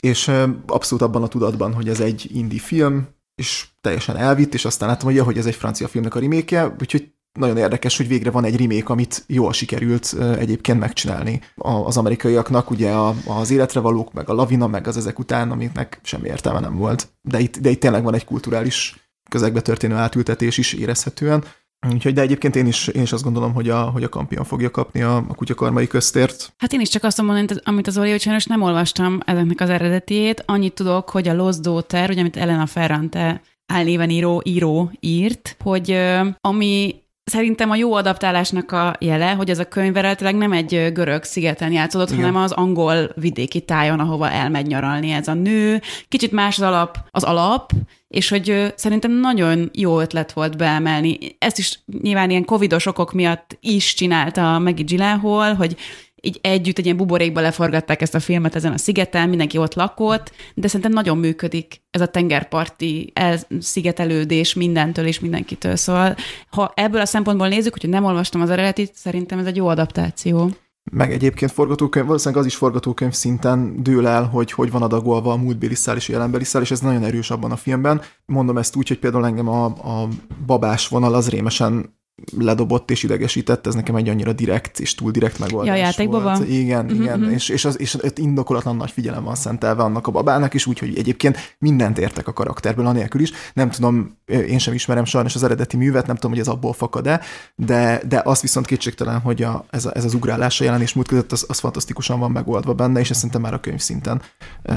és abszolút abban a tudatban, hogy ez egy indie film, és teljesen elvitt, és aztán láttam, hogy, ja, hogy ez egy francia filmnek a remake úgyhogy nagyon érdekes, hogy végre van egy remake, amit jól sikerült egyébként megcsinálni az amerikaiaknak, ugye az életre valók, meg a lavina, meg az ezek után, amiknek semmi értelme nem volt. De itt, de itt tényleg van egy kulturális közegbe történő átültetés is érezhetően. Úgyhogy, de egyébként én is, én is azt gondolom, hogy a, hogy a kampion fogja kapni a, a kutyakarmai köztért. Hát én is csak azt mondom, amit az Oli, sajnos nem olvastam ezeknek az eredetiét. Annyit tudok, hogy a Lost Daughter, ugye, amit Elena Ferrante álnéven író, író írt, hogy ami Szerintem a jó adaptálásnak a jele, hogy ez a könyv eredetileg nem egy görög szigeten játszódott, Igen. hanem az angol vidéki tájon, ahova elmegy nyaralni ez a nő. Kicsit más az alap, az alap, és hogy szerintem nagyon jó ötlet volt beemelni. Ezt is nyilván ilyen covidos okok miatt is csinálta Maggie Gyllenhaal, hogy így együtt egy ilyen buborékba leforgatták ezt a filmet ezen a szigeten, mindenki ott lakott, de szerintem nagyon működik ez a tengerparti elszigetelődés mindentől és mindenkitől. Szóval, ha ebből a szempontból nézzük, hogy nem olvastam az eredetit, szerintem ez egy jó adaptáció. Meg egyébként forgatókönyv, valószínűleg az is forgatókönyv szinten dől el, hogy hogy van adagolva a múltbéli szál és a jelenbeli szál, és ez nagyon erős abban a filmben. Mondom ezt úgy, hogy például engem a, a babás vonal az rémesen ledobott és idegesített, ez nekem egy annyira direkt és túl direkt megoldás ja, játékban volt. Van. Igen, mm-hmm. igen, és, és, az, és ott indokolatlan nagy figyelem van szentelve annak a babának is, úgyhogy egyébként mindent értek a karakterből, anélkül is. Nem tudom, én sem ismerem sajnos az eredeti művet, nem tudom, hogy ez abból fakad-e, de, de azt viszont kétségtelen, hogy a, ez, a, ez az ugrálás a jelenés múlt között, az, az fantasztikusan van megoldva benne, és ez szerintem már a könyv szinten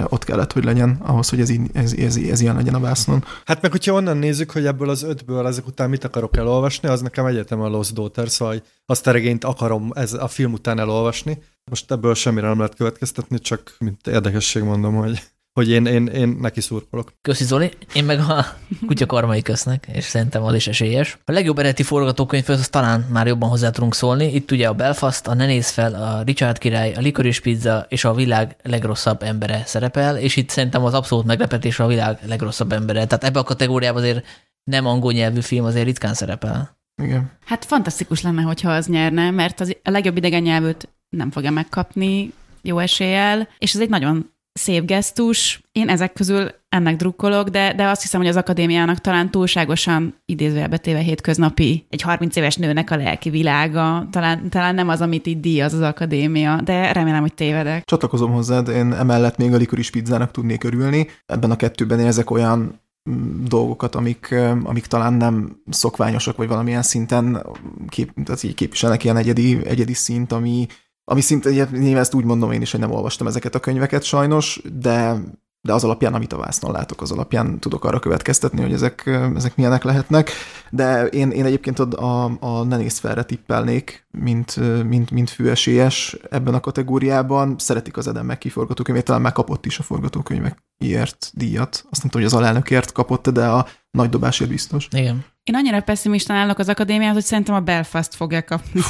ott kellett, hogy legyen, ahhoz, hogy ez, így, ez, ez, ez ilyen legyen a vásznon. Hát meg, hogyha onnan nézzük, hogy ebből az ötből ezek után mit akarok elolvasni, az nekem egyetem a Lost Daughter, szóval azt a regényt akarom ez a film után elolvasni. Most ebből semmire nem lehet következtetni, csak mint érdekesség mondom, hogy hogy én, én, én neki szurkolok. Köszi Zoli, én meg a kutya karmai kösznek, és szerintem az is esélyes. A legjobb eredeti forgatókönyv, az talán már jobban hozzá tudunk szólni. Itt ugye a Belfast, a Ne néz fel, a Richard király, a Licorice Pizza és a világ legrosszabb embere szerepel, és itt szerintem az abszolút meglepetés a világ legrosszabb embere. Tehát ebbe a kategóriában azért nem angol nyelvű film azért ritkán szerepel. Igen. Hát fantasztikus lenne, hogyha az nyerne, mert az, a legjobb idegen nyelvűt nem fogja megkapni jó eséllyel, és ez egy nagyon szép gesztus. Én ezek közül ennek drukkolok, de, de azt hiszem, hogy az akadémiának talán túlságosan idézőjelbe téve hétköznapi egy 30 éves nőnek a lelki világa, talán, talán nem az, amit így díjaz az akadémia, de remélem, hogy tévedek. Csatlakozom hozzád, én emellett még a likoris pizzának tudnék örülni. Ebben a kettőben én ezek olyan dolgokat, amik, amik talán nem szokványosak, vagy valamilyen szinten kép, tehát így képviselnek ilyen egyedi, egyedi szint, ami, ami szinte, nyilván ezt úgy mondom én is, hogy nem olvastam ezeket a könyveket sajnos, de, de az alapján, amit a vásznon látok, az alapján tudok arra következtetni, hogy ezek, ezek milyenek lehetnek. De én, én egyébként a, a, a ne néz felre tippelnék, mint, mint, mint főesélyes ebben a kategóriában. Szeretik az Eden McKee forgatókönyvét, talán már kapott is a forgatókönyvekért díjat. Azt nem tudom, hogy az alelnökért kapott, de a nagy dobásért biztos. Igen. Én annyira pessimistán állok az akadémiát, hogy szerintem a Belfast fogja kapni.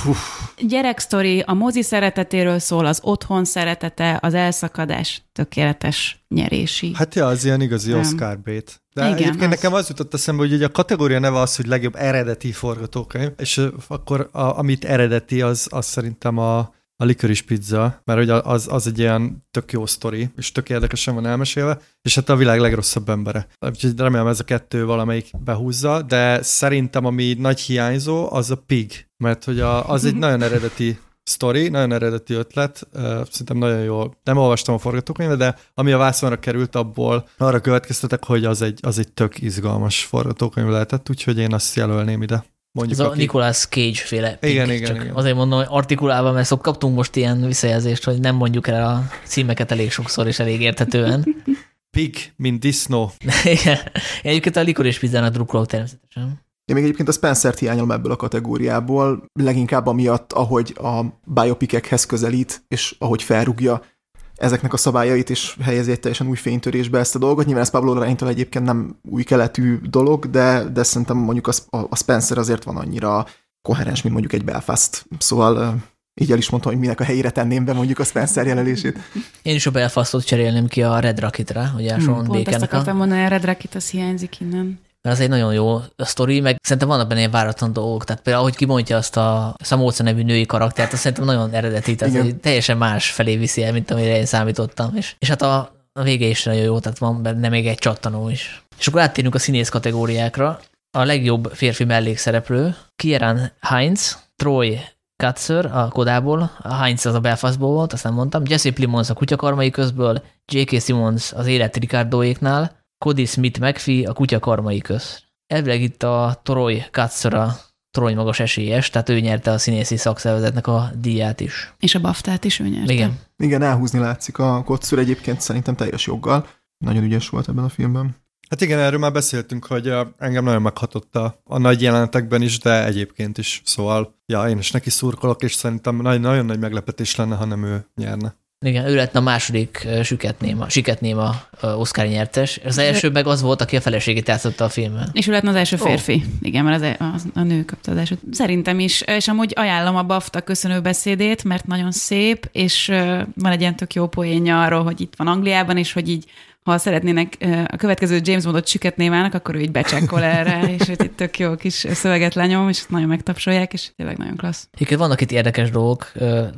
Gyereksztori a mozi szeretetéről szól, az otthon szeretete, az elszakadás, tökéletes nyerési. Hát ja, az ilyen igazi Oscar bait. De Igen, egyébként az... nekem az jutott eszembe, hogy ugye a kategória neve az, hogy legjobb eredeti forgatókönyv, és akkor a, amit eredeti, az, az szerintem a, a likoris pizza, mert hogy az, az egy ilyen tök jó sztori, és tök érdekesen van elmesélve, és hát a világ legrosszabb embere. Úgyhogy remélem ez a kettő valamelyik behúzza, de szerintem ami nagy hiányzó, az a pig, mert hogy a, az egy <laughs> nagyon eredeti sztori, nagyon eredeti ötlet, szerintem nagyon jó. Nem olvastam a forgatókönyvet, de ami a vászonra került, abból arra következtetek, hogy az egy, az egy tök izgalmas forgatókönyv lehetett, úgyhogy én azt jelölném ide. Mondjuk, Ez a aki... Nicolas Cage féle pig, igen, igen, igen. Azért mondom, hogy artikulálva, mert szok kaptunk most ilyen visszajelzést, hogy nem mondjuk el a címeket elég sokszor és elég érthetően. <laughs> Pig, mint disznó. <laughs> igen. Én egyébként a likor és pizzának drukkolok természetesen. Én még egyébként a Spencer-t hiányolom ebből a kategóriából, leginkább amiatt, ahogy a biopikekhez közelít, és ahogy felrúgja ezeknek a szabályait, és helyezi egy teljesen új fénytörésbe ezt a dolgot. Nyilván ez Pablo Larraín egyébként nem új keletű dolog, de, de szerintem mondjuk a, a Spencer azért van annyira koherens, mint mondjuk egy Belfast. Szóval így el is mondtam, hogy minek a helyére tenném be mondjuk a Spencer jelölését. Én is a Belfastot cserélném ki a Red Rocket-ra, hogy a hmm, Pont ezt akartam mondani, a Red Rocket az hiányzik innen mert az egy nagyon jó sztori, meg szerintem vannak benne ilyen váratlan dolgok. Tehát például, ahogy kimondja azt a Samóca nevű női karaktert, azt szerintem nagyon eredeti, tehát Igen. teljesen más felé viszi el, mint amire én számítottam. És, és hát a, a vége is nagyon jó, tehát van benne még egy csattanó is. És akkor áttérünk a színész kategóriákra. A legjobb férfi mellékszereplő, Kieran Heinz, Troy Katzer a Kodából, a Heinz az a Belfastból volt, azt nem mondtam, Jesse Plimons a kutyakarmai közből, J.K. Simmons az élet Ricardoéknál, Cody Smith McPhee a kutya karmai köz. Elvileg itt a Troy Katzer a Troy magas esélyes, tehát ő nyerte a színészi szakszervezetnek a díját is. És a baftát is ő nyerte. Igen. Igen, elhúzni látszik a Kotszur egyébként szerintem teljes joggal. Nagyon ügyes volt ebben a filmben. Hát igen, erről már beszéltünk, hogy engem nagyon meghatott a, a nagy jelenetekben is, de egyébként is. Szóval, ja, én is neki szurkolok, és szerintem nagyon, nagyon nagy meglepetés lenne, ha nem ő nyerne. Igen, ő lett a második Süketnéma, Siketnéma Oscar nyertes. Az első meg az volt, aki a feleségét játszotta a filmben. És ő lett az első férfi. Oh. Igen, mert az, e- az, a nő kapta az első. Szerintem is, és amúgy ajánlom a BAFTA köszönő beszédét, mert nagyon szép, és van egy ilyen tök jó poénja arról, hogy itt van Angliában, és hogy így ha szeretnének a következő James Bondot süketnémának, akkor ő így becsekkol erre, <laughs> és hogy itt tök jó kis szöveget lenyom, és nagyon megtapsolják, és tényleg nagyon klassz. Igen, vannak itt érdekes dolgok,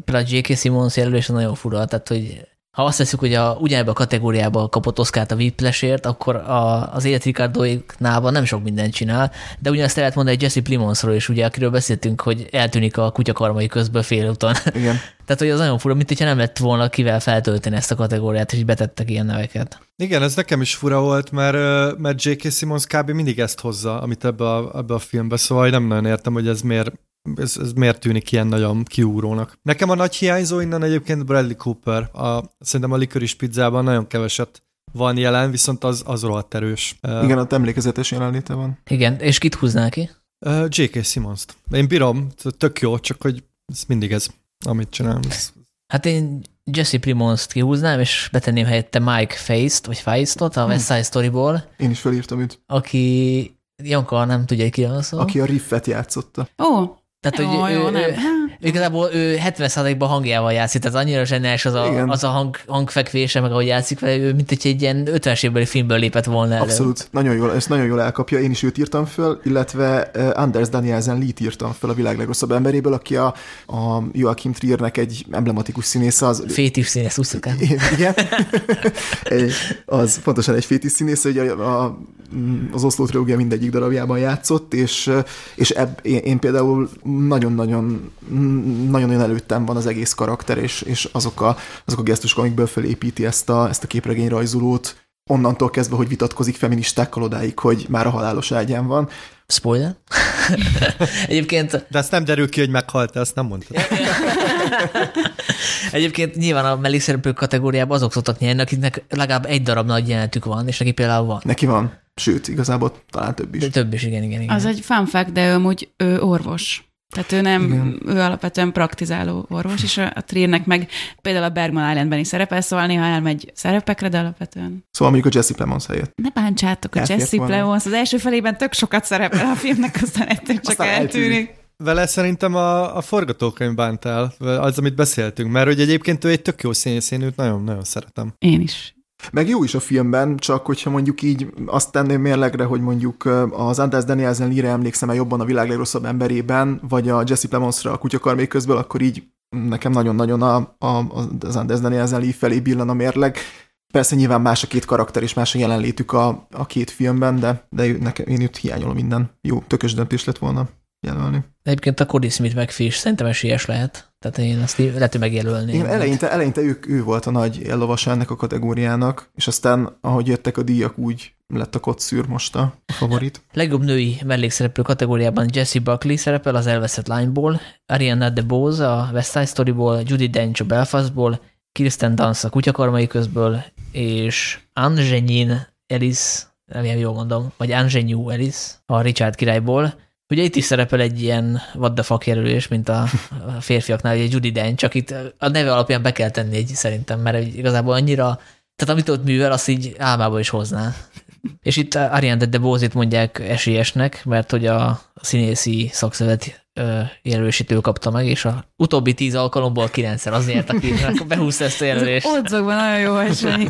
például J.K. Simmons jelölés nagyon fura, tehát hogy ha azt teszük, hogy a, ugyanebbe a kategóriába kapott Oszkárt a Whiplashért, akkor a, az élet Ricardoéknál nem sok mindent csinál, de ugyanezt el lehet mondani Jesse Plimonsról is, ugye, akiről beszéltünk, hogy eltűnik a kutyakarmai közből félúton. Igen. <laughs> Tehát, hogy az nagyon fura, mint hogyha nem lett volna kivel feltölteni ezt a kategóriát, és betettek ilyen neveket. Igen, ez nekem is fura volt, mert, mert J.K. Simmons kb. mindig ezt hozza, amit ebbe a, ebbe a filmbe, szóval nem nagyon értem, hogy ez miért, ez, ez miért tűnik ilyen nagyon kiúrónak. Nekem a nagy hiányzó innen egyébként Bradley Cooper. A, szerintem a Licorice pizzában nagyon keveset van jelen, viszont az, az rohadt erős. Igen, ott emlékezetes jelenléte van. Igen, és kit húznál ki? Uh, J.K. Simmons-t. Én bírom, tök jó, csak hogy ez mindig ez, amit csinálom. <laughs> Hát én Jesse Primons-t kihúznám, és betenném helyette Mike Feist, vagy Feistot a hmm. West Side Storyból. Én is felírtam őt. Aki Janka nem tudja, ki az szó. Aki a riffet játszotta. Ó, oh, tehát, jó, hogy jó, ő, nem. Ő, igazából ő 70%-ban hangjával játszik, tehát annyira zseniális az a, az a hang, hangfekvése, meg ahogy játszik vele, ő mint egy, egy ilyen 50-es évbeli filmből lépett volna elő. Abszolút, nagyon jól, ezt nagyon jól elkapja, én is őt írtam föl, illetve Anders Danielsen Lee-t írtam föl a világ legrosszabb emberéből, aki a, a Joachim Triernek egy emblematikus színész. Az, fétis színész, uszakán. Igen, <laughs> az pontosan egy fétis színész, hogy a, a, az Oszló trilógia mindegyik darabjában játszott, és, és ebb, én, én például nagyon-nagyon nagyon-nagyon előttem van az egész karakter, és, és azok, a, azok a gesztusok, amikből felépíti ezt a, ezt a képregényrajzolót, onnantól kezdve, hogy vitatkozik feministákkal odáig, hogy már a halálos ágyán van. Spoiler? <laughs> Egyébként... De ezt nem derül ki, hogy meghalt, ezt nem mondtad. <laughs> Egyébként nyilván a mellékszereplő kategóriában azok szoktak nyerni, akiknek legalább egy darab nagy jelenetük van, és neki például van. Neki van. Sőt, igazából talán több is. De több is, igen, igen, igen. Az egy fun fact, de ő amúgy ő orvos. Tehát ő nem, Igen. ő alapvetően praktizáló orvos, és a, a Triernek meg például a Bergman Islandben is szerepel, szóval néha elmegy szerepekre, de alapvetően. Szóval mondjuk a Jesse Plemons helyett. Ne bántsátok a Elfért Jesse volna. Plemons, az első felében tök sokat szerepel a filmnek, aztán egyszer csak aztán eltűnik. eltűnik. Vele szerintem a, a forgatókönyv bántál, az, amit beszéltünk, mert hogy egyébként ő egy tök jó színész, én őt nagyon-nagyon szeretem. Én is. Meg jó is a filmben, csak hogyha mondjuk így azt tenném mérlegre, hogy mondjuk az Anders Danielsen lire emlékszem el jobban a világ legrosszabb emberében, vagy a Jesse Plemonsra a kutyakarmék közből, akkor így nekem nagyon-nagyon a, a, az Anders Daniel felé billen a mérleg. Persze nyilván más a két karakter és más a jelenlétük a, a két filmben, de, de nekem, én itt hiányolom minden. Jó, tökös döntés lett volna jelölni. Egyébként a Cody Smith megfés szerintem esélyes lehet. Tehát én azt lehet, hogy megjelölném. Én eleinte, eleinte ő, ő volt a nagy ellovasa ennek a kategóriának, és aztán, ahogy jöttek a díjak, úgy lett a kotszűr most a favorit. Legjobb női mellékszereplő kategóriában Jessie Buckley szerepel az elveszett lányból, Ariana DeBose a West Side Storyból, Judy Dench a Belfastból, Kirsten Dunst a kutyakarmai közből, és Angenin Ellis, remélem jól mondom, vagy Angenyú Ellis a Richard királyból, Ugye itt is szerepel egy ilyen what the fuck jelölés, mint a férfiaknál, egy Judy Dench, csak itt a neve alapján be kell tenni egy szerintem, mert igazából annyira, tehát amit ott művel, azt így álmába is hozná. És itt Ariane de Bozit mondják esélyesnek, mert hogy a színészi szakszervezet jelölésítő kapta meg, és a utóbbi tíz alkalomból kilencszer az nyert, aki <laughs> behúzta ezt a jelölést. Odzokban nagyon jó esély.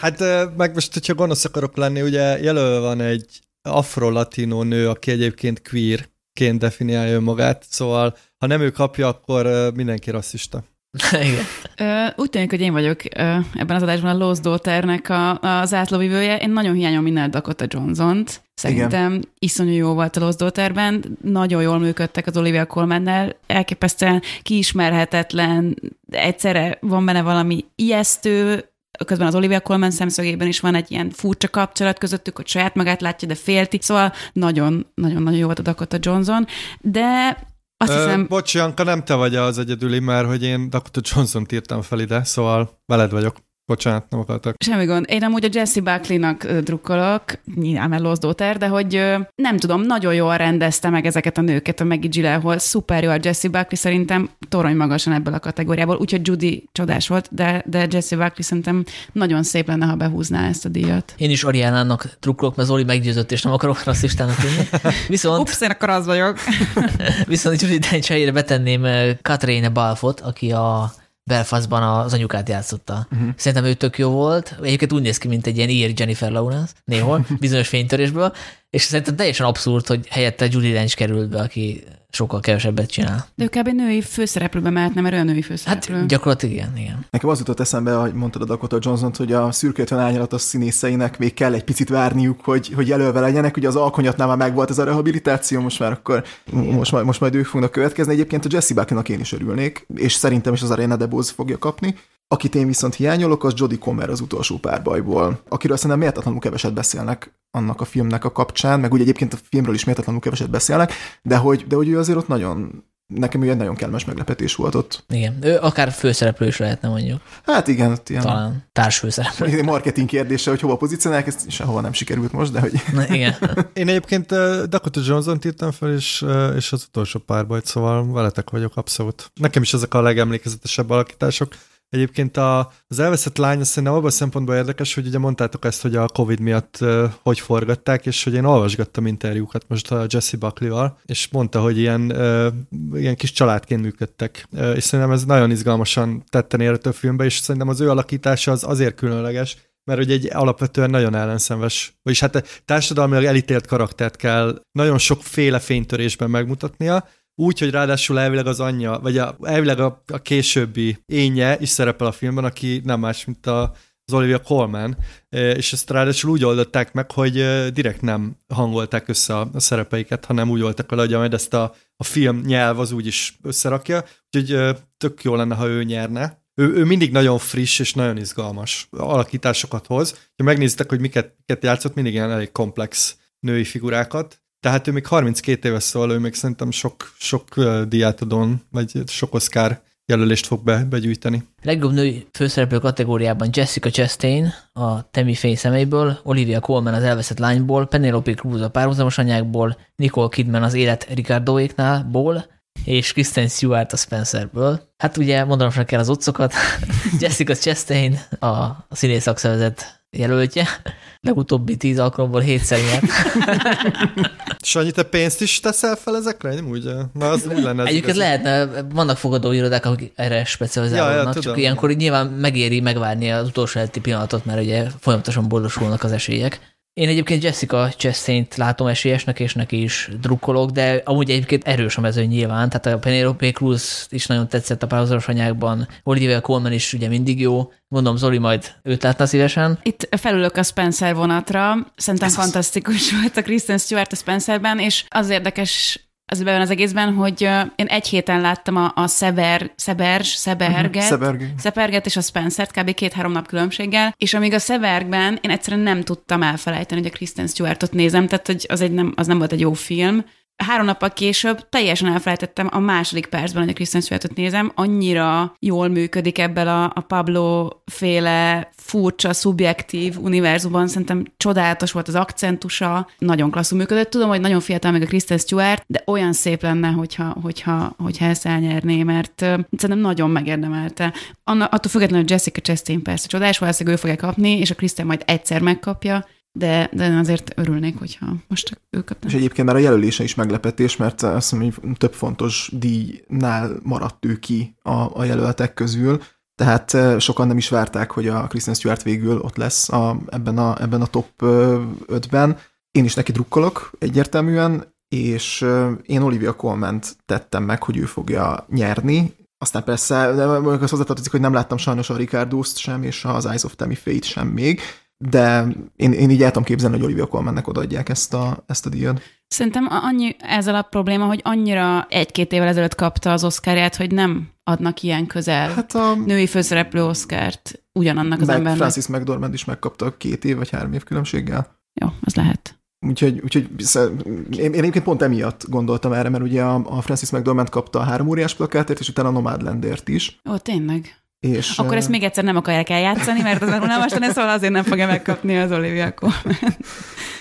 Hát meg most, hogyha gonosz akarok lenni, ugye jelölve van egy afro-latino nő, aki egyébként queer-ként definiálja magát, szóval ha nem ő kapja, akkor mindenki rasszista. <laughs> Igen. Ö, úgy tűnik, hogy én vagyok ö, ebben az adásban a Lost Daughternek a, az átlóvivője. Én nagyon hiányom minden Dakota Johnson-t. Szerintem Igen. iszonyú jó volt a Lost Daughterben, nagyon jól működtek az Olivia Colmannel, elképesztően kiismerhetetlen, egyszerre van benne valami ijesztő, közben az Olivia Colman szemszögében is van egy ilyen furcsa kapcsolat közöttük, hogy saját magát látja, de félti. Szóval nagyon-nagyon jó volt a Dakota Johnson, de azt Ö, hiszem... Bocs, Janka, nem te vagy az egyedüli, mert hogy én Dakota Johnson-t írtam fel ide, szóval veled vagyok. Bocsánat, nem akartak. Semmi gond. Én amúgy a Jesse Buckley-nak drukkolok, nyilván mert Lost Daughter, de hogy nem tudom, nagyon jól rendezte meg ezeket a nőket a Maggie Gyllenhaal. Szuper jó a Jesse Buckley, szerintem torony magasan ebből a kategóriából, úgyhogy Judy csodás volt, de, de Jesse Buckley szerintem nagyon szép lenne, ha behúzná ezt a díjat. Én is Ariánának drukkolok, mert Zoli meggyőzött, és nem akarok rasszistának lenni. <laughs> Viszont... Ups, én akkor az vagyok. <laughs> viszont Judy Dench betenném Katrine Balfot, aki a Belfastban az anyukát játszotta. Uh-huh. Szerintem ő tök jó volt. Egyébként úgy néz ki, mint egy ilyen ír Jennifer Lawrence néhol, <laughs> bizonyos fénytörésből, és szerintem teljesen abszurd, hogy helyette Judy Dench került be, aki sokkal kevesebbet csinál. De ő kb. női főszereplőbe mehetne, mert olyan női főszereplő. Hát gyakorlatilag igen, igen. Nekem az jutott eszembe, hogy mondtad a Dakota johnson hogy a szürkőtön árnyalatos színészeinek még kell egy picit várniuk, hogy, hogy jelölve legyenek. Ugye az alkonyatnál már megvolt ez a rehabilitáció, most már akkor most majd, most majd ők fognak következni. Egyébként a Jesse Buckley-nak én is örülnék, és szerintem is az Arena DeBose fogja kapni. Akit én viszont hiányolok, az Jodie Comer az utolsó párbajból, akiről szerintem méltatlanul keveset beszélnek annak a filmnek a kapcsán, meg úgy egyébként a filmről is méltatlanul keveset beszélnek, de hogy, de hogy ő azért ott nagyon, nekem ő egy nagyon kellemes meglepetés volt ott. Igen, ő akár főszereplő is lehetne mondjuk. Hát igen, ott ilyen... Talán társfőszereplő. Marketing kérdése, hogy hova pozícionálják, ez sehova nem sikerült most, de hogy... Na, igen. <laughs> Én egyébként Dakota Johnson-t írtam fel, és, és az utolsó párbajt, szóval veletek vagyok abszolút. Nekem is ezek a legemlékezetesebb alakítások. Egyébként a, az elveszett lány azt szerintem abban a szempontból érdekes, hogy ugye mondtátok ezt, hogy a Covid miatt uh, hogy forgatták, és hogy én olvasgattam interjúkat most a Jesse Buckley-val, és mondta, hogy ilyen, uh, ilyen kis családként működtek. Uh, és szerintem ez nagyon izgalmasan tetten érhető filmbe, és szerintem az ő alakítása az azért különleges, mert hogy egy alapvetően nagyon ellenszenves, vagyis hát társadalmilag elítélt karaktert kell nagyon sokféle fénytörésben megmutatnia, úgy, hogy ráadásul elvileg az anyja, vagy a, elvileg a, a későbbi énje is szerepel a filmben, aki nem más, mint a, az Olivia Colman, és ezt ráadásul úgy oldották meg, hogy direkt nem hangolták össze a, szerepeiket, hanem úgy voltak vele, hogy majd ezt a, a film nyelv az úgy is összerakja, úgyhogy tök jó lenne, ha ő nyerne. Ő, ő mindig nagyon friss és nagyon izgalmas alakításokat hoz. Ha megnéztek, hogy miket, miket játszott, mindig ilyen elég komplex női figurákat, tehát ő még 32 éves, szóval ő még szerintem sok, sok diátodon, vagy sok Oscar jelölést fog be, begyűjteni. Legjobb női főszereplő kategóriában Jessica Chastain a Temi Fény személyből, Olivia Colman az elveszett lányból, Penelope Cruz a párhuzamos anyákból, Nicole Kidman az élet Ricardoéknál, ból, és Kristen Stewart a Spencerből. Hát ugye mondanom sem kell az otcokat. <laughs> Jessica Chastain a színész szakszervezet jelöltje. Legutóbbi tíz alkalomból hétszer nyert. Sanyi, <laughs> te pénzt is teszel fel ezekre? Nem úgy? Na, az úgy lenne. Egyébként lehetne, vannak fogadóirodák, akik erre specializálódnak, ja, ja, csak ilyenkor nyilván megéri megvárni az utolsó előtti pillanatot, mert ugye folyamatosan boldosulnak az esélyek. Én egyébként Jessica Chastain-t látom esélyesnek, és neki is drukkolok, de amúgy egyébként erős a mezőny nyilván, tehát a Penelope Cruz is nagyon tetszett a párhuzaros anyákban, Olivia Colman is ugye mindig jó, gondolom Zoli majd őt látna szívesen. Itt felülök a Spencer vonatra, szerintem Ez az. fantasztikus volt a Kristen Stewart a Spencerben, és az érdekes az benne az egészben, hogy én egy héten láttam a, a Sever, Sebers, Seberget, Szeberg. Szeperget és a Spencert kb. két-három nap különbséggel, és amíg a Severgben én egyszerűen nem tudtam elfelejteni, hogy a Kristen Stewartot nézem, tehát hogy az, egy nem, az nem volt egy jó film. Három nappal később teljesen elfelejtettem a második percben, hogy a Kristen Stewartot nézem, annyira jól működik ebből a, a Pablo féle furcsa, szubjektív univerzumban, szerintem csodálatos volt az akcentusa, nagyon klasszul működött. Tudom, hogy nagyon fiatal még a Kristen Stewart, de olyan szép lenne, hogyha, hogyha, hogyha ezt elnyerné, mert szerintem nagyon megérdemelte. Anna, attól függetlenül, hogy Jessica Chastain persze csodás, valószínűleg ő fogja kapni, és a Kristen majd egyszer megkapja, de, de azért örülnék, hogyha most ő kapna. És egyébként már a jelölése is meglepetés, mert azt mondom, hogy több fontos díjnál maradt ő ki a, a jelöltek közül, tehát eh, sokan nem is várták, hogy a Kristen Stewart végül ott lesz a, ebben, a, ebben a top 5-ben. Én is neki drukkolok egyértelműen, és eh, én Olivia colman tettem meg, hogy ő fogja nyerni, aztán persze, de mondjuk az hozzátartozik, hogy nem láttam sajnos a Ricardo-t sem, és az Eyes of Tammy Faye-t sem még, de én, én így el tudom képzelni, hogy Olivia Colmannek odaadják ezt a, ezt a díjat. Szerintem annyi ezzel a probléma, hogy annyira egy-két évvel ezelőtt kapta az oszkárját, hogy nem adnak ilyen közel hát a női főszereplő oszkárt ugyanannak az meg embernek. Francis McDormand is megkapta két év vagy három év különbséggel. Jó, az lehet. Úgyhogy, úgyhogy én, én egyébként pont emiatt gondoltam erre, mert ugye a, a Francis McDormand kapta a három óriás plakátért, és utána a Nomadlandért is. Ó, tényleg. És, Akkor ezt még egyszer nem akarják eljátszani, mert az unalmas lenne, szóval azért nem fogja megkapni az Olivia Colman.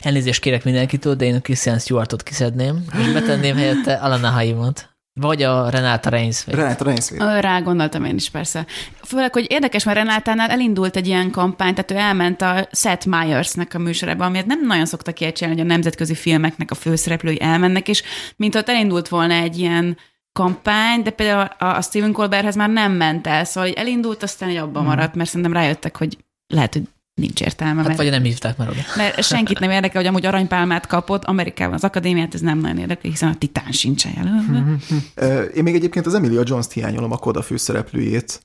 Elnézést kérek mindenkitől, de én a Christian Stewartot kiszedném, és betenném helyette Alana Haimot. Vagy a Renata Reinsve. Renata Reinsve. Rá gondoltam én is, persze. Főleg, hogy érdekes, mert Renátánál elindult egy ilyen kampány, tehát ő elment a Seth Meyers-nek a műsorába, amiért nem nagyon szoktak ilyet csinálni, hogy a nemzetközi filmeknek a főszereplői elmennek, és mint ott elindult volna egy ilyen kampány, de például a a Stephen Colberthez már nem ment el, szóval hogy elindult, aztán egy abban maradt, mert szerintem rájöttek, hogy lehet, hogy nincs értelme, Hát mert, vagy nem hívták már oda. mert senkit nem érdekel, hogy amúgy aranypálmát kapott, Amerikában az akadémiát, ez nem nagyon érdekel, hiszen a titán sincsen jelölve. Én még egyébként az Emilia Jones-t hiányolom a Koda főszereplőjét,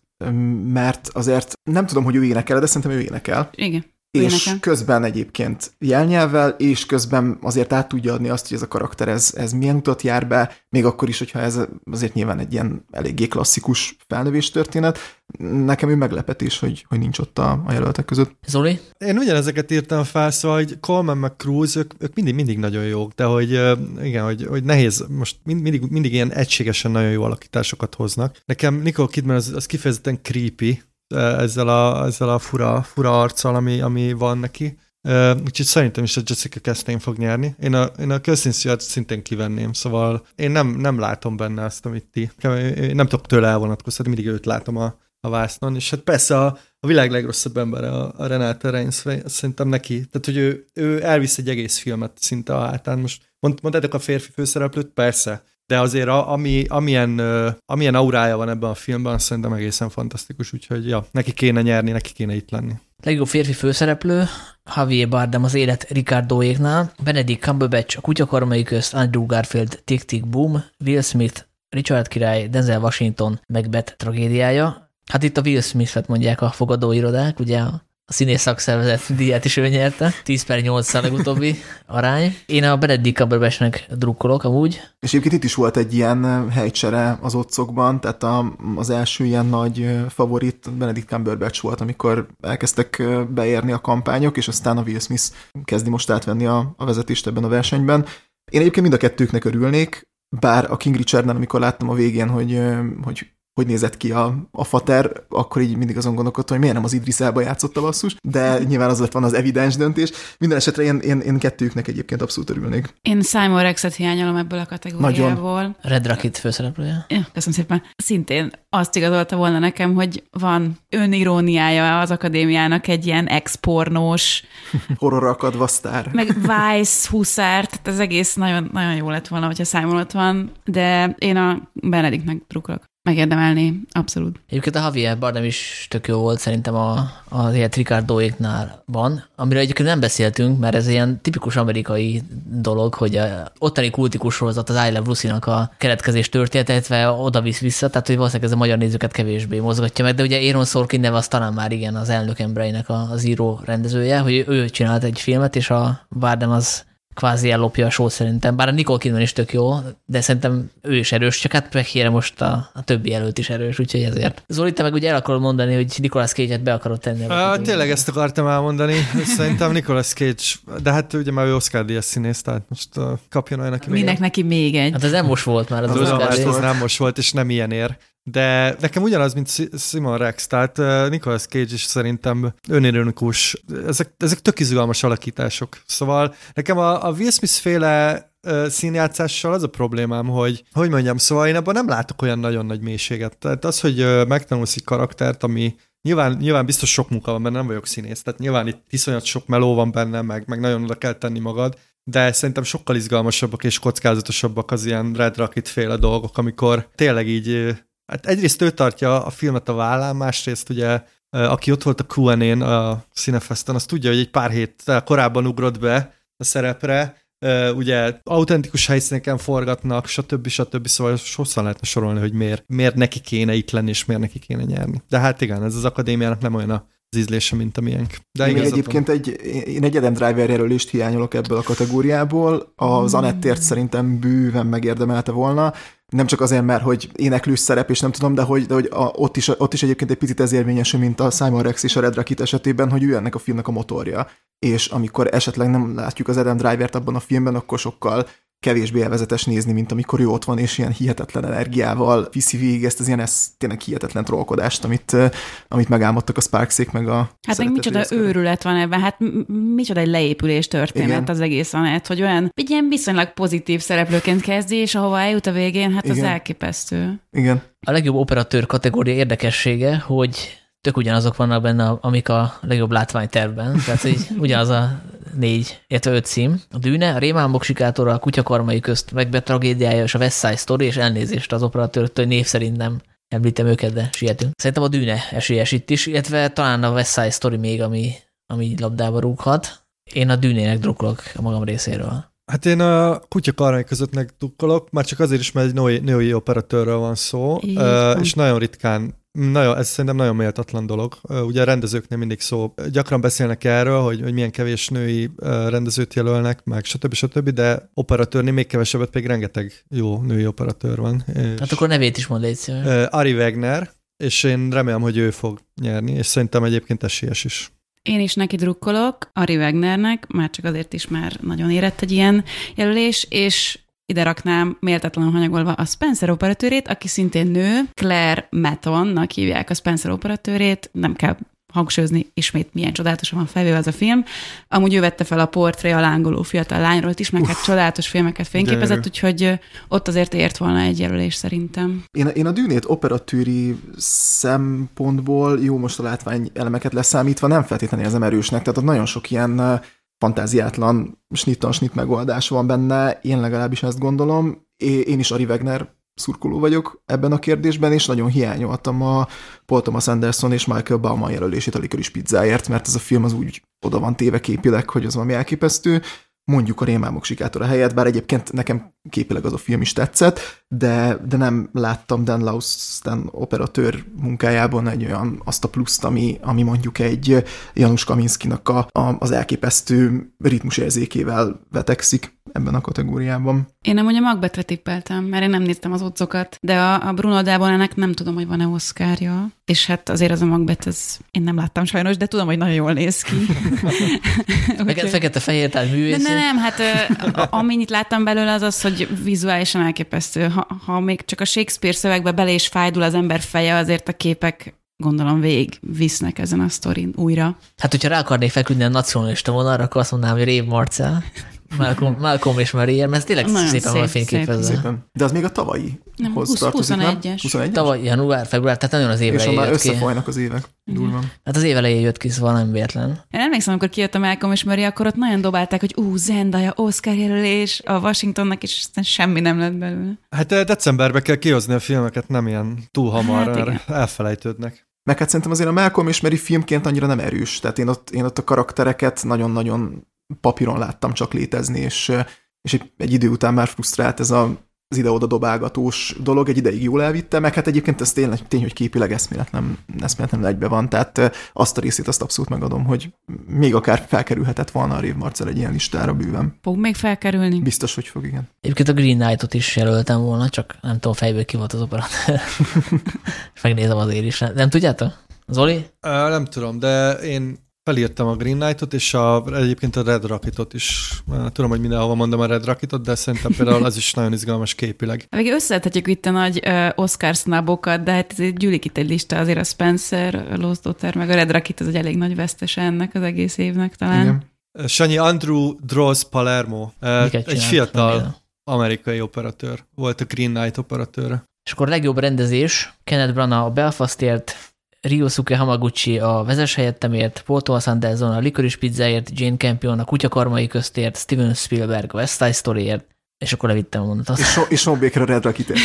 mert azért nem tudom, hogy ő énekel, de szerintem ő énekel. Igen. És közben egyébként jelnyelvvel, és közben azért át tudja adni azt, hogy ez a karakter, ez, ez milyen utat jár be, még akkor is, hogyha ez azért nyilván egy ilyen eléggé klasszikus felnövés történet. Nekem ő meglepetés, hogy, hogy nincs ott a, a jelöltek között. Zoli? Én ugyanezeket írtam fel, szóval, hogy Coleman meg Cruz, ők, ők mindig, mindig nagyon jók, de hogy igen, hogy, hogy nehéz, most mind- mindig, mindig ilyen egységesen nagyon jó alakításokat hoznak. Nekem Nicole Kidman az, az kifejezetten creepy, ezzel a, ezzel a fura, fura arccal, ami, ami van neki. Uh, úgyhogy szerintem is a Jessica Chastain fog nyerni. Én a, én a Kirsten szintén kivenném, szóval én nem, nem látom benne azt, amit ti. Én nem tudok tőle elvonatkoztatni, mindig őt látom a, a vásznon, és hát persze a, a világ legrosszabb embere a, a Renate Reinsve, szerintem neki, tehát hogy ő, ő elvisz egy egész filmet szinte a hátán. Most mond, mondtátok a férfi főszereplőt? Persze. De azért a, ami, amilyen, ö, amilyen aurája van ebben a filmben, azt szerintem egészen fantasztikus, úgyhogy ja, neki kéne nyerni, neki kéne itt lenni. Legjobb férfi főszereplő, Javier Bardem az élet Ricardoéknál, Benedict Cumberbatch a kutyakormai közt, Andrew Garfield Tick Tick Boom, Will Smith, Richard király, Denzel Washington, Macbeth tragédiája. Hát itt a Will Smith-et mondják a fogadóirodák, ugye színész szakszervezet díját is ő nyerte, 10 per 8 a legutóbbi arány. Én a Benedict Cumberbatchnek drukkolok amúgy. És egyébként itt is volt egy ilyen helycsere az otcokban, tehát a, az első ilyen nagy favorit Benedict Cumberbatch volt, amikor elkezdtek beérni a kampányok, és aztán a Will Smith kezdi most átvenni a, a vezetést ebben a versenyben. Én egyébként mind a kettőknek örülnék, bár a King Richardnál, amikor láttam a végén, hogy, hogy hogy nézett ki a, a fater, akkor így mindig azon gondolkodtam, hogy miért nem az Idris Elba játszott a basszus, de nyilván az lett van az evidens döntés. Minden esetre én, én, én kettőknek egyébként abszolút örülnék. Én Simon Rexet hiányolom ebből a kategóriából. Red Rocket főszereplője. Ja, köszönöm szépen. Szintén azt igazolta volna nekem, hogy van öniróniája az akadémiának egy ilyen expornós, <laughs> Horrorra akadva sztár. meg Vice huszár, tehát az egész nagyon, nagyon jó lett volna, hogyha Simon ott van, de én a Benedictnek drukkolok. Megérdemelni, abszolút. Egyébként a Javier Bardem is tök jó volt szerintem a, az ilyet Ricardoéknál van, amiről egyébként nem beszéltünk, mert ez ilyen tipikus amerikai dolog, hogy a ottani kultikus sorozat az I Love Lucy-nak a keretkezés történetve oda visz vissza, tehát hogy valószínűleg ez a magyar nézőket kevésbé mozgatja meg, de ugye Aaron Sorkin neve az talán már igen az elnök embereinek az író rendezője, hogy ő csinált egy filmet, és a Bardem az kvázi ellopja a show szerintem. Bár a Nicole Kidman is tök jó, de szerintem ő is erős, csak hát meghére most a, a többi előtt is erős, úgyhogy ezért. Zoli, te meg ugye el akarod mondani, hogy Nicolas Cage-et be akarod tenni. A, tényleg ezt akartam elmondani. <laughs> Szerintem Nicolas Cage, de hát ugye már ő Oscar Díaz színész, tehát most kapjon olyan, aki Minek neki még egy. Hát ez nem most volt már az, az Oscar Ez nem most volt, és nem ilyen ér. De nekem ugyanaz, mint Simon Rex, tehát Nicolas Cage is szerintem önironikus. Ezek, ezek tök izgalmas alakítások. Szóval nekem a, a Will Smith féle színjátszással az a problémám, hogy, hogy mondjam, szóval én abban nem látok olyan nagyon nagy mélységet. Tehát az, hogy megtanulsz egy karaktert, ami Nyilván, nyilván biztos sok munka van benne, nem vagyok színész, tehát nyilván itt iszonyat sok meló van benne, meg, meg nagyon oda kell tenni magad, de szerintem sokkal izgalmasabbak és kockázatosabbak az ilyen Red Rocket féle dolgok, amikor tényleg így Hát egyrészt ő tartja a filmet a vállán, másrészt ugye aki ott volt a Q&A-n a Cinefesten, az tudja, hogy egy pár hét korábban ugrott be a szerepre, ugye autentikus helyszíneken forgatnak, stb. stb. Szóval hosszan lehetne sorolni, hogy miért, miért neki kéne itt lenni, és miért neki kéne nyerni. De hát igen, ez az akadémiának nem olyan az ízlése, mint a miénk. De én egyébként egy, én egy Adam Driver jelölést hiányolok ebből a kategóriából. Az mm. Anettért szerintem bőven megérdemelte volna nem csak azért, mert hogy éneklős szerep, és nem tudom, de hogy, de hogy a, ott, is, ott is egyébként egy picit ez érvényesül, mint a Simon Rex és a Red Rocket esetében, hogy ő ennek a filmnek a motorja. És amikor esetleg nem látjuk az Adam Driver-t abban a filmben, akkor sokkal kevésbé elvezetes nézni, mint amikor ő ott van, és ilyen hihetetlen energiával viszi végig ezt az ilyen ez tényleg hihetetlen trollkodást, amit, amit megálmodtak a Sparksék, meg a Hát meg micsoda őrület van ebben, hát micsoda egy leépülés történet Igen. az egész anet, hogy olyan egy ilyen viszonylag pozitív szereplőként kezdi, és ahova eljut a végén, hát Igen. az elképesztő. Igen. A legjobb operatőr kategória érdekessége, hogy tök ugyanazok vannak benne, amik a legjobb látványtervben. Tehát hogy ugyanaz a négy, illetve öt cím. A Dűne, a Rémálmok sikátora, a Kutyakarmai közt, megbe tragédiája és a West Side Story, és elnézést az operatőrtől, hogy név szerint nem említem őket, de sietünk. Szerintem a Dűne esélyes itt is, illetve talán a West Side Story még, ami, ami labdába rúghat. Én a Dűnének drukkolok a magam részéről. Hát én a kutya karmai közöttnek drukkolok, már csak azért is, mert egy női, női operatőrről van szó, Igen. és nagyon ritkán nagyon, ez szerintem nagyon méltatlan dolog. Ugye a rendezőknél mindig szó, gyakran beszélnek erről, hogy, hogy milyen kevés női rendezőt jelölnek, meg stb. stb., de operatőrnél még kevesebbet, pedig rengeteg jó női operatőr van. És hát akkor nevét is mond egy Ari Wegner, és én remélem, hogy ő fog nyerni, és szerintem egyébként esélyes is. Én is neki drukkolok, Ari Wegnernek, már csak azért is már nagyon érett egy ilyen jelölés, és ide raknám méltatlanul hanyagolva a Spencer operatőrét, aki szintén nő, Claire Mattonnak hívják a Spencer operatőrét, nem kell hangsúlyozni ismét milyen csodálatosan van felvéve az a film. Amúgy ő vette fel a portré a lángoló fiatal lányról is, meg hát csodálatos filmeket fényképezett, úgyhogy ott azért ért volna egy jelölés szerintem. Én, én a dűnét operatőri szempontból jó most a látvány elemeket leszámítva nem feltétlenül érzem erősnek, tehát ott nagyon sok ilyen fantáziátlan snittan snit megoldás van benne, én legalábbis ezt gondolom. Én is Ari Wegner szurkoló vagyok ebben a kérdésben, és nagyon hiányoltam a Paul Thomas Anderson és Michael Bauman jelölését a Licorice pizzáért, mert ez a film az úgy oda van téve képileg, hogy az valami elképesztő. Mondjuk a rémálmok sikátora helyett, bár egyébként nekem képileg az a film is tetszett, de, de nem láttam Dan Laustan operatőr munkájában egy olyan azt a pluszt, ami, ami mondjuk egy Janusz Kaminskinak a, a, az elképesztő ritmusérzékével vetekszik ebben a kategóriában. Én nem ugye Macbethre tippeltem, mert én nem néztem az otcokat, de a, a Bruno ennek nem tudom, hogy van-e oszkárja, és hát azért az a Macbeth, ez én nem láttam sajnos, de tudom, hogy nagyon jól néz ki. <laughs> <laughs> Fekete, fekete-fehér, tehát művész. Nem, nem, hát amennyit láttam belőle az az, hogy vizuálisan elképesztő. Ha, ha még csak a Shakespeare szövegbe bele is fájdul az ember feje, azért a képek gondolom végig visznek ezen a sztorin újra. Hát, hogyha rá akarnék feküdni a nacionalista vonalra, akkor azt mondanám, hogy Rév Marcel. Malcolm, Malcolm és Marie, mert ez tényleg Nagyon szépen van szép, fényképezve. Szépen. De az még a tavalyi Nem, hoz 20 tartozik, nem? 21-es. 21 Tavaly január, február, tehát nagyon az év És elején már jött ki. összefolynak az évek. Durva. Hát az év elején jött ki, szóval nem véletlen. Én emlékszem, amikor kijött a Malcolm és Murray, akkor ott nagyon dobálták, hogy ú, Zendaya, Oscar jelölés a Washingtonnak, és aztán semmi nem lett belőle. Hát eh, decemberben kell kihozni a filmeket, nem ilyen túl hamar, Hát igen. hát elfelejtődnek. Meg hát szerintem azért a Malcolm és Mary filmként annyira nem erős. Tehát én ott, én ott a karaktereket nagyon-nagyon papíron láttam csak létezni, és, és egy, egy idő után már frusztrált ez a, az ide-oda dobálgatós dolog, egy ideig jól elvitte, meg hát egyébként ez tényleg tény, hogy képileg eszméletlen, eszméletlen egybe van, tehát eh, azt a részét azt abszolút megadom, hogy még akár felkerülhetett volna a Rév Marcel egy ilyen listára bőven. Fog még felkerülni? Biztos, hogy fog, igen. Egyébként a Green Knight-ot is jelöltem volna, csak nem tudom fejből ki volt az operatőr. És <laughs> megnézem azért is. Nem tudjátok? Zoli? Ö, nem tudom, de én felírtam a Green Knight-ot, és a, egyébként a Red Rocket-ot is. Tudom, hogy mindenhova mondom a Red Rocket-ot, de szerintem például az is nagyon izgalmas képileg. <laughs> Még összeadhatjuk itt a nagy uh, Oscar snabokat, de hát ez gyűlik itt egy lista, azért a Spencer, a Lost Daughter, meg a Red Rocket az egy elég nagy vesztese ennek az egész évnek talán. igen. Sanyi Andrew Droz Palermo, Miket egy fiatal Nem amerikai operatőr. Volt a Green Knight operatőre. És akkor legjobb rendezés, Kenneth Branagh a Belfastért, Ryosuke Hamaguchi a Vezes helyettemért, Paul Thomas Anderson a Licorice Pizzáért, Jane Campion a Kutyakarmai köztért, Steven Spielberg a West Side Storyért, és akkor levittem a mondatot. És, so, és Sean Baker a Red Rocket <laughs>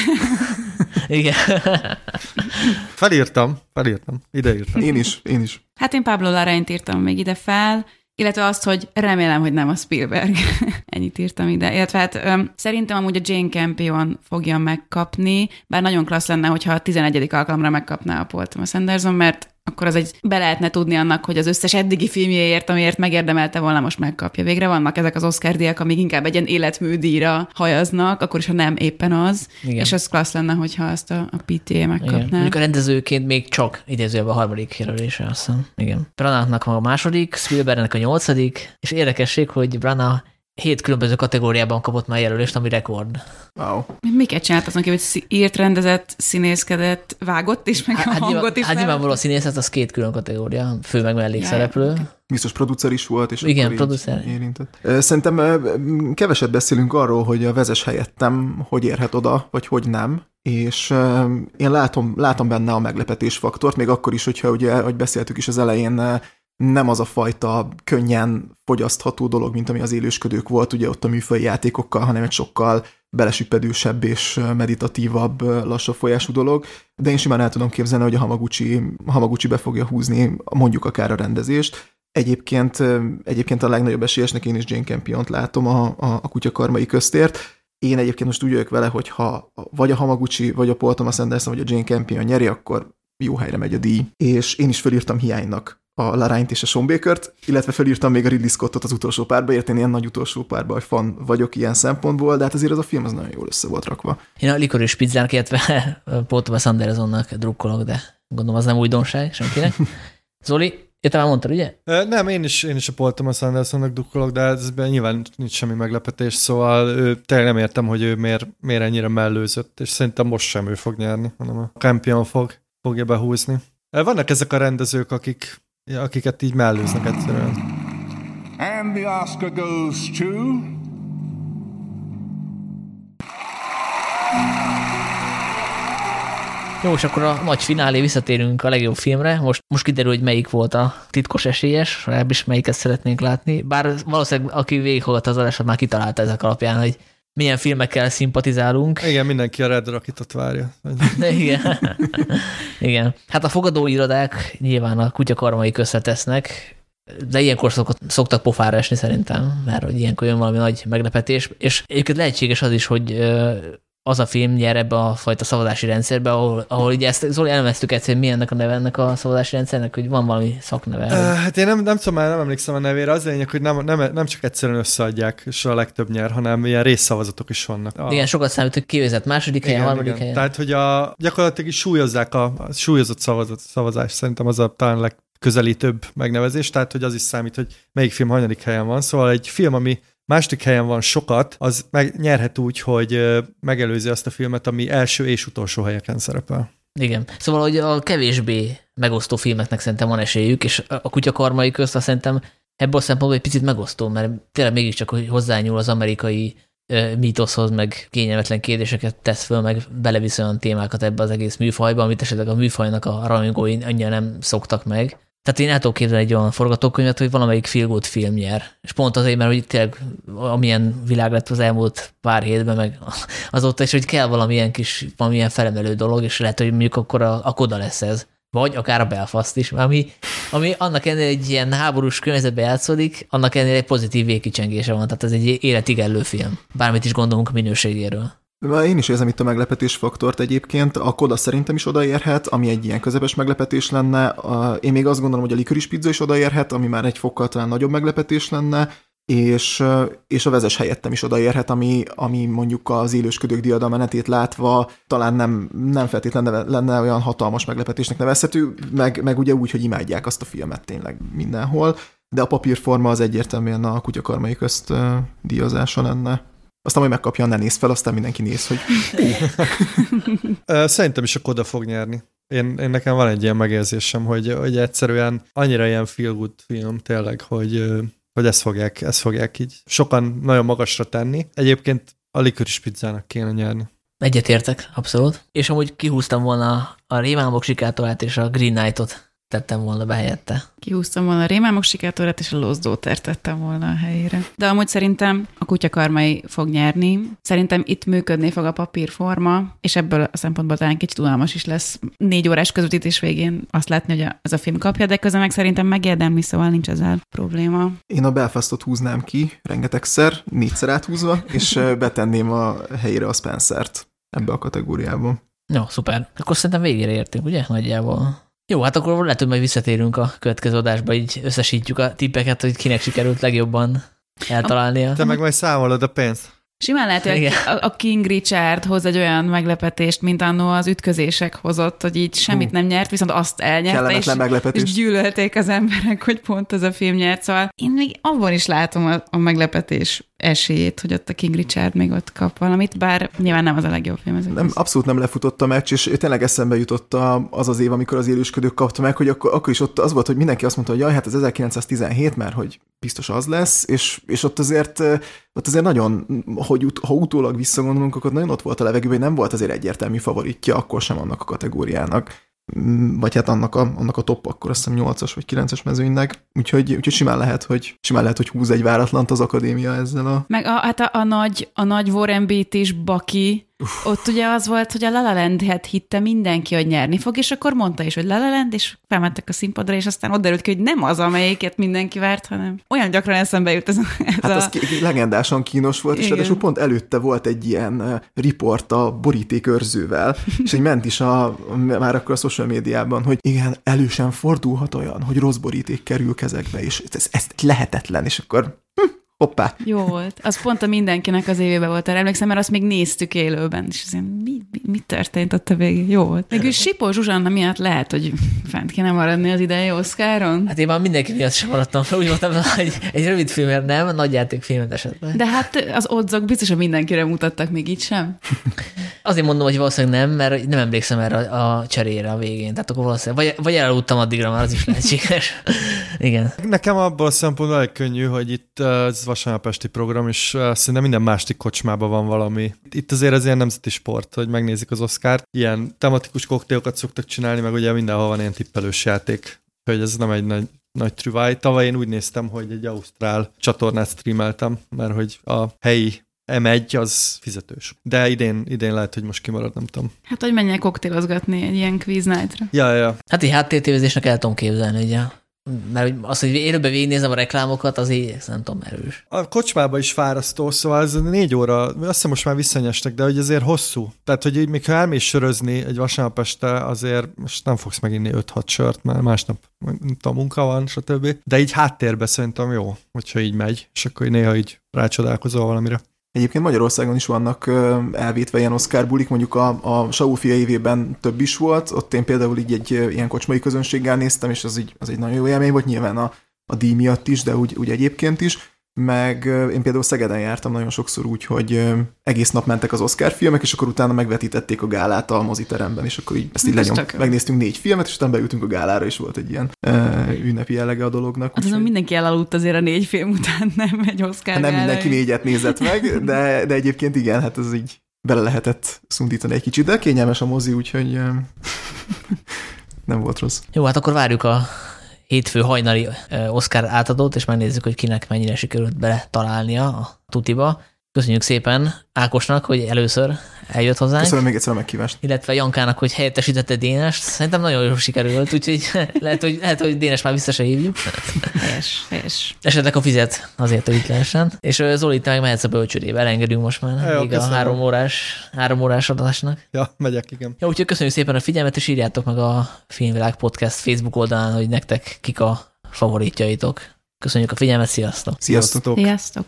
Igen. <laughs> Felírtam, felírtam, ideírtam. Én is, én is. Hát én Pablo Larraínt írtam még ide fel, illetve azt, hogy remélem, hogy nem a Spielberg. <laughs> Ennyit írtam ide. Illetve hát öm, szerintem amúgy a Jane Campion fogja megkapni, bár nagyon klassz lenne, hogyha a 11. alkalomra megkapná a Paul Thomas Anderson, mert akkor az egy be lehetne tudni annak, hogy az összes eddigi filmjéért, amiért megérdemelte volna, most megkapja. Végre vannak ezek az Oscar díjak, amik inkább egy ilyen életműdíjra hajaznak, akkor is, ha nem éppen az. Igen. És az klassz lenne, hogyha azt a, a PTA Igen. megkapná. Mondjuk a rendezőként még csak idézőjelben a harmadik jelölése, azt hiszem. Igen. Branagh-nak a második, Spielbergnek a nyolcadik, és érdekesség, hogy Branagh hét különböző kategóriában kapott már jelölést, ami rekord. Wow. Miket csinált azon kívül, hogy írt, rendezett, színészkedett, vágott is, meg a Hát, hangot nyilván, is. hát nyilvánvaló a színészet az két külön kategória, fő meg mellékszereplő. Jaj, biztos producer is volt, és Igen, akkor így producer. érintett. Szerintem keveset beszélünk arról, hogy a vezes helyettem hogy érhet oda, vagy hogy nem, és én látom, látom benne a meglepetés faktort, még akkor is, hogyha ugye, ahogy beszéltük is az elején, nem az a fajta könnyen fogyasztható dolog, mint ami az élősködők volt, ugye ott a műfai játékokkal, hanem egy sokkal belesüppedősebb és meditatívabb, lassabb folyású dolog, de én simán el tudom képzelni, hogy a Hamaguchi, Hamaguchi be fogja húzni mondjuk akár a rendezést, Egyébként, egyébként a legnagyobb esélyesnek én is Jane Campiont látom a, a, a kutyakarmai köztért. Én egyébként most úgy vagyok vele, hogy ha vagy a Hamaguchi, vagy a Paul Thomas Anderson, vagy a Jane Campion nyeri, akkor jó helyre megy a díj. És én is felírtam hiánynak a Larányt és a Sean Bakert, illetve felírtam még a Ridley Scottot az utolsó párba, ért én ilyen nagy utolsó párba, hogy fan vagyok ilyen szempontból, de hát azért az a film az nagyon jól össze volt rakva. Én a Licorice Pizzának, illetve <laughs> Paul Thomas Andersonnak drukkolok, de gondolom az nem újdonság senkinek. <laughs> Zoli, Ja, te már mondtad, ugye? Nem, én is, én is a Paul Thomas Andersonnak dukkolok, de ezben nyilván nincs semmi meglepetés, szóval ő, tényleg nem értem, hogy ő miért, miért ennyire mellőzött, és szerintem most sem ő fog nyerni, hanem a Campion fog, fogja behúzni. Vannak ezek a rendezők, akik, akiket így mellőznek egyszerűen. And the Oscar goes to. Jó, és akkor a nagy finálé visszatérünk a legjobb filmre. Most, most kiderül, hogy melyik volt a titkos esélyes, legalábbis melyiket szeretnénk látni. Bár valószínűleg, aki végighallgatta az adásot, már kitalálta ezek alapján, hogy milyen filmekkel szimpatizálunk. Igen, mindenki a Red Rocketot várja. <laughs> Igen. igen. Hát a fogadóirodák nyilván a kutyakarmai közre tesznek, de ilyenkor szokott, szoktak pofára esni szerintem, mert hogy ilyenkor jön valami nagy meglepetés, és egyébként lehetséges az is, hogy az a film nyer ebbe a fajta szavazási rendszerbe, ahol, ahol ugye ezt Zoli elemeztük egyszer, mi ennek a neve ennek a szavazási rendszernek, hogy van valami szakneve. Uh, hát én nem, nem tudom, már nem emlékszem a nevére. Az lényeg, hogy nem, nem, nem csak egyszerűen összeadják, és a legtöbb nyer, hanem ilyen részszavazatok is vannak. A, Igen, sokat számít, hogy kivezet második helyen, harmadik helyen. Tehát, hogy a, gyakorlatilag is súlyozzák a, a súlyozott szavazat, szavazás, szerintem az a talán legközelítőbb megnevezés, tehát, hogy az is számít, hogy melyik film hanyadik helyen van. Szóval egy film, ami második helyen van sokat, az meg nyerhet úgy, hogy megelőzi azt a filmet, ami első és utolsó helyeken szerepel. Igen. Szóval, hogy a kevésbé megosztó filmeknek szerintem van esélyük, és a kutyakarmai közt azt szerintem ebből a szempontból egy picit megosztó, mert tényleg mégiscsak hogy hozzányúl az amerikai mítoszhoz, meg kényelmetlen kérdéseket tesz föl, meg belevisz olyan témákat ebbe az egész műfajba, amit esetleg a műfajnak a rajongói annyira nem szoktak meg. Tehát én el tudok képzelni egy olyan forgatókönyvet, hogy valamelyik good film nyer. És pont azért, mert hogy tényleg amilyen világ lett az elmúlt pár hétben, meg azóta is, hogy kell valamilyen kis, valamilyen felemelő dolog, és lehet, hogy mondjuk akkor a, a koda lesz ez. Vagy akár a Belfast is, ami, ami annak ennél egy ilyen háborús környezetben játszódik, annak ennél egy pozitív végkicsengése van, tehát ez egy életigenlő film. Bármit is gondolunk a minőségéről. Már Én is érzem itt a meglepetés faktort egyébként. A Koda szerintem is odaérhet, ami egy ilyen közepes meglepetés lenne. Én még azt gondolom, hogy a Licorice Pizza is odaérhet, ami már egy fokkal talán nagyobb meglepetés lenne, és, és a vezes helyettem is odaérhet, ami, ami mondjuk az élősködők diadalmenetét látva talán nem, nem feltétlenül lenne olyan hatalmas meglepetésnek nevezhető, meg, meg ugye úgy, hogy imádják azt a filmet tényleg mindenhol, de a papírforma az egyértelműen a kutyakarmai közt díjazása lenne. Aztán majd megkapja, ne néz fel, aztán mindenki néz, hogy Szerintem is a Koda fog nyerni. Én, én nekem van egy ilyen megérzésem, hogy, hogy egyszerűen annyira ilyen feel good film tényleg, hogy, hogy ezt fogják, ezt fogják így sokan nagyon magasra tenni. Egyébként a Licorice pizzának kéne nyerni. Egyetértek, abszolút. És amúgy kihúztam volna a Rémálmok sikátorát és a Green Knight-ot tettem volna be helyette. Kihúztam volna a rémámok sikátorát, és a Daughter tettem volna a helyére. De amúgy szerintem a kutyakarmai fog nyerni. Szerintem itt működni fog a papírforma, és ebből a szempontból talán kicsit unalmas is lesz négy órás közvetítés végén azt látni, hogy a- ez a film kapja, de közben meg szerintem megérdemli, szóval nincs ezzel probléma. Én a Belfastot húznám ki rengetegszer, négyszer áthúzva, és betenném a helyére a Spencert ebbe a kategóriába. Jó, szuper. Akkor szerintem végére értünk, ugye? Nagyjából. Jó, hát akkor lehet, hogy majd visszatérünk a következő adásba, így összesítjük a tippeket, hogy kinek sikerült legjobban eltalálnia. Te meg majd számolod a pénzt. Simán lehet, hogy a, King Richard hoz egy olyan meglepetést, mint annó az ütközések hozott, hogy így semmit nem nyert, viszont azt elnyerte, és, meglepetés. és gyűlölték az emberek, hogy pont ez a film nyert. Szóval én még abban is látom a, a meglepetés esélyét, hogy ott a King Richard még ott kap valamit, bár nyilván nem az a legjobb film. Ez Nem, abszolút nem lefutott a meccs, és tényleg eszembe jutott az az év, amikor az élősködők kapta meg, hogy akkor, akkor is ott az volt, hogy mindenki azt mondta, hogy jaj, hát az 1917, mert hogy biztos az lesz, és, és ott azért ott azért nagyon, hogy ut, ha utólag visszagondolunk, akkor nagyon ott volt a levegőben, hogy nem volt azért egyértelmű favoritja akkor sem annak a kategóriának. Mm, Vagy hát annak a, annak a top, akkor azt hiszem 8-as vagy 9-es mezőnynek. Úgyhogy, úgyhogy simán lehet, hogy simán lehet, hogy húz egy váratlant az akadémia ezzel a Meg a, hát a, a, nagy, a nagy Warren Beatty is Baki, ott ugye az volt, hogy a La La Land hát hitte mindenki, hogy nyerni fog, és akkor mondta is, hogy La La Land, és felmentek a színpadra, és aztán ott derült ki, hogy nem az, amelyiket mindenki várt, hanem olyan gyakran eszembe jut ez, ez Hát a... az ki- legendásan kínos volt, és Igen. ráadásul pont előtte volt egy ilyen riport a borítékőrzővel, és egy ment is a, már akkor a social médiában, hogy igen, elősen fordulhat olyan, hogy rossz boríték kerül kezekbe, és ez, ez lehetetlen, és akkor hm, hoppá. Jó volt. Az pont a mindenkinek az évében volt, erre emlékszem, mert azt még néztük élőben, és azért mi, mi, mi történt ott a végén? Jó volt. Végül Sipó Zsuzsanna miatt lehet, hogy fent kéne maradni az idei Oszkáron. Hát én már mindenki miatt sem maradtam fel, úgy voltam, hogy egy rövid filmért nem, nagy játékfilmet esetleg. De hát az odzok biztos, hogy mindenkire mutattak még így sem. Azért mondom, hogy valószínűleg nem, mert nem emlékszem erre a, a cserére a végén. Tehát akkor valószínűleg, vagy, vagy elaludtam addigra, már az is lehetséges. Igen. Nekem abból a szempontból elég könnyű, hogy itt uh, ez vasárnap esti program, és szerintem minden másik kocsmában van valami. Itt azért ez ilyen nemzeti sport, hogy megnézik az Oscar. Ilyen tematikus koktélokat szoktak csinálni, meg ugye mindenhol van ilyen tippelős játék. Hogy ez nem egy nagy, nagy trüváj. Tavaly én úgy néztem, hogy egy ausztrál csatornát streameltem, mert hogy a helyi M1 az fizetős. De idén, idén lehet, hogy most kimarad, nem tudom. Hát, hogy menjek koktélozgatni egy ilyen quiz night-ra. Ja, ja. Hát így háttértévezésnek el tudom képzelni, ugye. Mert az, hogy élőben végignézem a reklámokat, az így nem tudom erős. A kocsmába is fárasztó, szóval ez négy óra, azt hiszem most már visszanyestek, de hogy azért hosszú. Tehát, hogy így még ha elmész sörözni egy vasárnap este, azért most nem fogsz meginni 5-6 sört, mert másnap tudom, munka van, stb. De így háttérbe szerintem jó, hogyha így megy, és akkor így néha így rácsodálkozol valamire. Egyébként Magyarországon is vannak elvétve ilyen Oscar bulik, mondjuk a, a Saul fia évében több is volt, ott én például így egy ilyen kocsmai közönséggel néztem, és az, így, az egy nagyon jó élmény volt, nyilván a, a díj miatt is, de úgy, úgy egyébként is. Meg én például Szegeden jártam nagyon sokszor úgy, hogy egész nap mentek az Oscar filmek, és akkor utána megvetítették a gálát a moziteremben, és akkor így ezt így lenyom, megnéztünk négy filmet, és utána beültünk a gálára, és volt egy ilyen ö, ünnepi jellege a dolognak. Hát azon mindenki elaludt azért a négy film után, <laughs> nem egy Oscar Hát nem gáláig. mindenki négyet nézett meg, de, de egyébként igen, hát ez így bele lehetett szundítani egy kicsit, de kényelmes a mozi, úgyhogy <laughs> nem volt rossz. Jó, hát akkor várjuk a hétfő hajnali Oscar átadót, és megnézzük, hogy kinek mennyire sikerült bele találnia a tutiba. Köszönjük szépen Ákosnak, hogy először eljött hozzánk. Köszönöm még egyszer a meghívást. illetve Jankának, hogy helyettesítette Dénest. Szerintem nagyon jól sikerült, úgyhogy <laughs> lehet, hogy, lehet, hogy Dénes már vissza se hívjuk. Helyes, helyes. Esetleg a fizet azért, hogy itt lehessen. És Zoli, te meg mehetsz a bölcsődébe, elengedünk most már Jó, még a három órás, három órás adásnak. Ja, megyek, igen. Jó, úgyhogy köszönjük szépen a figyelmet, és írjátok meg a Filmvilág Podcast Facebook oldalán, hogy nektek kik a favoritjaitok. Köszönjük a figyelmet, sziasztok! Sziasztok! Sziasztok!